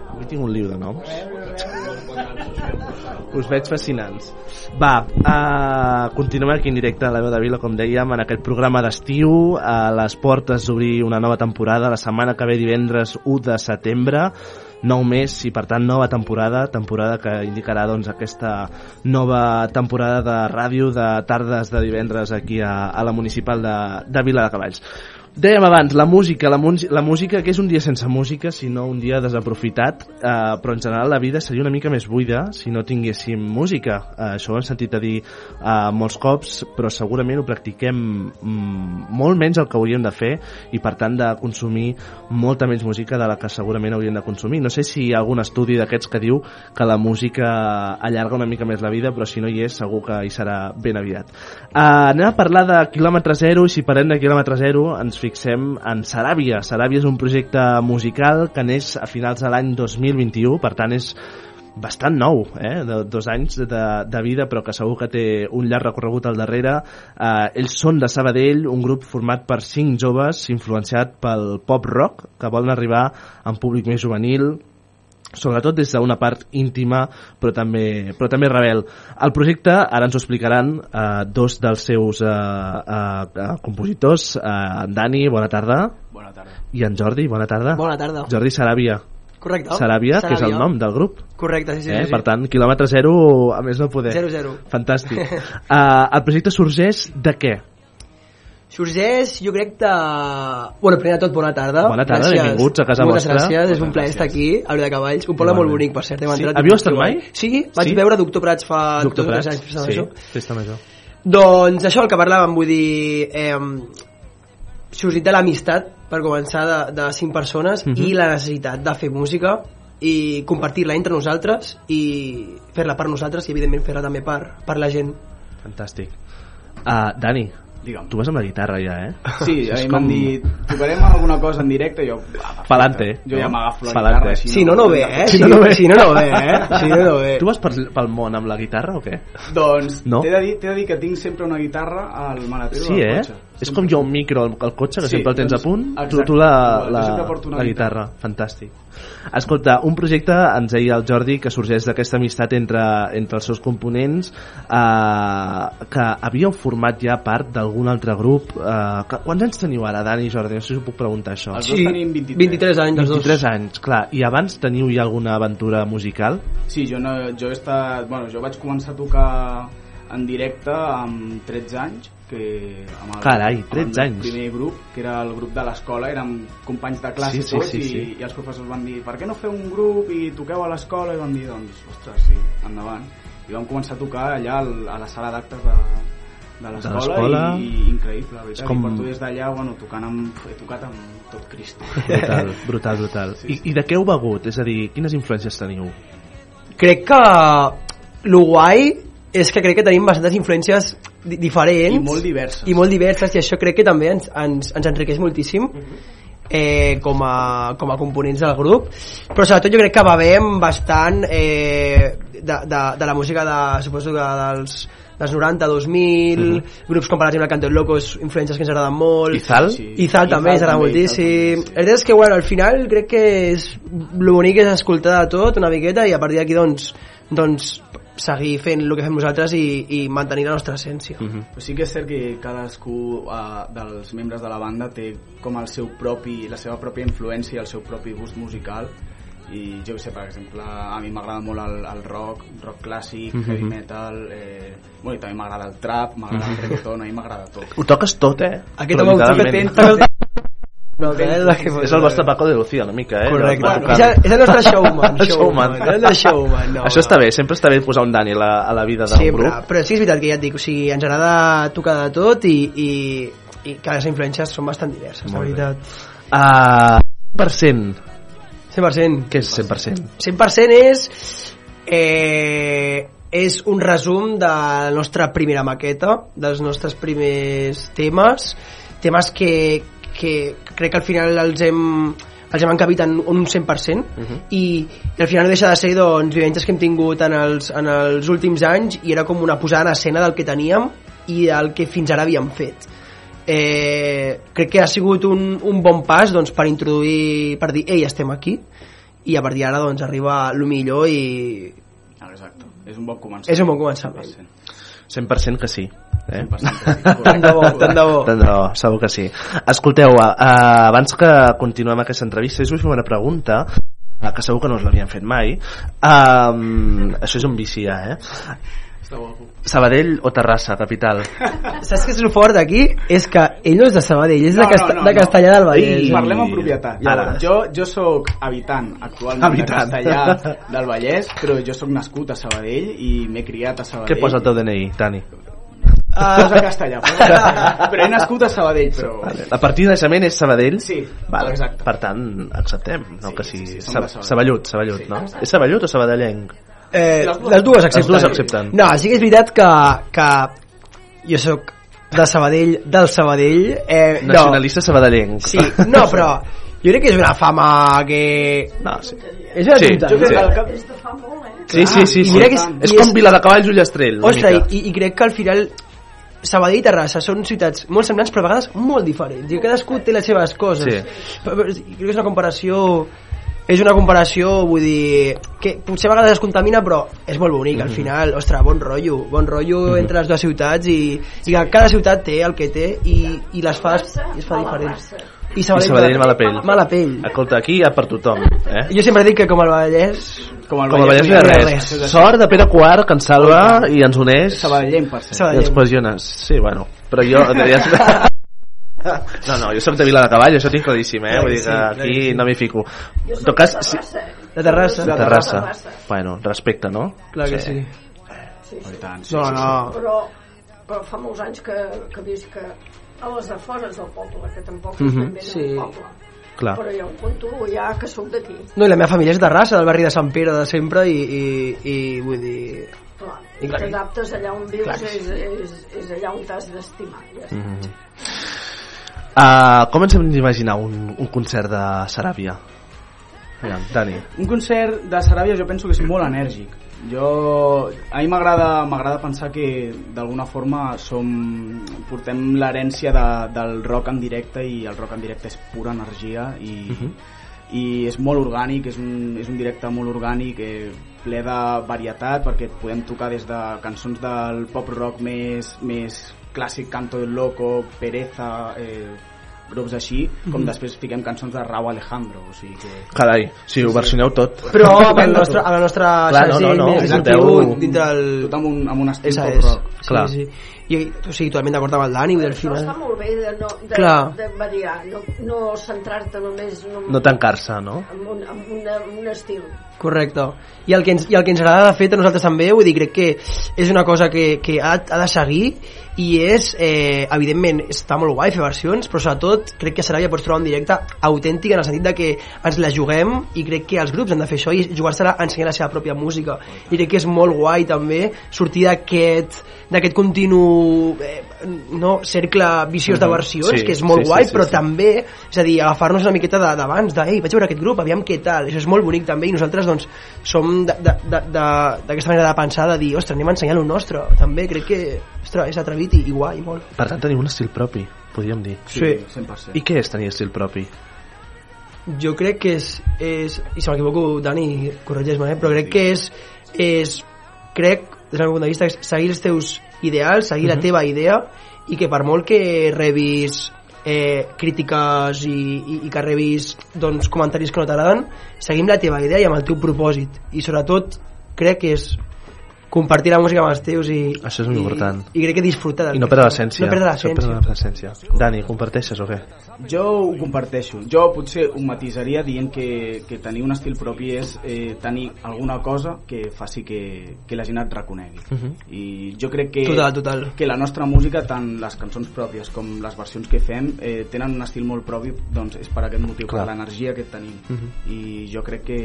Avui tinc un liu de noms. Us veig fascinants. Va, uh, continuem aquí en directe a la veu de Vila, com dèiem, en aquest programa d'estiu, a les portes d'obrir una nova temporada, la setmana que ve divendres 1 de setembre, nou mes i per tant nova temporada, temporada que indicarà doncs aquesta nova temporada de ràdio de tardes de divendres aquí a, a la municipal de, de Vila de Cavalls. Dèiem abans, la música, la, la música, que és un dia sense música, sinó un dia desaprofitat, eh, però en general la vida seria una mica més buida si no tinguéssim música. Eh, això ho hem sentit a dir eh, molts cops, però segurament ho practiquem mm, molt menys el que hauríem de fer i per tant de consumir molta menys música de la que segurament hauríem de consumir. No sé si hi ha algun estudi d'aquests que diu que la música allarga una mica més la vida, però si no hi és segur que hi serà ben aviat. Eh, anem a parlar de quilòmetre zero i si parlem de quilòmetre zero ens fixem en Saràbia. Saràbia és un projecte musical que neix a finals de l'any 2021, per tant és bastant nou, eh? de dos anys de, de vida, però que segur que té un llarg recorregut al darrere. Eh, ells són de Sabadell, un grup format per cinc joves, influenciat pel pop rock, que volen arribar a un públic més juvenil, sobretot des d'una part íntima però també, però també rebel el projecte, ara ens ho explicaran eh, dos dels seus eh, eh, eh, compositors eh, en Dani, bona tarda Bona tarda. i en Jordi, bona tarda Bona tarda. Jordi Saràbia Correcte. Saràbia, que és el nom del grup Correcte, sí, sí. eh? sí, per tant, quilòmetre zero a més no poder Zero, zero. fantàstic uh, (laughs) el projecte sorgeix de què? Sorgeix, jo crec de... Bueno, primer de tot, bona tarda. Bona tarda, Gràcies. benvinguts a casa Moltes vostra. gràcies, és un Moltes plaer estar aquí, a Olor de Cavalls. Un poble molt bonic, per cert. Hem Sí? entrat Havíeu estat mai? Sí, vaig Sí? veure Doctor Prats fa Doctor dos o tres Prats, anys, festa sí, major. festa major Doncs això, el que parlàvem, vull dir... Eh, sorgit de l'amistat, per començar, de, de cinc persones, Mhm. i la necessitat de fer música i compartir-la entre nosaltres i fer-la per nosaltres i evidentment fer-la també per, per la gent fantàstic uh, Dani, Digue'm. tu vas amb la guitarra ja, eh? Sí, (laughs) a mi m'han dit, tocarem alguna cosa en directe, i jo... ah, Pa'lante. Jo ja m'agafo la Pa'lante. guitarra, així Si no, no ve, eh? Si, no, no ve. si no, no ve, eh? Si no, no ve. Tu vas per, pel món amb la guitarra o què? Doncs No? t'he de, dir, t'he de dir que tinc sempre una guitarra al maletero Sí, del eh? cotxe. És com jo un micro al, al cotxe, que Sí, sempre el tens doncs, a punt, tu, exacte, tu la, igual, la, porto una la guitarra. Fantàstic. Escolta, un projecte, ens deia el Jordi, que sorgeix d'aquesta amistat entre, entre els seus components, eh, que havíeu format ja part d'algun altre grup. Eh, que, quants anys teniu ara, Dani i Jordi? No sé si us puc preguntar això. Els dos Sí, tenim 23. 23 anys, els dos. 23 anys, clar. I abans teniu ja alguna aventura musical? Sí, jo, no, jo he estat... Bueno, jo vaig començar a tocar en directe amb 13 anys, que amb el, Carai, amb 13 el anys. primer grup, que era el grup de l'escola, érem companys de classe Sí, sí, tots sí, i, sí. i els professors van dir per què no feu un grup i toqueu a l'escola? I vam dir, doncs, ostres, sí, endavant. I vam començar a tocar allà al- a la sala d'actes de, de l'escola i, i increïble, la veritat. És com- I porto des d'allà, bueno, tocant amb, he tocat amb tot Cristo. Brutal, (laughs) brutal, brutal. I, I de què heu begut? És a dir, quines influències teniu? crec que lo guai és que crec que tenim bastantes influències diferents I molt diverses. i molt diverses i això crec que també ens, ens, ens enriqueix moltíssim eh, com, a, com a components del grup però sobretot jo crec que bevem bastant eh, de, de, de la música de, suposo que dels dels 90, 2000, Mhm. grups com per exemple Canto el Locos, influències que ens agraden molt Izal? sí. Izal també ens agrada moltíssim veritat és que bueno, al final crec que és el bonic és escoltar de tot una miqueta i a partir d'aquí doncs, doncs seguir fent el que fem nosaltres i, i mantenir la nostra essència Però sí que és cert que cadascú uh, dels membres de la banda té com el seu propi, la seva pròpia influència i el seu propi gust musical i jo sé, per exemple, a mi m'agrada molt el, el rock, rock clàssic, Mhm. heavy metal, eh, bueno, i també m'agrada el trap, m'agrada el Mhm. reggaeton, a mi m'agrada tot. Ho toques tot, eh? Aquest home ho toca tot. No, la que- és el vostre Paco de Lucía, una mica, eh? Correcte. Bueno, és el- és el nostre (laughs) showman, showman, és el showman, no, Això està bé, sempre està bé posar un Dani a la, a la vida d'un Sempre, grup. però sí que és veritat que ja et dic, o sigui, ens agrada tocar de tot i, i, i que les influències són bastant diverses, la Molt bé. veritat. Uh, 100%. 100%. Què és 100%? 100% és eh, és un resum de la nostra primera maqueta, dels nostres primers temes, temes que, que crec que al final els hem, els hem encabit en un 100% Mhm. i, i al final no deixa de ser doncs, vivències que hem tingut en els, en els últims anys i era com una posada en escena del que teníem i del que fins ara havíem fet. Eh, crec que ha sigut un, un bon pas doncs, per introduir per dir, ei, estem aquí. I a partir d'ara doncs, arriba el millor i Ah, Exacte, és un bon començament. és un bon començament 100% que sí. Eh? (laughs) Tant de bo, tant de bo. (laughs) Tant de bo, segur que sí. Escolteu, uh, abans que continuem aquesta entrevista, us vull fer una pregunta uh, que segur que no us l'havien fet mai. Um, això és un vici ja, eh? Sabadell o Terrassa, capital? (laughs) Saps què és el fort d'aquí? És que ell no és de Sabadell, és No, de, Casta no, no, de Castellà del Vallès. Ei, Parlem en propietat. Ara. Llavors, jo, jo sóc habitant actualment Habitant. de Castellà (laughs) del Vallès, però jo sóc nascut a Sabadell i m'he criat a Sabadell. Què posa el teu DNI, Dani? Ah, posa castellà, posa castellà. però he nascut a Sabadell, però... Vale. La partida de naixement és Sabadell? Sí, vale. exacte. Per tant, acceptem, no? que sigui sí, som Sa de Sabadell. Saballut, Saballut, no? És Saballut o Sabadellenc? Eh, Les dues. accepten. Les dues accepten. No, sí que és veritat que, que jo sóc de Sabadell, del Sabadell. Eh, no. Nacionalista sabadellenc. Sí, no, però jo crec que és una fama que... No, sí. És una Sí, tonteria. jo crec que al cap... Sí, sí, sí. I sí. mira que és, és com Viladecavalls Ullastrell. una Ostres, mica. i, i crec que al final Sabadell i Terrassa són ciutats molt semblants però a vegades molt diferents i cadascú té les seves coses Sí. però, però, crec que és una comparació és una comparació, vull dir que potser a vegades es contamina però és molt bonic Mhm. al final, ostres, bon rotllo bon rotllo entre les dues ciutats i, i que cada ciutat té el que té i, i les fa, i es fa diferents i I Sabadell mala pell. mala pell Escolta, aquí hi ha per tothom. Eh? jo sempre dic que com el Vallès com el Com el Vallès no hi ha res. Sort de Pere Quart, que ens salva i ens uneix. Sabadellenc, per cert. I ens cohesiona. Sí, bueno. Però jo... Ja... (laughs) No, no, jo sóc de Vila de Cavall, això tinc claríssim, eh? Vull dir que aquí no m'hi fico. En tot cas, sí, de Terrassa de Terrassa. Bueno, respecte, no? clar que sí, Sí, sí. tant, sí, No, sí, no. Però, però fa molts anys que, que visc a les afores del poble, que tampoc és Mhm. ben bé Sí. del poble. Clar. Però jo em conto ja que sóc d'aquí. No, i la meva família és de raça, del barri de Sant Pere de sempre i, i, i vull dir... Clar, I t'adaptes allà on vius, Clar és, és, és allà on t'has d'estimar. Ja. Mm -hmm. Uh, com ens hem d'imaginar un, un concert de Saràbia? Aviam, Dani. Un concert de Saràbia jo penso que és molt enèrgic. Jo, a mi m'agrada m'agrada pensar que d'alguna forma som, portem l'herència de, del rock en directe i el rock en directe és pura energia i, Mhm. i és molt orgànic, és un, és un directe molt orgànic, eh, ple de varietat perquè podem tocar des de cançons del pop rock més, més clàssic, Canto del Loco, Pereza, eh, grups així, com Mhm. després fiquem cançons de Raúl Alejandro, o sigui que... Carai, si ho versioneu tot. Però amb el (laughs) nostre, amb la nostra Clar, no, no, no, més exacte. contingut dintre el... Tot amb un, amb un estil Esa pop és. rock. Sí, sí. I, o sigui, totalment d'acord amb el Dani, vull dir, al Això està final... molt bé de, no, de, Clar. de variar, no, no centrar-te només en un, No tancar-se, no? en un, en una, en un estil. Correcte. I el que ens, i el que ens agrada de fet a nosaltres també, vull dir, crec que és una cosa que, que ha, ha de seguir i és, eh, evidentment, està molt guai fer versions, però sobretot crec que Saràbia pots trobar un directe autèntic en el sentit de que ens la juguem i crec que els grups han de fer això i jugar-se-la a ensenyar la seva pròpia música. I crec que és molt guai també sortir d'aquest d'aquest continu eh, no, cercle viciós de Mhm. versions, Sí, que és molt sí, sí, guai, sí, però sí. també, és a dir, agafar-nos una miqueta de- d'abans, de, ei, vaig veure aquest grup, aviam què tal, això és molt bonic també, i nosaltres doncs som de- de- de- de- d'aquesta manera de pensar, de dir, ostres, anem a ensenyar el nostre, també crec que, ostres, és atrevit i, i guai, molt. Per tant, teniu un estil propi, podríem dir. Sí, 100%. I què és tenir estil propi? Jo crec que és, és i si m'equivoco, Dani, corregeix-me, eh? però crec que és, és crec, des del meu punt de vista, és seguir els teus ideals, seguir la Mhm. teva idea i que per molt que rebis eh, crítiques i, i, i que rebis doncs, comentaris que no t'agraden, seguim la teva idea i amb el teu propòsit i sobretot crec que és compartir la música amb els teus i, Això és molt i, important. i crec que disfrutar del I no perdre l'essència. no perdre l'essència l'essència. Dani, comparteixes o què? Jo ho comparteixo. Jo potser ho matisaria dient que, que tenir un estil propi és eh, tenir alguna cosa que faci que, que la gent et reconegui. Mhm. I jo crec que, Total, total. que la nostra música, tant les cançons pròpies com les versions que fem, eh, tenen un estil molt propi, doncs és per aquest motiu, Clar. per l'energia que tenim. Mhm. I jo crec que,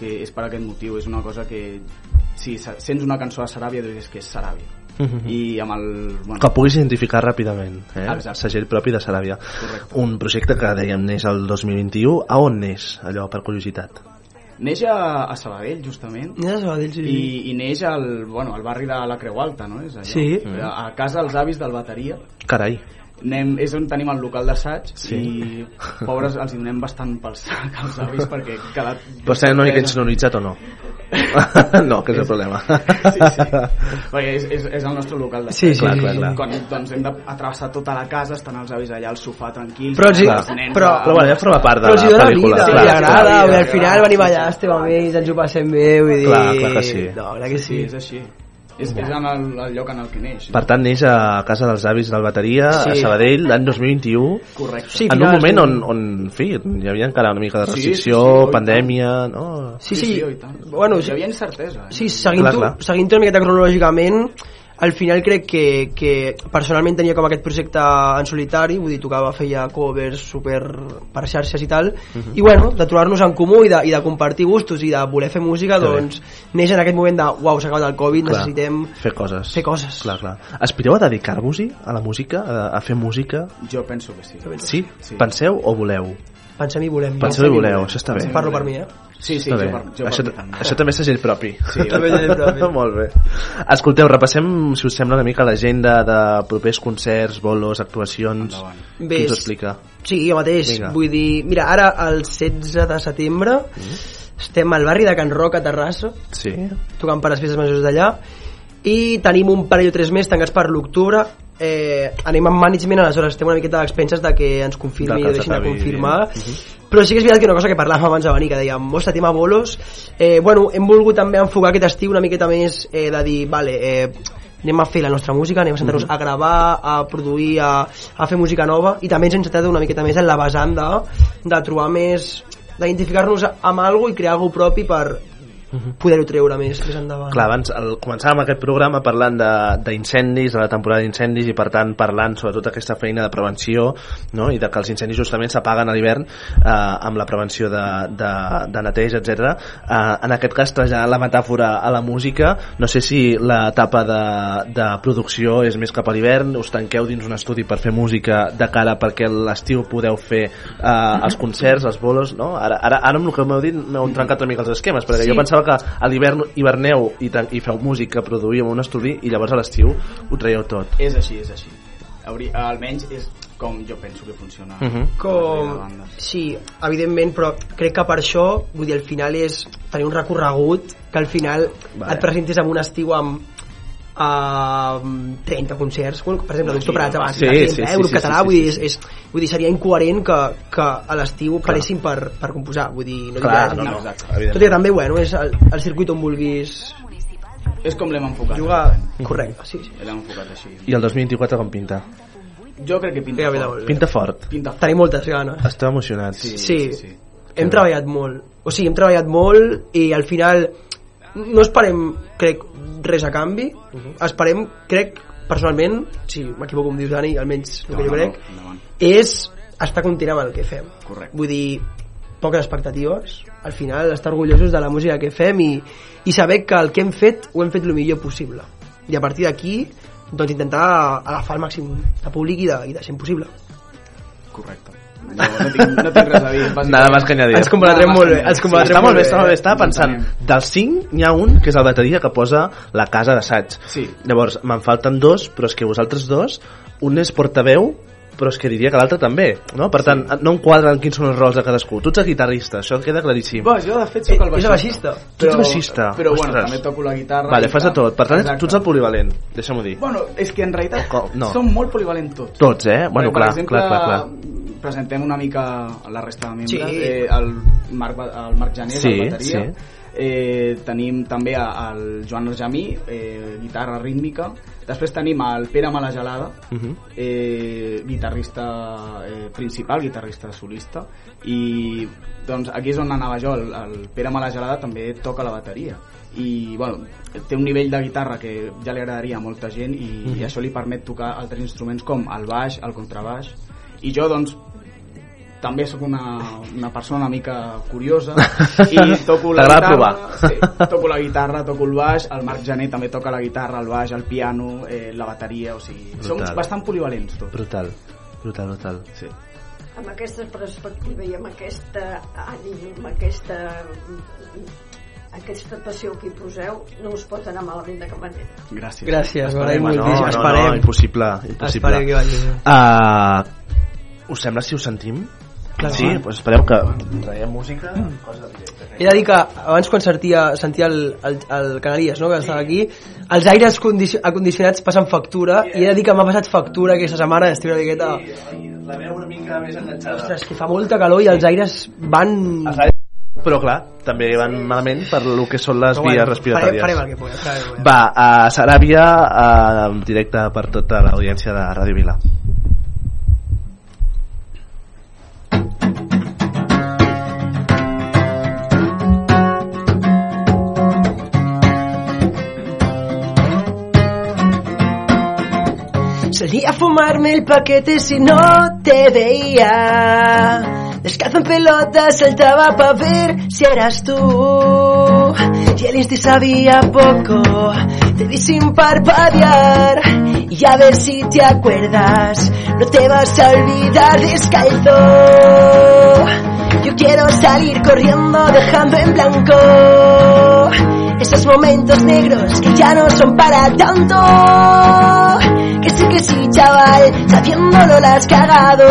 que és per aquest motiu. És una cosa que, si sents una cançó de Saràbia, doncs és que és Saràbia. Mhm. I amb el... Bueno, Que puguis identificar ràpidament, eh? Exacte. Segell propi de Saràbia. Correcte. Un projecte que dèiem neix el 2021. A on neix, allò, per curiositat? Neix a, a Sabadell, justament. Neix a Sabadell, sí. I, i neix al, bueno, al barri de la Creu Alta, no? És allò. Sí. A, a casa dels avis del bateria. Carai. Anem, és on tenim el local d'assaig Sí. i pobres els donem bastant pel sac als avis perquè cada... Però estem una mica insonoritzat o no? (laughs) no, que és el problema. Sí, sí. Perquè és, és, és el nostre local d'assaig. Sí, sí, Clar, sí, clar, sí. clar. Quan doncs, hem d'atravessar tota la casa, estan els avis allà al sofà tranquils. Però els hi- els nens però- a- Però bueno, ja forma part de però els hi la dona pel·lícula. vida, clar, agrada, clar, al final venim sí, allà, sí, estem amb ells, ens ho passem bé, vull dir... Clar, clar que sí. No, clar que sí. Sí, és així. És, és en el, el lloc en el que neix. Per tant, neix a casa dels avis del bateria, Sí. a Sabadell, l'any 2021. Correcte. Sí, en un moment on, on, en fi, hi havia encara una mica de Sí, restricció, sí, sí, oi, pandèmia, no? Sí, sí. oi tant. Bueno, Hi havia incertesa. eh? Sí, seguint-ho Clar, clar. seguint una miqueta cronològicament, al final crec que, que personalment tenia com aquest projecte en solitari, vull dir, tocava, feia covers super per xarxes i tal, Mhm. i bueno, de trobar-nos en comú i de, i de compartir gustos i de voler fer música, Que bé. doncs neix en aquest moment de, uau, s'ha acabat el Covid, Clar, necessitem fer coses. fer coses. Clar, clar. Aspireu a dedicar-vos-hi a la música, a, a fer música? Jo penso que sí. Sí? Penseu o voleu? Pensem i volem. Penseu i voleu, això està bé. Parlo per mi, eh? Sí, sí, jo per- jo per això, també. això també és segell propi. Sí, també és segell propi. (laughs) Molt bé. Escolteu, repassem, si us sembla, una mica l'agenda de propers concerts, bolos, actuacions. Qui Bé, ho explica? Sí, jo mateix. Vinga. Vull dir, mira, ara el 16 de setembre estem al barri de Can Roc a Terrassa, Sí. tocant per les festes majors d'allà, i tenim un parell o tres més tancats per l'octubre. Eh, anem amb management, aleshores estem una miqueta d'expenses de que ens confirmi ens deixin de confirmar. dient. Mhm. Però sí que és veritat que una cosa que parlàvem abans de venir, que dèiem, ostres, tema bolos, eh, bueno, hem volgut també enfocar aquest estiu una miqueta més eh, de dir, vale, eh, anem a fer la nostra música, anem a sentar-nos a gravar, a produir, a, a fer música nova, i també ens hem centrat una miqueta més en la vessant de, de trobar més d'identificar-nos amb alguna i crear alguna propi per poder-ho treure més, més endavant. Clar, abans el, començàvem aquest programa parlant de- d'incendis, de, de la temporada d'incendis i per tant parlant sobretot aquesta feina de prevenció no? i de que els incendis justament s'apaguen a l'hivern eh, amb la prevenció de, de, de neteja, etc. Eh, en aquest cas traslladant la metàfora a la música, no sé si l'etapa de, de producció és més cap a l'hivern, us tanqueu dins un estudi per fer música de cara perquè l'estiu podeu fer eh, els concerts, els bolos, no? Ara, ara, ara amb el que m'heu dit m'heu trencat una mica els esquemes, perquè Sí. jo pensava que a l'hivern hiverneu i, i feu música, produïu en un estudi i llavors a l'estiu ho traieu tot. És així, és així. Hauria, almenys és com jo penso que funciona. Mhm. la majoria de com... Sí, evidentment, però crec que per això, vull dir, al final és tenir un recorregut que al final Vale. et presentis en un estiu amb amb 30 concerts, bueno, per exemple, Doctor Prats abans, Sí, 30, sí, eh, sí, grup sí, català, sí, vull sí, dir, sí. és, és, vull dir, seria incoherent que, que a l'estiu paressin per, per composar, vull dir, no Clar, no, no, evidentment. tot i que també, bueno, és el, el circuit on vulguis És com l'hem enfocat. jugar, correcte, sí, sí. L'hem enfocat així. I el 2024 com pinta? Jo crec que pinta vinga, fort. Pinta fort. Pinta fort. Tenim moltes ganes. Esteu emocionats. Sí, sí, sí. Hem treballat molt. O sigui, hem treballat molt i al final no esperem, crec, res a canvi. Esperem, crec, personalment, si m'equivoco em dius, Dani, almenys el No, que jo no, crec, no, endavant. és estar content amb el que fem. Correcte. Vull dir, poques expectatives, al final estar orgullosos de la música que fem i, i saber que el que hem fet ho hem fet el millor possible. I a partir d'aquí, doncs intentar agafar el màxim de públic i de, i de gent possible. Correcte. No, no, tinc, no tinc res a dir. Nada más que añadir. Ens combatrem molt bé, ens combatrem està molt bé, està molt bé. Estava pensant, dels cinc n'hi ha un que és el bateria que posa la casa d'assaig. Sí. Llavors, me'n falten dos, però és que vosaltres dos, un és portaveu, però és que diria que l'altre també, no? Per tant, no em quadren quins són els rols de cadascú. Tu ets el guitarrista, això queda claríssim. Bo, jo de fet sóc el És baixista. el baixista. Tu ets baixista. Però bueno, Ostres. també toco la guitarra. Vale, fas de tot. Per tant, Exacte. tu ets el polivalent, deixa'm-ho dir. Bueno, és que en realitat Com? No. som molt polivalents tots. Tots, eh? Bueno, clar, exemple, clar, clar, clar. presentem una mica la resta de membres. Sí. Eh, el, Marc, el Marc Janés, Sí, el bateria. sí. Eh, tenim també el Joan Argemí, eh, guitarra rítmica. Després tenim el Pere Malagelada, Mhm. eh, guitarrista eh, principal, guitarrista solista i doncs aquí és on anava jo el, el Pere Malagelada també toca la bateria i bueno, té un nivell de guitarra que ja li agradaria a molta gent i, Mhm. i això li permet tocar altres instruments com el baix, el contrabaix i jo doncs també sóc una, una persona una mica curiosa (laughs) i toco la guitarra provar. sí, toco la guitarra, toco el baix el Marc Jané també toca la guitarra, el baix, el piano eh, la bateria, o sigui som Brutal. bastant polivalents tots Brutal, brutal, brutal. sí. amb aquesta perspectiva i amb aquesta ànim, amb aquesta aquesta passió que hi poseu no us pot anar malament de cap manera Gràcies. Gràcies, Esperem, no, no, Esperem. no, impossible, impossible. Esperem que vagi bé. Uh, us sembla si us sentim? Clar, sí, sí. doncs espereu que traiem música. He de dir que abans quan sentia, sentia el, el, el Canalies, no, que estava aquí, els aires condicio acondicionats passen factura i he de dir que m'ha passat factura aquesta setmana d'estiu una miqueta... La veu una mica més enganxada. Ostres, que fa molta calor i els aires van... Els aires però clar, també van malament per lo que són les vies respiratòries. farem- farem el que podem, farem el que podem. Va, a Saràbia, eh, en directe per tota l'audiència de Ràdio Vila. Salí a fumarme el paquete si no te veía. Descalzo en pelota saltaba pa' ver si eras tú. Y el insti sabía poco, te vi sin parpadear. Y a ver si te acuerdas, no te vas a olvidar descalzo. Yo quiero salir corriendo dejando en blanco esos momentos negros que ya no son para tanto. Que sí, que sí, chaval, sabiéndolo la has cagado.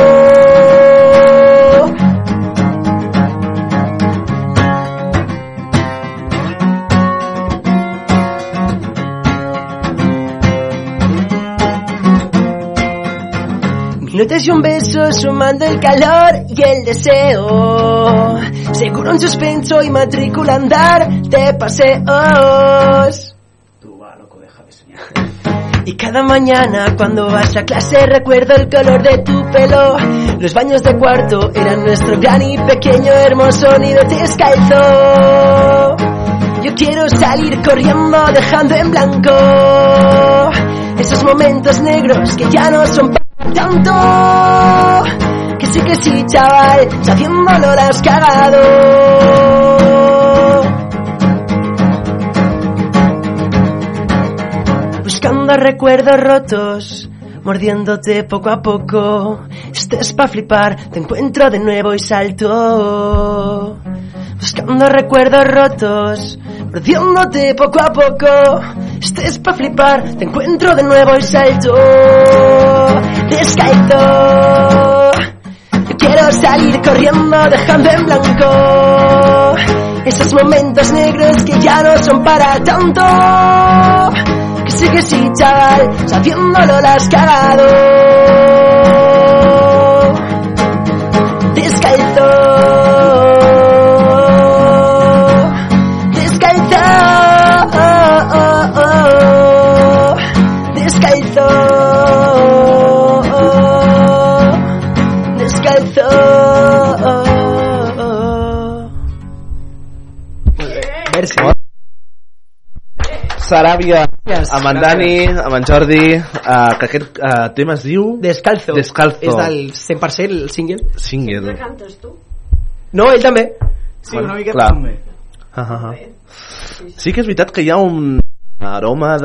Minutos y un beso sumando el calor y el deseo. Seguro un suspenso y matrícula andar de paseos. Y cada mañana cuando vas a clase recuerdo el color de tu pelo. Los baños de cuarto eran nuestro gran y pequeño hermoso nido descalzo. Yo quiero salir corriendo dejando en blanco esos momentos negros que ya no son para tanto. Que sí, que sí, chaval, sabiéndolo la has cagado. Buscando recuerdos rotos, mordiéndote poco a poco. Estés pa' flipar, te encuentro de nuevo y salto. Buscando recuerdos rotos, mordiéndote poco a poco. Estés pa' flipar, te encuentro de nuevo y salto. Descalzo. Yo quiero salir corriendo dejando en blanco esos momentos negros que ya no son para tanto. Sí, que sí, chaval, sabiéndolo la has. Saràbia, Gràcies. amb en Dani, amb en Jordi, eh, que aquest eh, tema es diu... Descalzo. Descalzo. És del 100% el single. Single. cantes tu? No, ell també. Sí, una miqueta clar. també. Ah, ah, ah. Sí que és veritat que hi ha un aroma